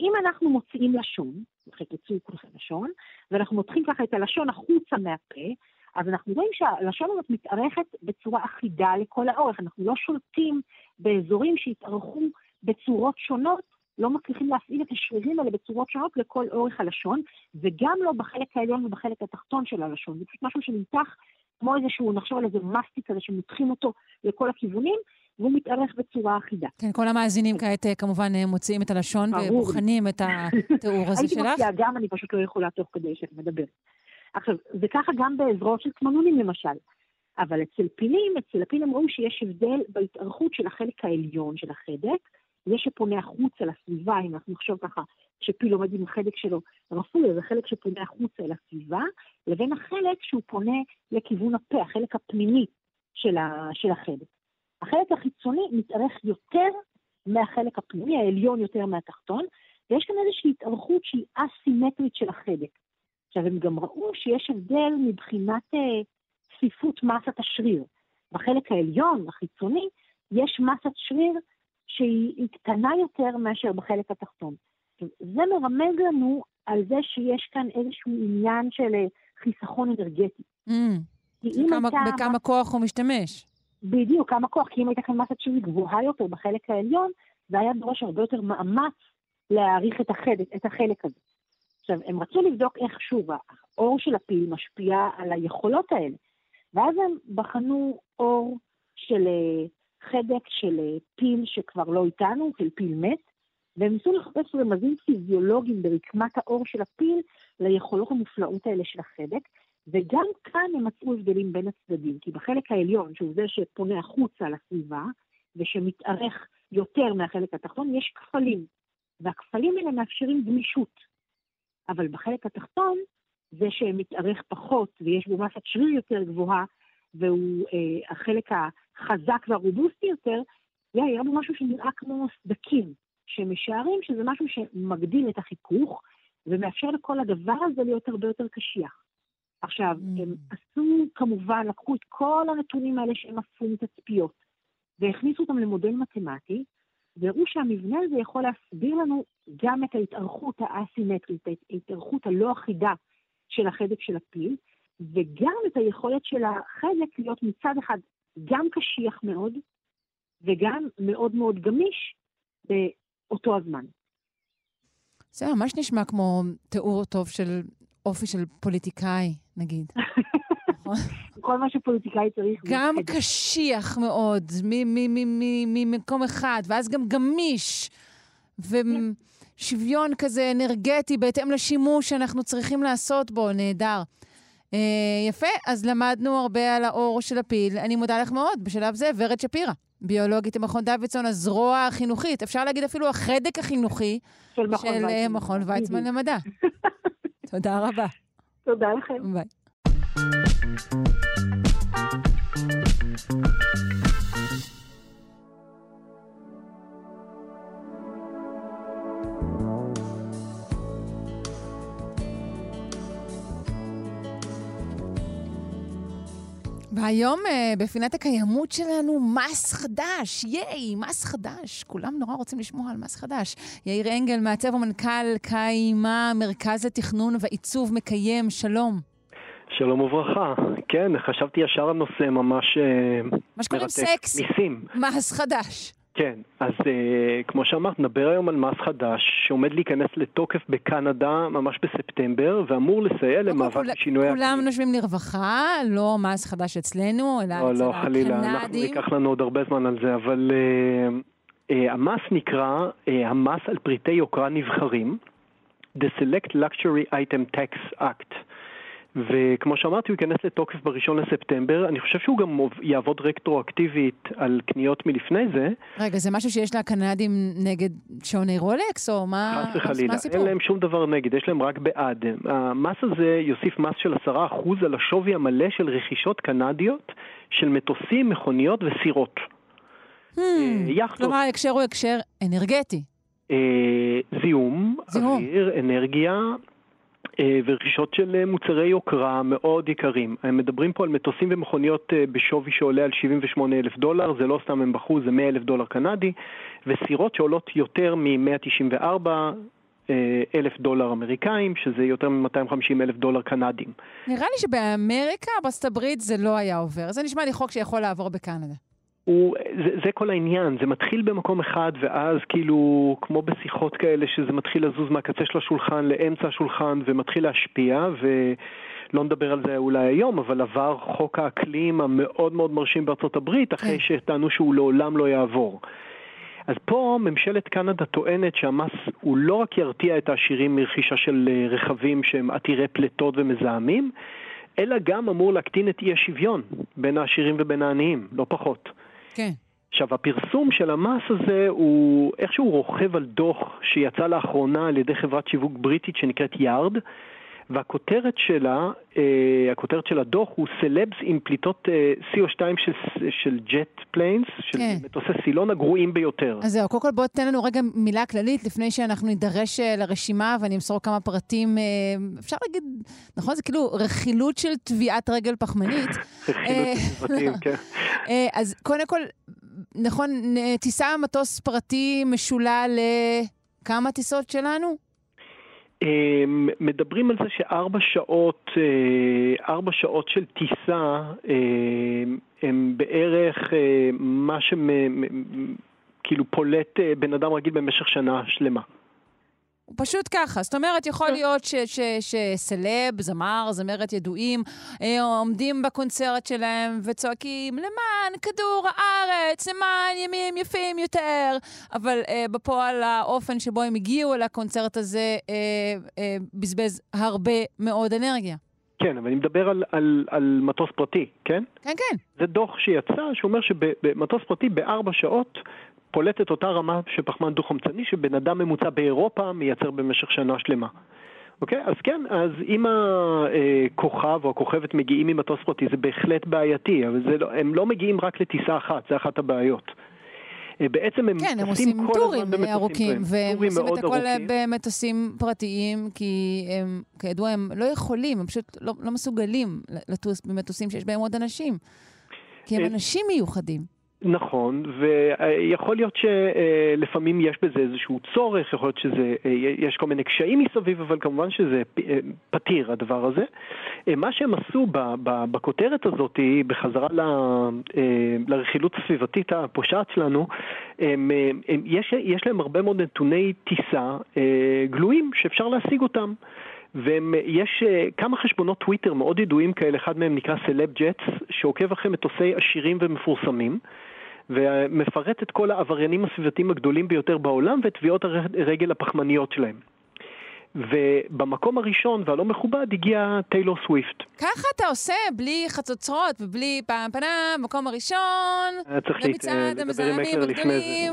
[SPEAKER 9] אם אנחנו מוציאים לשון, תוציאו כולכם לשון, ואנחנו מותחים ככה את הלשון החוצה מהפה, אז אנחנו רואים שהלשון הזאת מתארכת בצורה אחידה לכל האורך. אנחנו לא שולטים באזורים שהתארכו בצורות שונות, לא מצליחים להפעיל את השרירים האלה בצורות שונות לכל אורך הלשון, וגם לא בחלק העליון ובחלק התחתון של הלשון. זה פשוט משהו שנמתח כמו איזשהו, נחשוב על איזה מסטיק כזה שמותחים אותו לכל הכיוונים, והוא מתארך בצורה אחידה.
[SPEAKER 1] כן, כל המאזינים כעת אה, כמובן אה, מוציאים את הלשון ובוחנים את התיאור הזה שלך.
[SPEAKER 9] הייתי מוציאה גם, אני פשוט לא יכולה תוך כדי שאת מדברת. עכשיו, זה ככה גם בעזרות של צמנונים למשל. אבל אצל פילים, אצל הפיל הם רואים שיש הבדל בהתארכות של החלק העליון של החדק, זה שפונה החוצה לסביבה, אם אנחנו נחשוב ככה, שפיל עומד עם החלק שלו רפוי, זה חלק שפונה החוצה אל הסביבה, לבין החלק שהוא פונה לכיוון הפה, החלק הפנימי של, ה, של החלק. החלק החיצוני מתארך יותר מהחלק הפנימי, העליון יותר מהתחתון, ויש כאן איזושהי התארכות שהיא אסימטרית של החלק. עכשיו, הם גם ראו שיש הבדל מבחינת אה, צפיפות מסת השריר. בחלק העליון, החיצוני, יש מסת שריר שהיא קטנה יותר מאשר בחלק התחתון. זה מרמז לנו על זה שיש כאן איזשהו עניין של אה, חיסכון אנרגטי.
[SPEAKER 1] Mm. בכמה, הייתה... בכמה כוח הוא משתמש.
[SPEAKER 9] בדיוק, כמה כוח, כי אם הייתה כאן מסת שריר גבוהה יותר בחלק העליון, זה היה דורש הרבה יותר מאמץ להעריך את החלק, את החלק הזה. עכשיו, הם רצו לבדוק איך, שוב, האור של הפיל משפיע על היכולות האלה. ואז הם בחנו אור של אה, חדק של אה, פיל שכבר לא איתנו, של פיל מת, והם ניסו לחפש רמזים פיזיולוגיים ברקמת האור של הפיל ליכולות המופלאות האלה של החדק, וגם כאן הם מצאו הבדלים בין הצדדים, כי בחלק העליון, שהוא זה שפונה החוצה לסביבה, ושמתארך יותר מהחלק התחתון, יש כפלים, והכפלים האלה מאפשרים גמישות. אבל בחלק התחתון, זה שמתארך פחות ויש בו מסת שריר יותר גבוהה, והוא אה, החלק החזק והרובוסטי יותר, זה היה בו משהו שנראה כמו סדקים, שמשערים שזה משהו שמגדיל את החיכוך, ומאפשר לכל הדבר הזה להיות הרבה יותר קשיח. עכשיו, mm. הם עשו, כמובן, לקחו את כל הנתונים האלה שהם עשו מתצפיות, והכניסו אותם למודל מתמטי, והראו שהמבנה הזה יכול להסביר לנו גם את ההתארכות האסימטרית, את ההתארכות הלא אחידה של החדק של הפיל, וגם את היכולת של החדק להיות מצד אחד גם קשיח מאוד, וגם מאוד מאוד גמיש באותו הזמן.
[SPEAKER 1] זה ממש נשמע כמו תיאור טוב של אופי של פוליטיקאי, נגיד. (laughs)
[SPEAKER 9] כל מה שפוליטיקאי צריך.
[SPEAKER 1] גם קשיח מאוד, ממקום אחד, ואז גם גמיש, ושוויון כזה אנרגטי בהתאם לשימוש שאנחנו צריכים לעשות בו, נהדר. אה, יפה, אז למדנו הרבה על האור של הפיל. אני מודה לך מאוד, בשלב זה, ורד שפירא, ביולוגית במכון דוידסון, הזרוע החינוכית, אפשר להגיד אפילו החדק החינוכי של מכון, של ויצמן. מכון ויצמן למדע. (laughs) תודה רבה.
[SPEAKER 9] תודה לכם.
[SPEAKER 1] ביי. והיום אה, בפינת הקיימות שלנו, מס חדש, ייי, מס חדש. כולם נורא רוצים לשמוע על מס חדש. יאיר אנגל, מעצב ומנכ"ל קיימה, מרכז לתכנון ועיצוב מקיים, שלום.
[SPEAKER 10] שלום וברכה. כן, חשבתי ישר על נושא ממש
[SPEAKER 1] מרתק. מה שקוראים סקס. מס חדש.
[SPEAKER 10] כן, אז uh, כמו שאמרת, נדבר היום על מס חדש שעומד להיכנס לתוקף בקנדה ממש בספטמבר, ואמור לסייע למאבק בשינוי...
[SPEAKER 1] כולם נושמים לרווחה, לא מס חדש אצלנו, אלא לא, אצל
[SPEAKER 10] לא, חלילה, אנחנו ייקח לנו עוד הרבה זמן על זה, אבל uh, uh, המס נקרא uh, המס על פריטי יוקרה נבחרים, The Select Luxury Item Tax Act. וכמו שאמרתי, הוא ייכנס לתוקף בראשון לספטמבר. אני חושב שהוא גם יעבוד רטרואקטיבית על קניות מלפני זה.
[SPEAKER 1] רגע, זה משהו שיש לקנדים נגד שעוני רולקס, או מה,
[SPEAKER 10] חס וחלילה, אין להם שום דבר נגד, יש להם רק בעד. המס הזה יוסיף מס של 10% על השווי המלא של רכישות קנדיות של מטוסים, מכוניות וסירות.
[SPEAKER 1] Hmm, יחדות. כלומר, ההקשר הוא הקשר אנרגטי.
[SPEAKER 10] אה, זיהום, אוויר, אנרגיה, אה, ורכישות של אה, מוצרי יוקרה מאוד יקרים. הם מדברים פה על מטוסים ומכוניות אה, בשווי שעולה על 78 אלף דולר, זה לא סתם הם בחרו, זה 100 אלף דולר קנדי, וסירות שעולות יותר מ-194 אלף דולר אמריקאים, שזה יותר מ-250 אלף דולר קנדים.
[SPEAKER 1] נראה לי שבאמריקה, בארצות הברית, זה לא היה עובר. זה נשמע לי חוק שיכול לעבור בקנדה.
[SPEAKER 10] הוא, זה, זה כל העניין, זה מתחיל במקום אחד ואז כאילו, כמו בשיחות כאלה, שזה מתחיל לזוז מהקצה של השולחן לאמצע השולחן ומתחיל להשפיע, ולא נדבר על זה אולי היום, אבל עבר חוק האקלים המאוד מאוד מרשים בארצות הברית, אחרי כן. שטענו שהוא לעולם לא יעבור. אז פה ממשלת קנדה טוענת שהמס הוא לא רק ירתיע את העשירים מרכישה של אה, רכבים שהם עתירי פליטות ומזהמים, אלא גם אמור להקטין את אי השוויון בין העשירים ובין העניים, לא פחות.
[SPEAKER 1] כן.
[SPEAKER 10] עכשיו, הפרסום של המס הזה הוא איכשהו רוכב על דוח שיצא לאחרונה על ידי חברת שיווק בריטית שנקראת יארד, והכותרת שלה, אה, הכותרת של הדוח הוא סלבס עם פליטות אה, CO2 של, של jet planes, של כן. מטוסי סילון הגרועים ביותר.
[SPEAKER 1] אז זהו, קודם כל בוא תן לנו רגע מילה כללית לפני שאנחנו נידרש אה, לרשימה ואני אמסור כמה פרטים, אפשר להגיד, נכון? זה כאילו רכילות של טביעת רגל פחמנית. (laughs)
[SPEAKER 10] רכילות של פרטים, כן.
[SPEAKER 1] אה, אז קודם כל, נכון, טיסה מטוס פרטי משולה לכמה טיסות שלנו?
[SPEAKER 10] אמ, מדברים על זה שארבע שעות, אה, ארבע שעות של טיסה אמ, הם בערך אה, מה שכאילו פולט אה, בן אדם רגיל במשך שנה שלמה.
[SPEAKER 1] פשוט ככה. זאת אומרת, יכול כן. להיות שסלב, זמר, זמרת ידועים, אה, עומדים בקונצרט שלהם וצועקים למען כדור הארץ, למען ימים יפים יותר, אבל אה, בפועל האופן שבו הם הגיעו אל הקונצרט הזה אה, אה, בזבז הרבה מאוד אנרגיה.
[SPEAKER 10] כן, אבל אני מדבר על, על, על מטוס פרטי, כן?
[SPEAKER 1] כן, כן.
[SPEAKER 10] זה דוח שיצא שאומר שבמטוס פרטי בארבע שעות פולט את אותה רמה של פחמן דו-חמצני שבן אדם ממוצע באירופה מייצר במשך שנה שלמה. אוקיי? אז כן, אז אם הכוכב או הכוכבת מגיעים ממטוס פרטי זה בהחלט בעייתי, אבל לא, הם לא מגיעים רק לטיסה אחת, זה אחת הבעיות. אה, בעצם הם
[SPEAKER 1] כן, הם עושים טורים ארוכים, והם עושים את הכל במטוסים פרטיים, כי הם, כידוע, הם לא יכולים, הם פשוט לא, לא מסוגלים לטוס במטוסים שיש בהם עוד אנשים. כי הם אה, אנשים מיוחדים.
[SPEAKER 10] נכון, ויכול להיות שלפעמים יש בזה איזשהו צורך, יכול להיות שיש כל מיני קשיים מסביב, אבל כמובן שזה פתיר הדבר הזה. מה שהם עשו בכותרת הזאת, בחזרה לרכילות הסביבתית הפושעת שלנו, הם, הם, יש, יש להם הרבה מאוד נתוני טיסה גלויים שאפשר להשיג אותם. ויש כמה חשבונות טוויטר מאוד ידועים כאלה, אחד מהם נקרא Celeb Jets, שעוקב אחרי מטוסי עשירים ומפורסמים. ומפרט את כל העבריינים הסביבתיים הגדולים ביותר בעולם ואת טביעות הרגל הפחמניות שלהם. ובמקום הראשון והלא מכובד הגיע טיילור סוויפט.
[SPEAKER 1] ככה אתה עושה בלי חצוצרות ובלי פעם פנה, במקום הראשון, במצעד המזהמים הגדולים.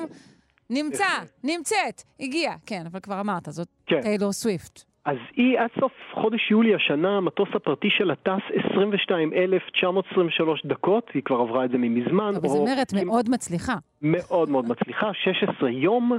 [SPEAKER 1] נמצא, נמצאת, הגיע, כן, אבל כבר אמרת, זאת כן. טיילור סוויפט.
[SPEAKER 10] אז היא עד סוף חודש יולי השנה, המטוס הפרטי שלה טס 22,923 דקות, היא כבר עברה את זה ממזמן.
[SPEAKER 1] אבל זמרת מאוד מצליחה.
[SPEAKER 10] מאוד מאוד מצליחה, 16 יום.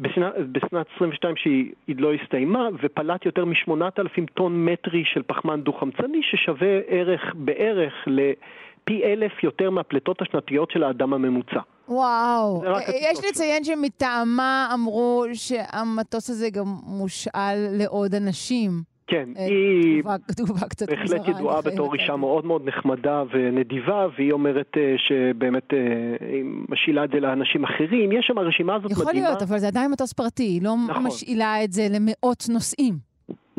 [SPEAKER 10] בשנת, בשנת 22 שהיא לא הסתיימה, ופלט יותר מ-8,000 טון מטרי של פחמן דו-חמצני, ששווה ערך בערך לפי אלף יותר מהפליטות השנתיות של האדם הממוצע.
[SPEAKER 1] וואו, יש לציין שמטעמה אמרו שהמטוס הזה גם מושאל לעוד אנשים.
[SPEAKER 10] כן, אה, היא בהחלט ידועה בתור אישה מאוד מאוד נחמדה ונדיבה, והיא אומרת אה, שבאמת אה, היא משאילה את זה לאנשים אחרים. יש שם, הרשימה הזאת מדהימה.
[SPEAKER 1] יכול להיות, אבל זה עדיין מטוס פרטי, היא לא נכון. משאילה את זה למאות נוסעים.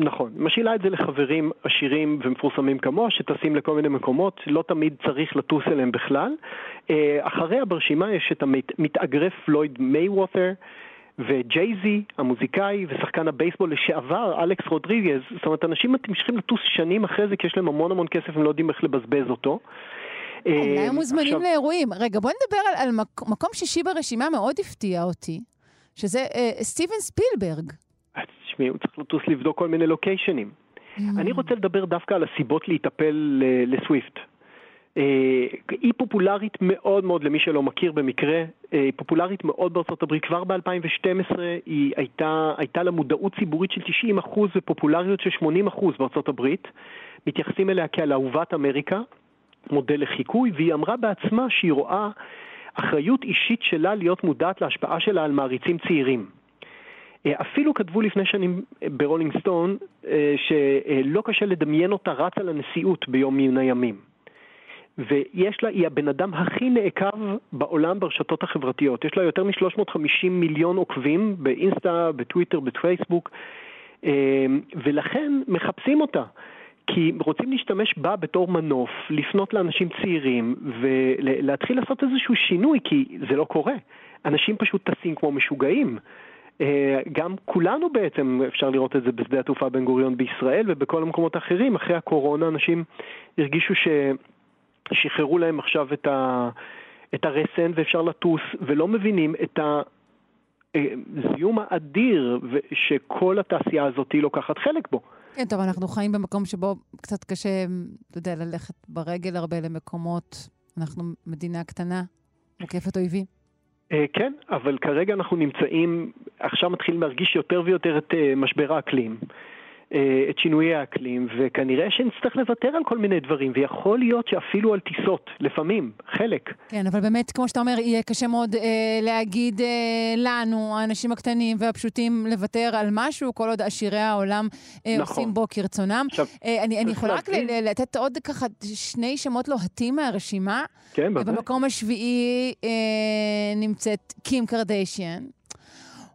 [SPEAKER 10] נכון, משאילה את זה לחברים עשירים ומפורסמים כמוה, שטסים לכל מיני מקומות, לא תמיד צריך לטוס אליהם בכלל. אה, אחריה ברשימה יש את המתאגרף פלויד מייווותר, וג'ייזי, המוזיקאי, ושחקן הבייסבול לשעבר, אלכס רודריגז, זאת אומרת, אנשים ממשיכים לטוס שנים אחרי זה, כי יש להם המון המון כסף, הם לא יודעים איך לבזבז אותו.
[SPEAKER 1] אולי
[SPEAKER 10] אה,
[SPEAKER 1] הם מוזמנים
[SPEAKER 10] עכשיו-
[SPEAKER 1] לאירועים. רגע, בוא נדבר על, על מק, מקום שישי ברשימה מאוד הפתיע אותי, שזה אה, סטיבן ספילברג.
[SPEAKER 10] תשמעי, הוא צריך לטוס לבדוק כל מיני לוקיישנים. אני רוצה לדבר דווקא על הסיבות להיטפל ל- לסוויפט. אה, היא פופולרית מאוד מאוד למי שלא מכיר במקרה, אה, היא פופולרית מאוד בארצות הברית. כבר ב-2012 היא הייתה, הייתה לה מודעות ציבורית של 90% ופופולריות של 80% בארצות הברית. מתייחסים אליה כעל אהובת אמריקה, מודל לחיקוי, והיא אמרה בעצמה שהיא רואה אחריות אישית שלה להיות מודעת להשפעה שלה על מעריצים צעירים. אה, אפילו כתבו לפני שנים אה, ברולינג סטון אה, שלא קשה לדמיין אותה רצה לנשיאות ביום מן הימים. ויש לה, היא הבן אדם הכי נעקב בעולם ברשתות החברתיות. יש לה יותר מ-350 מיליון עוקבים באינסטה, בטוויטר, בפייסבוק, ולכן מחפשים אותה. כי רוצים להשתמש בה בתור מנוף, לפנות לאנשים צעירים ולהתחיל לעשות איזשהו שינוי, כי זה לא קורה. אנשים פשוט טסים כמו משוגעים. אה, גם כולנו בעצם, אפשר לראות את זה בשדה התעופה בן גוריון בישראל ובכל המקומות האחרים, אחרי הקורונה אנשים הרגישו ששחררו להם עכשיו את, ה... את הרסן ואפשר לטוס, ולא מבינים את הזיהום האדיר ו- שכל התעשייה הזאת לוקחת חלק בו.
[SPEAKER 1] כן, טוב, אנחנו חיים במקום שבו קצת קשה, אתה יודע, ללכת ברגל הרבה למקומות. אנחנו מדינה קטנה, מוקפת אויבים.
[SPEAKER 10] אה, כן, אבל כרגע אנחנו נמצאים, עכשיו מתחילים להרגיש יותר ויותר את אה, משבר האקלים, את שינויי האקלים, וכנראה שנצטרך לוותר על כל מיני דברים, ויכול להיות שאפילו על טיסות, לפעמים, חלק.
[SPEAKER 1] כן, אבל באמת, כמו שאתה אומר, יהיה קשה מאוד אה, להגיד אה, לנו, האנשים הקטנים והפשוטים, לוותר על משהו, כל עוד עשירי העולם אה,
[SPEAKER 10] נכון.
[SPEAKER 1] עושים בו כרצונם.
[SPEAKER 10] עכשיו,
[SPEAKER 1] אה, אני, אני יכולה רק לתת עוד ככה שני שמות לוהטים מהרשימה.
[SPEAKER 10] כן, בוודאי.
[SPEAKER 1] במקום השביעי אה, נמצאת קים קרדשיאן,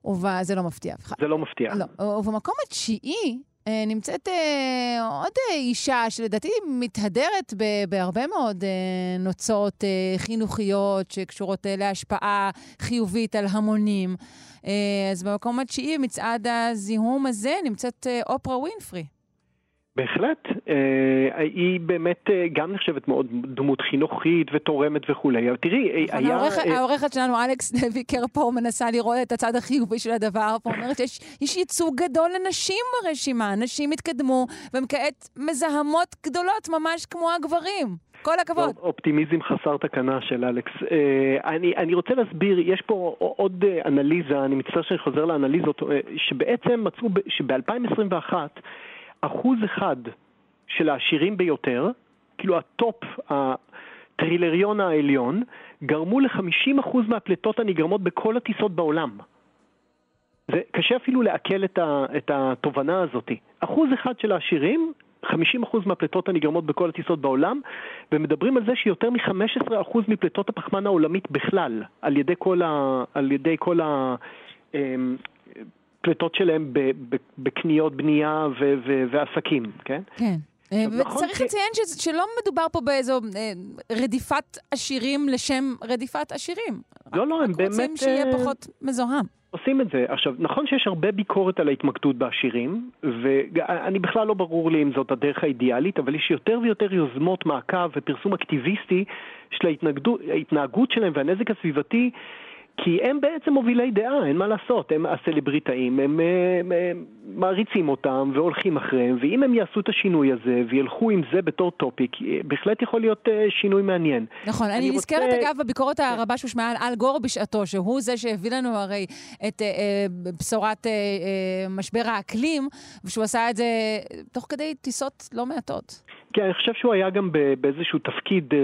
[SPEAKER 1] וזה לא מפתיע אף אחד.
[SPEAKER 10] זה לא מפתיע.
[SPEAKER 1] לא. ובמקום התשיעי אה, נמצאת אה, עוד אה, אישה שלדעתי מתהדרת בהרבה מאוד אה, נוצות אה, חינוכיות שקשורות אה, להשפעה חיובית על המונים. אה, אז במקום התשיעי, מצעד הזיהום הזה, נמצאת אה, אופרה ווינפרי.
[SPEAKER 10] בהחלט, אה, היא באמת אה, גם נחשבת מאוד דמות חינוכית ותורמת וכולי, אבל תראי,
[SPEAKER 1] נכון,
[SPEAKER 10] היה...
[SPEAKER 1] העורכת-
[SPEAKER 10] אה,
[SPEAKER 1] שלנו, אלכס (laughs) ויקר פה, מנסה לראות את הצד החיובי של הדבר, ואומרת שיש יש ייצוג גדול לנשים ברשימה. נשים התקדמו, והן כעת מזהמות גדולות, ממש כמו הגברים. כל הכבוד.
[SPEAKER 10] אופטימיזם חסר תקנה של אלכס. אה, אני, אני רוצה להסביר, יש פה עוד אה, אנליזה, אני מצטער שאני חוזר לאנליזות, אה, שבעצם מצאו ב- שב-2021 אחוז אחד של העשירים ביותר, כאילו הטופ, הטרילריון העליון, גרמו ל-50% מהפליטות הנגרמות בכל הטיסות בעולם. זה קשה אפילו לעכל את, ה, את התובנה הזאת. אחוז אחד של העשירים, 50% מהפליטות הנגרמות בכל הטיסות בעולם, ומדברים על זה שיותר מ-15% מפליטות הפחמן העולמית בכלל, על ידי כל, ה, על ידי כל הפליטות שלהם בקניות בנייה ו, ו, ועסקים, כן?
[SPEAKER 1] כן. אה,
[SPEAKER 10] נכון
[SPEAKER 1] וצריך
[SPEAKER 10] ש-
[SPEAKER 1] לציין ש- שלא מדובר פה באיזו אה, רדיפת עשירים לשם רדיפת עשירים.
[SPEAKER 10] לא, לא, הם באמת...
[SPEAKER 1] רוצים שיהיה
[SPEAKER 10] אה,
[SPEAKER 1] פחות מזוהם.
[SPEAKER 10] עושים את זה. עכשיו, נכון שיש הרבה ביקורת על ההתמקדות בעשירים, ואני בכלל לא ברור לי אם זאת הדרך האידיאלית, אבל יש יותר ויותר יוזמות מעקב ופרסום אקטיביסטי של ההתנהגות שלהם והנזק הסביבתי, כי הם בעצם מובילי דעה, אין מה לעשות, הם הסלבריטאים, הם, הם, הם מעריצים אותם והולכים אחריהם, ואם הם יעשו את השינוי הזה וילכו עם זה בתור טופיק, בהחלט יכול להיות אה, שינוי מעניין.
[SPEAKER 1] נכון, אני
[SPEAKER 10] רוצה-
[SPEAKER 1] נזכרת אגב בביקורת הרבה שהושמעה על אל גור בשעתו, שהוא זה שהביא לנו הרי את אה, אה, בשורת אה, אה, משבר האקלים, ושהוא עשה את זה תוך כדי טיסות לא מעטות.
[SPEAKER 10] כן, אני חושב שהוא היה גם באיזשהו תפקיד אה,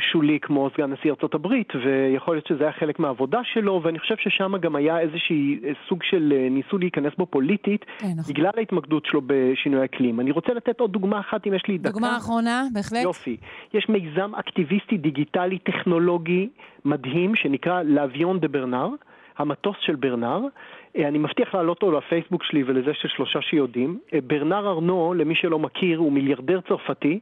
[SPEAKER 10] שולי כמו סגן נשיא ארצות הברית, ויכול להיות שזה היה חלק מהעבודה שלו, ואני חושב ששם גם היה איזשהי אה, סוג של אה, ניסו להיכנס בו פוליטית,
[SPEAKER 1] כן, נכון.
[SPEAKER 10] בגלל ההתמקדות שלו בשינוי אקלים. אני רוצה לתת עוד דוגמה אחת, אם יש לי דקה.
[SPEAKER 1] דוגמה אחרונה, בהחלט.
[SPEAKER 10] יופי. יש מיזם אקטיביסטי דיגיטלי טכנולוגי מדהים שנקרא לאביון דה ברנר, המטוס של ברנר. אה, אני מבטיח להעלות אותו לפייסבוק שלי ולזה של שלושה שיודעים. אה, ברנר ארנו, למי שלא מכיר, הוא מיליארדר צרפתי.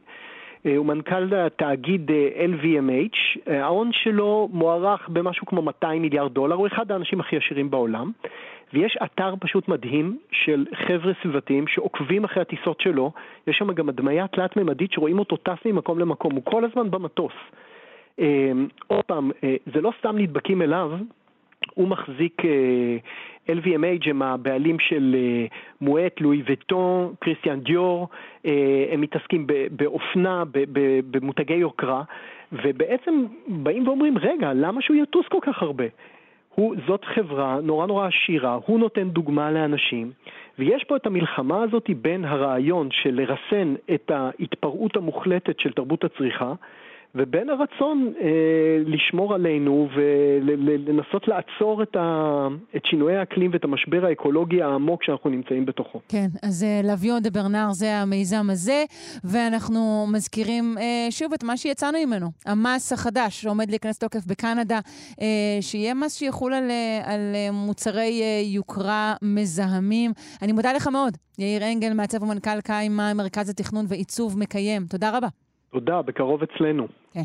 [SPEAKER 10] הוא מנכ"ל התאגיד LVMH, ההון שלו מוערך במשהו כמו 200 מיליארד דולר, הוא אחד האנשים הכי עשירים בעולם. ויש אתר פשוט מדהים של חבר'ה סביבתיים שעוקבים אחרי הטיסות שלו, יש שם גם הדמיה תלת-ממדית שרואים אותו טס ממקום למקום, הוא כל הזמן במטוס. עוד פעם, זה לא סתם נדבקים אליו, הוא מחזיק LVMH הם הבעלים של מואט, לואי וטון, קריסטיאן דיור, הם מתעסקים באופנה, במותגי יוקרה, ובעצם באים ואומרים, רגע, למה שהוא יטוס כל כך הרבה? הוא, זאת חברה נורא נורא עשירה, הוא נותן דוגמה לאנשים, ויש פה את המלחמה הזאת בין הרעיון של לרסן את ההתפרעות המוחלטת של תרבות הצריכה, ובין הרצון אה, לשמור עלינו ולנסות לעצור את, ה, את שינויי האקלים ואת המשבר האקולוגי העמוק שאנחנו נמצאים בתוכו.
[SPEAKER 1] כן, אז לביון דה ברנר זה המיזם הזה, ואנחנו מזכירים אה, שוב את מה שיצאנו ממנו, המס החדש שעומד להיכנס לתוקף בקנדה, אה, שיהיה מס שיחול על, על מוצרי אה, יוקרה מזהמים. אני מודה לך מאוד, יאיר אנגל, מעצב ומנכ"ל קיימה, מרכז התכנון ועיצוב מקיים. תודה רבה.
[SPEAKER 10] תודה, בקרוב אצלנו.
[SPEAKER 1] כן.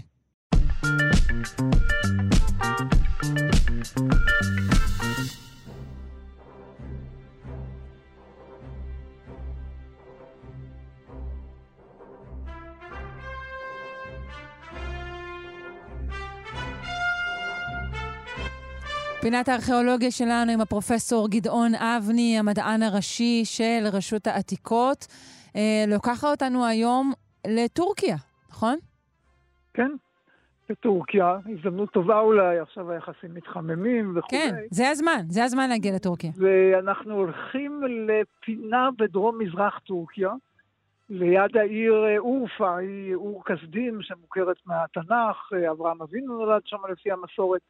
[SPEAKER 1] פינת הארכיאולוגיה שלנו עם הפרופסור גדעון אבני, המדען הראשי של רשות העתיקות, אה, לוקחה אותנו היום לטורקיה, נכון?
[SPEAKER 11] כן, לטורקיה. הזדמנות טובה אולי, עכשיו היחסים מתחממים וכו'.
[SPEAKER 1] כן, זה הזמן, זה הזמן להגיע לטורקיה.
[SPEAKER 11] ואנחנו הולכים לפינה בדרום-מזרח טורקיה, ליד העיר אורפה, היא אור כסדים שמוכרת מהתנ"ך, אברהם אבינו נולד שם לפי המסורת,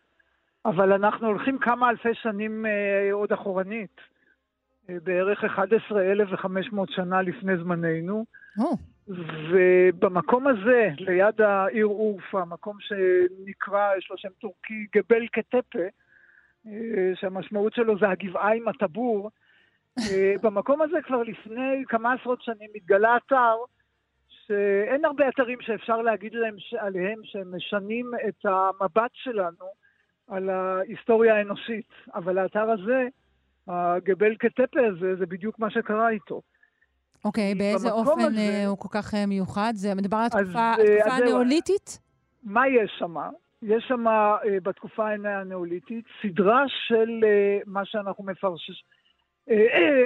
[SPEAKER 11] אבל אנחנו הולכים כמה אלפי שנים אה, עוד אחורנית, אה, בערך 11,500 שנה לפני זמננו.
[SPEAKER 1] Oh.
[SPEAKER 11] ובמקום הזה, ליד העיר אורפה, מקום שנקרא, יש לו שם טורקי, גבל קטפה, אה, שהמשמעות שלו זה הגבעה עם הטבור, אה, במקום הזה כבר לפני כמה עשרות שנים התגלה אתר שאין הרבה אתרים שאפשר להגיד להם, עליהם שהם משנים את המבט שלנו על ההיסטוריה האנושית, אבל האתר הזה, הגבל קטפה הזה, זה בדיוק מה שקרה איתו.
[SPEAKER 1] אוקיי, באיזה אופן הזה, הוא כל כך מיוחד? זה מדבר על התקופה הנאוליתית?
[SPEAKER 11] מה יש שם? יש שם בתקופה הנאוליתית סדרה של מה שאנחנו מפרשים,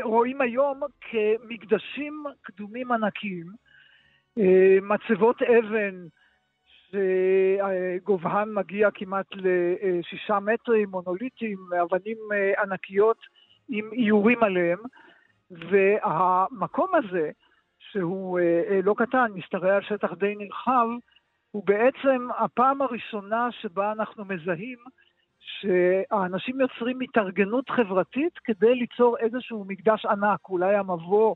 [SPEAKER 11] רואים היום כמקדשים קדומים ענקיים, מצבות אבן שגובהן מגיע כמעט לשישה מטרים, מונוליטים, אבנים ענקיות עם איורים עליהם. והמקום הזה, שהוא אה, לא קטן, משתרע על שטח די נרחב, הוא בעצם הפעם הראשונה שבה אנחנו מזהים שהאנשים יוצרים התארגנות חברתית כדי ליצור איזשהו מקדש ענק, אולי המבוא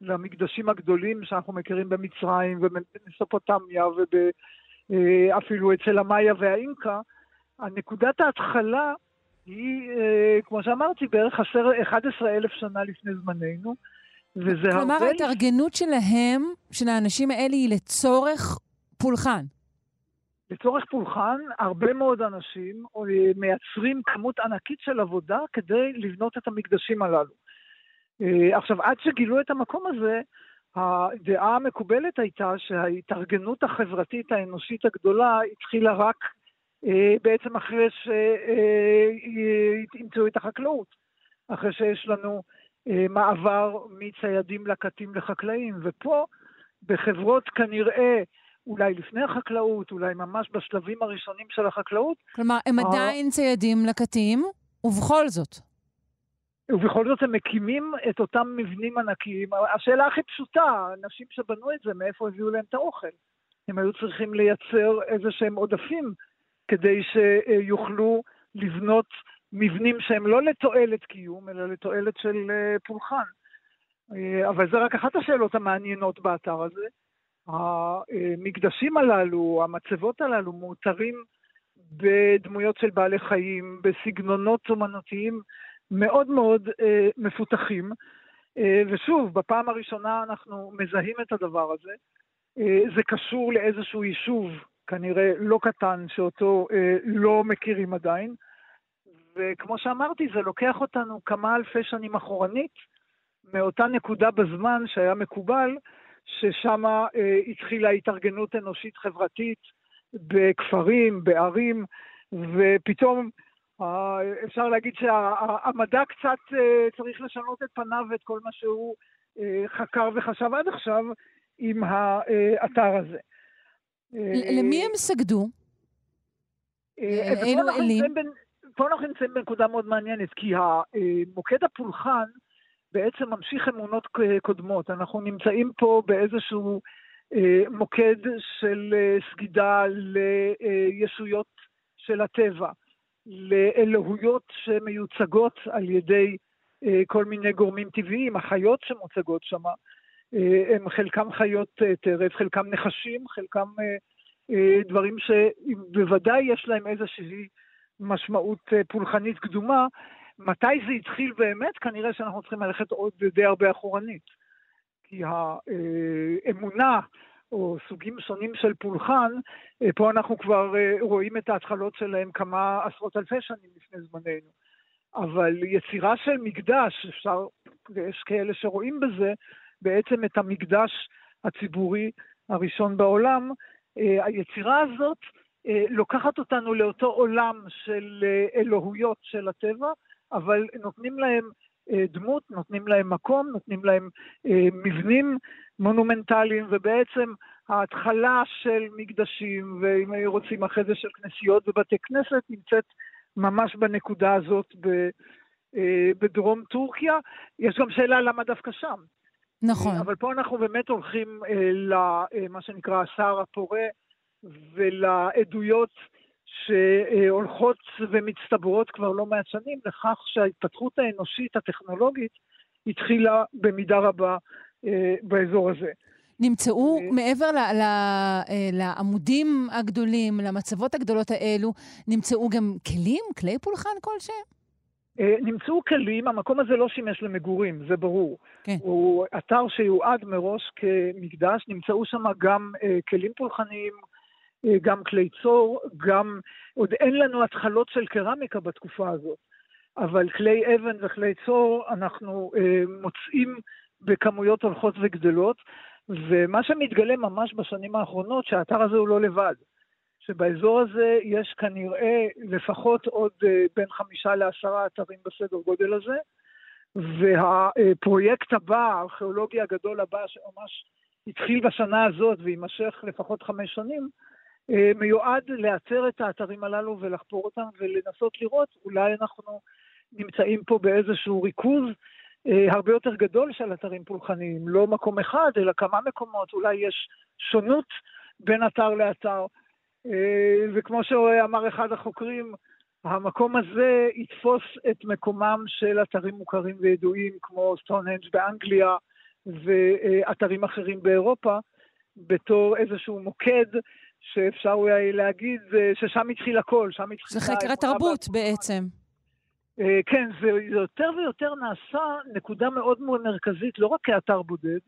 [SPEAKER 11] למקדשים הגדולים שאנחנו מכירים במצרים ובמסופוטמיה ואפילו אה, אצל המאיה והאינקה. הנקודת ההתחלה היא, אה, כמו שאמרתי, בערך 11 אלף שנה לפני זמננו, וזה
[SPEAKER 1] הרבה... כלומר, ההתארגנות שלהם, של האנשים האלה, היא לצורך פולחן.
[SPEAKER 11] לצורך פולחן, הרבה מאוד אנשים אה, מייצרים כמות ענקית של עבודה כדי לבנות את המקדשים הללו. אה, עכשיו, עד שגילו את המקום הזה, הדעה המקובלת הייתה שההתארגנות החברתית האנושית הגדולה התחילה רק בעצם אחרי שימצאו את החקלאות, אחרי שיש לנו אה, מעבר מציידים לקטים לחקלאים, ופה בחברות כנראה אולי לפני החקלאות, אולי ממש בשלבים הראשונים של החקלאות.
[SPEAKER 1] כלומר, הם עדיין ציידים לקטים, ובכל זאת.
[SPEAKER 11] ובכל זאת הם מקימים את אותם מבנים ענקיים. השאלה הכי פשוטה, האנשים שבנו את זה, מאיפה הביאו להם את האוכל? הם היו צריכים לייצר איזה שהם עודפים כדי שיוכלו לבנות מבנים שהם לא לתועלת קיום, אלא לתועלת של אה, פולחן. אה, אבל זה רק אחת השאלות המעניינות באתר הזה. המקדשים הללו, המצבות הללו, מאותרים בדמויות של בעלי חיים, בסגנונות אומנותיים מאוד מאוד אה, מפותחים. ושוב, בפעם הראשונה אנחנו מזהים את הדבר הזה. זה קשור לאיזשהו יישוב, כנראה לא קטן, שאותו לא מכירים עדיין. וכמו שאמרתי, זה לוקח אותנו כמה אלפי שנים אחורנית, מאותה נקודה בזמן שהיה מקובל, ששם אה, התחילה התארגנות אנושית חברתית בכפרים, בערים, ופתאום אה, אפשר להגיד שהמדע קצת אה, צריך לשנות את פניו ואת כל מה שהוא אה, חקר וחשב עד עכשיו עם האתר הזה.
[SPEAKER 1] למי הם סגדו?
[SPEAKER 11] אה, אילו אלים? פה אנחנו נמצאים בנקודה מאוד מעניינת, כי מוקד הפולחן בעצם ממשיך אמונות קודמות. אנחנו נמצאים פה באיזשהו אה, מוקד של אה, סגידה לישויות של הטבע, לאלוהויות שמיוצגות על ידי אה, כל מיני גורמים טבעיים, החיות שמוצגות שם, הם חלקם חיות טרף, חלקם נחשים, חלקם דברים שבוודאי יש להם איזושהי משמעות פולחנית קדומה, מתי זה התחיל באמת? כנראה שאנחנו צריכים ללכת עוד די הרבה אחורנית. כי האמונה, או סוגים שונים של פולחן, פה אנחנו כבר רואים את ההתחלות שלהם כמה עשרות אלפי שנים לפני זמננו. אבל יצירה של מקדש, אפשר, ויש כאלה שרואים בזה, בעצם את המקדש הציבורי הראשון בעולם, היצירה הזאת לוקחת אותנו לאותו עולם של אלוהויות של הטבע, אבל נותנים להם אה, דמות, נותנים להם מקום, נותנים להם אה, מבנים מונומנטליים, ובעצם ההתחלה של מקדשים, ואם רוצים אחרי זה של כנסיות ובתי כנסת, נמצאת ממש בנקודה הזאת אה, בדרום טורקיה. יש גם שאלה למה דווקא שם.
[SPEAKER 1] נכון.
[SPEAKER 11] אבל פה אנחנו באמת הולכים למה שנקרא השר הפורה ולעדויות שהולכות ומצטברות כבר לא מעט שנים לכך שההתפתחות האנושית הטכנולוגית התחילה במידה רבה אה, באזור הזה.
[SPEAKER 1] נמצאו אה, מעבר ל, ל, אה, לעמודים הגדולים, למצבות הגדולות האלו, נמצאו גם כלים, כלי פולחן כלשהם?
[SPEAKER 11] נמצאו כלים, המקום הזה לא שימש למגורים, זה ברור. כן. הוא אתר שיועד מראש כמקדש, נמצאו שם גם כלים פולחניים, גם כלי צור, גם, עוד אין לנו התחלות של קרמיקה בתקופה הזאת, אבל כלי אבן וכלי צור אנחנו אה, מוצאים בכמויות הולכות וגדלות, ומה שמתגלה ממש בשנים האחרונות, שהאתר הזה הוא לא לבד. שבאזור הזה יש כנראה לפחות עוד אה, בין חמישה לעשרה אתרים בסדר גודל הזה, והפרויקט הבא, הארכיאולוגי הגדול הבא, שממש התחיל בשנה הזאת ויימשך לפחות חמש שנים, אה, מיועד לאתר את האתרים הללו ולחפור אותם ולנסות לראות, אולי אנחנו נמצאים פה באיזשהו ריכוז אה, הרבה יותר גדול של אתרים פולחניים, לא מקום אחד, אלא כמה מקומות, אולי יש שונות בין אתר לאתר. אה, וכמו שאמר אחד החוקרים, המקום הזה יתפוס את מקומם של אתרים מוכרים וידועים כמו סטונהנג' באנגליה ואתרים אחרים באירופה, בתור איזשהו מוקד שאפשר אולי להגיד ששם התחיל הכל, שם התחיל...
[SPEAKER 1] זה חקר התרבות בעצם.
[SPEAKER 11] אה, כן, זה יותר ויותר נעשה נקודה מאוד מאוד מרכזית, לא רק כאתר בודד,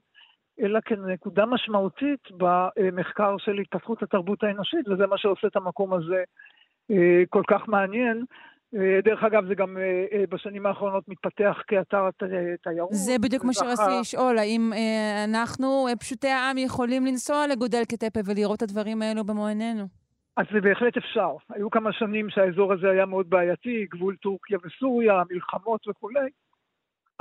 [SPEAKER 11] אלא כנקודה משמעותית במחקר של התפתחות התרבות האנושית, וזה מה שעושה את המקום הזה אה, כל כך מעניין. אה, דרך אגב, זה גם אה, בשנים האחרונות מתפתח כאתר תיירות.
[SPEAKER 1] זה בדיוק מה שרציתי לשאול, האם אנחנו, פשוטי העם, יכולים לנסוע לגודל קטפה ולראות את הדברים האלו במו עינינו?
[SPEAKER 11] אז זה בהחלט אפשר. היו כמה שנים שהאזור הזה היה מאוד בעייתי, גבול טורקיה וסוריה, מלחמות וכולי,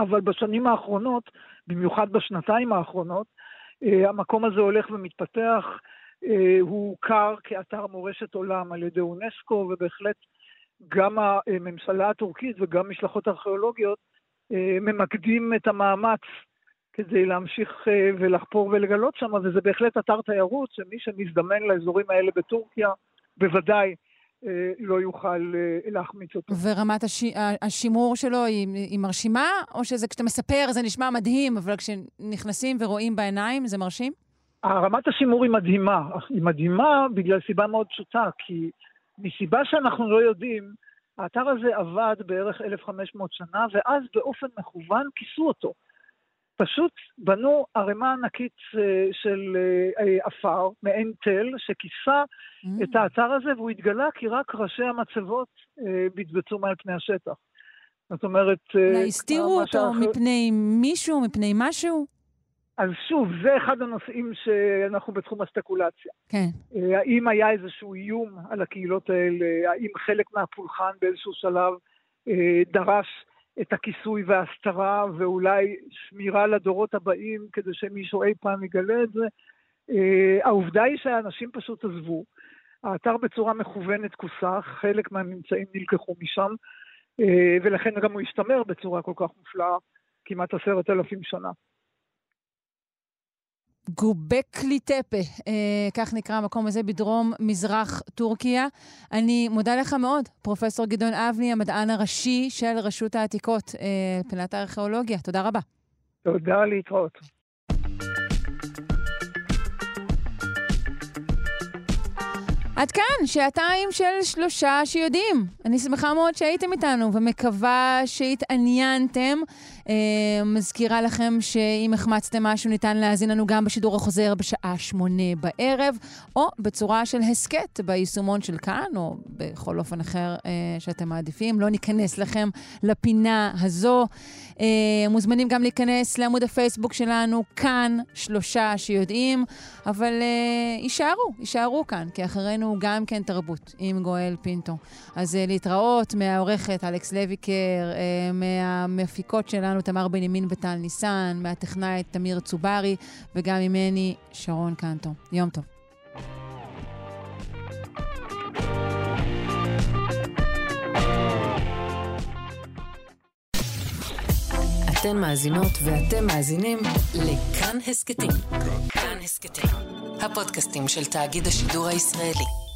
[SPEAKER 11] אבל בשנים האחרונות, במיוחד בשנתיים האחרונות, המקום הזה הולך ומתפתח, הוא הוכר כאתר מורשת עולם על ידי אונסקו, ובהחלט גם הממשלה הטורקית וגם משלחות ארכיאולוגיות אה, ממקדים את המאמץ כדי להמשיך אה, ולחפור ולגלות שם, וזה בהחלט אתר תיירות שמי שמזדמן לאזורים האלה בטורקיה, בוודאי אה, לא יוכל להחמיץ אותו.
[SPEAKER 1] ורמת הש... השימור שלו היא, היא מרשימה, או שזה כשאתה מספר זה נשמע מדהים, אבל כשנכנסים ורואים בעיניים זה מרשים?
[SPEAKER 11] רמת השימור היא מדהימה. היא מדהימה בגלל סיבה מאוד פשוטה, כי מסיבה שאנחנו לא יודעים, האתר הזה עבד בערך 1,500 שנה, ואז באופן מכוון כיסו אותו. פשוט בנו ערימה ענקית אה, של עפר, מעין תל, שכיסה mm. את האתר הזה, והוא התגלה כי רק ראשי המצבות בצבצו מעל פני השטח. זאת אומרת...
[SPEAKER 1] אולי הסתירו אותו שאחר... מפני מישהו, מפני משהו?
[SPEAKER 11] אז שוב, זה אחד הנושאים שאנחנו בתחום הספקולציה.
[SPEAKER 1] כן.
[SPEAKER 11] האם היה איזשהו איום על הקהילות האלה? האם חלק מהפולחן באיזשהו שלב דרש את הכיסוי וההסתרה, ואולי שמירה לדורות הבאים כדי שמישהו אי פעם יגלה את זה. אה, העובדה היא שהאנשים פשוט עזבו. האתר בצורה מכוונת כוסה, חלק מהממצאים נלקחו משם, אה, ולכן גם הוא השתמר בצורה כל כך מופלאה, כמעט עשרת אלפים שנה.
[SPEAKER 1] גובקלי טפה, אה, כך נקרא המקום הזה בדרום מזרח טורקיה. אני מודה לך מאוד, פרופ' גדעון אבני, המדען הראשי של רשות העתיקות, אה, פינת הארכיאולוגיה. תודה רבה.
[SPEAKER 11] תודה, להתראות.
[SPEAKER 1] עד כאן, שעתיים של שלושה שיודעים. אני שמחה מאוד שהייתם איתנו ומקווה שהתעניינתם. אה, מזכירה לכם שאם החמצתם משהו, ניתן להאזין לנו גם בשידור החוזר בשעה שמונה בערב, או בצורה של הסכת ביישומון של כאן, או בכל אופן אחר אה, שאתם מעדיפים. לא ניכנס לכם לפינה הזו. אה, מוזמנים גם להיכנס לעמוד הפייסבוק שלנו, כאן, שלושה שיודעים, אבל יישארו, יישארו כאן, כי אחרינו גם כן תרבות עם גואל פינטו. אז להתראות מהעורכת אלכס לויקר, מהמפיקות שלנו. שלנו, תמר בנימין וטל ניסן, מהטכנאי תמיר צוברי, וגם ממני, שרון קנטו. יום טוב.
[SPEAKER 12] אתן מאזינות ואתם מאזינים לכאן הסכתים. כאן הסכתים, הפודקאסטים של תאגיד השידור הישראלי.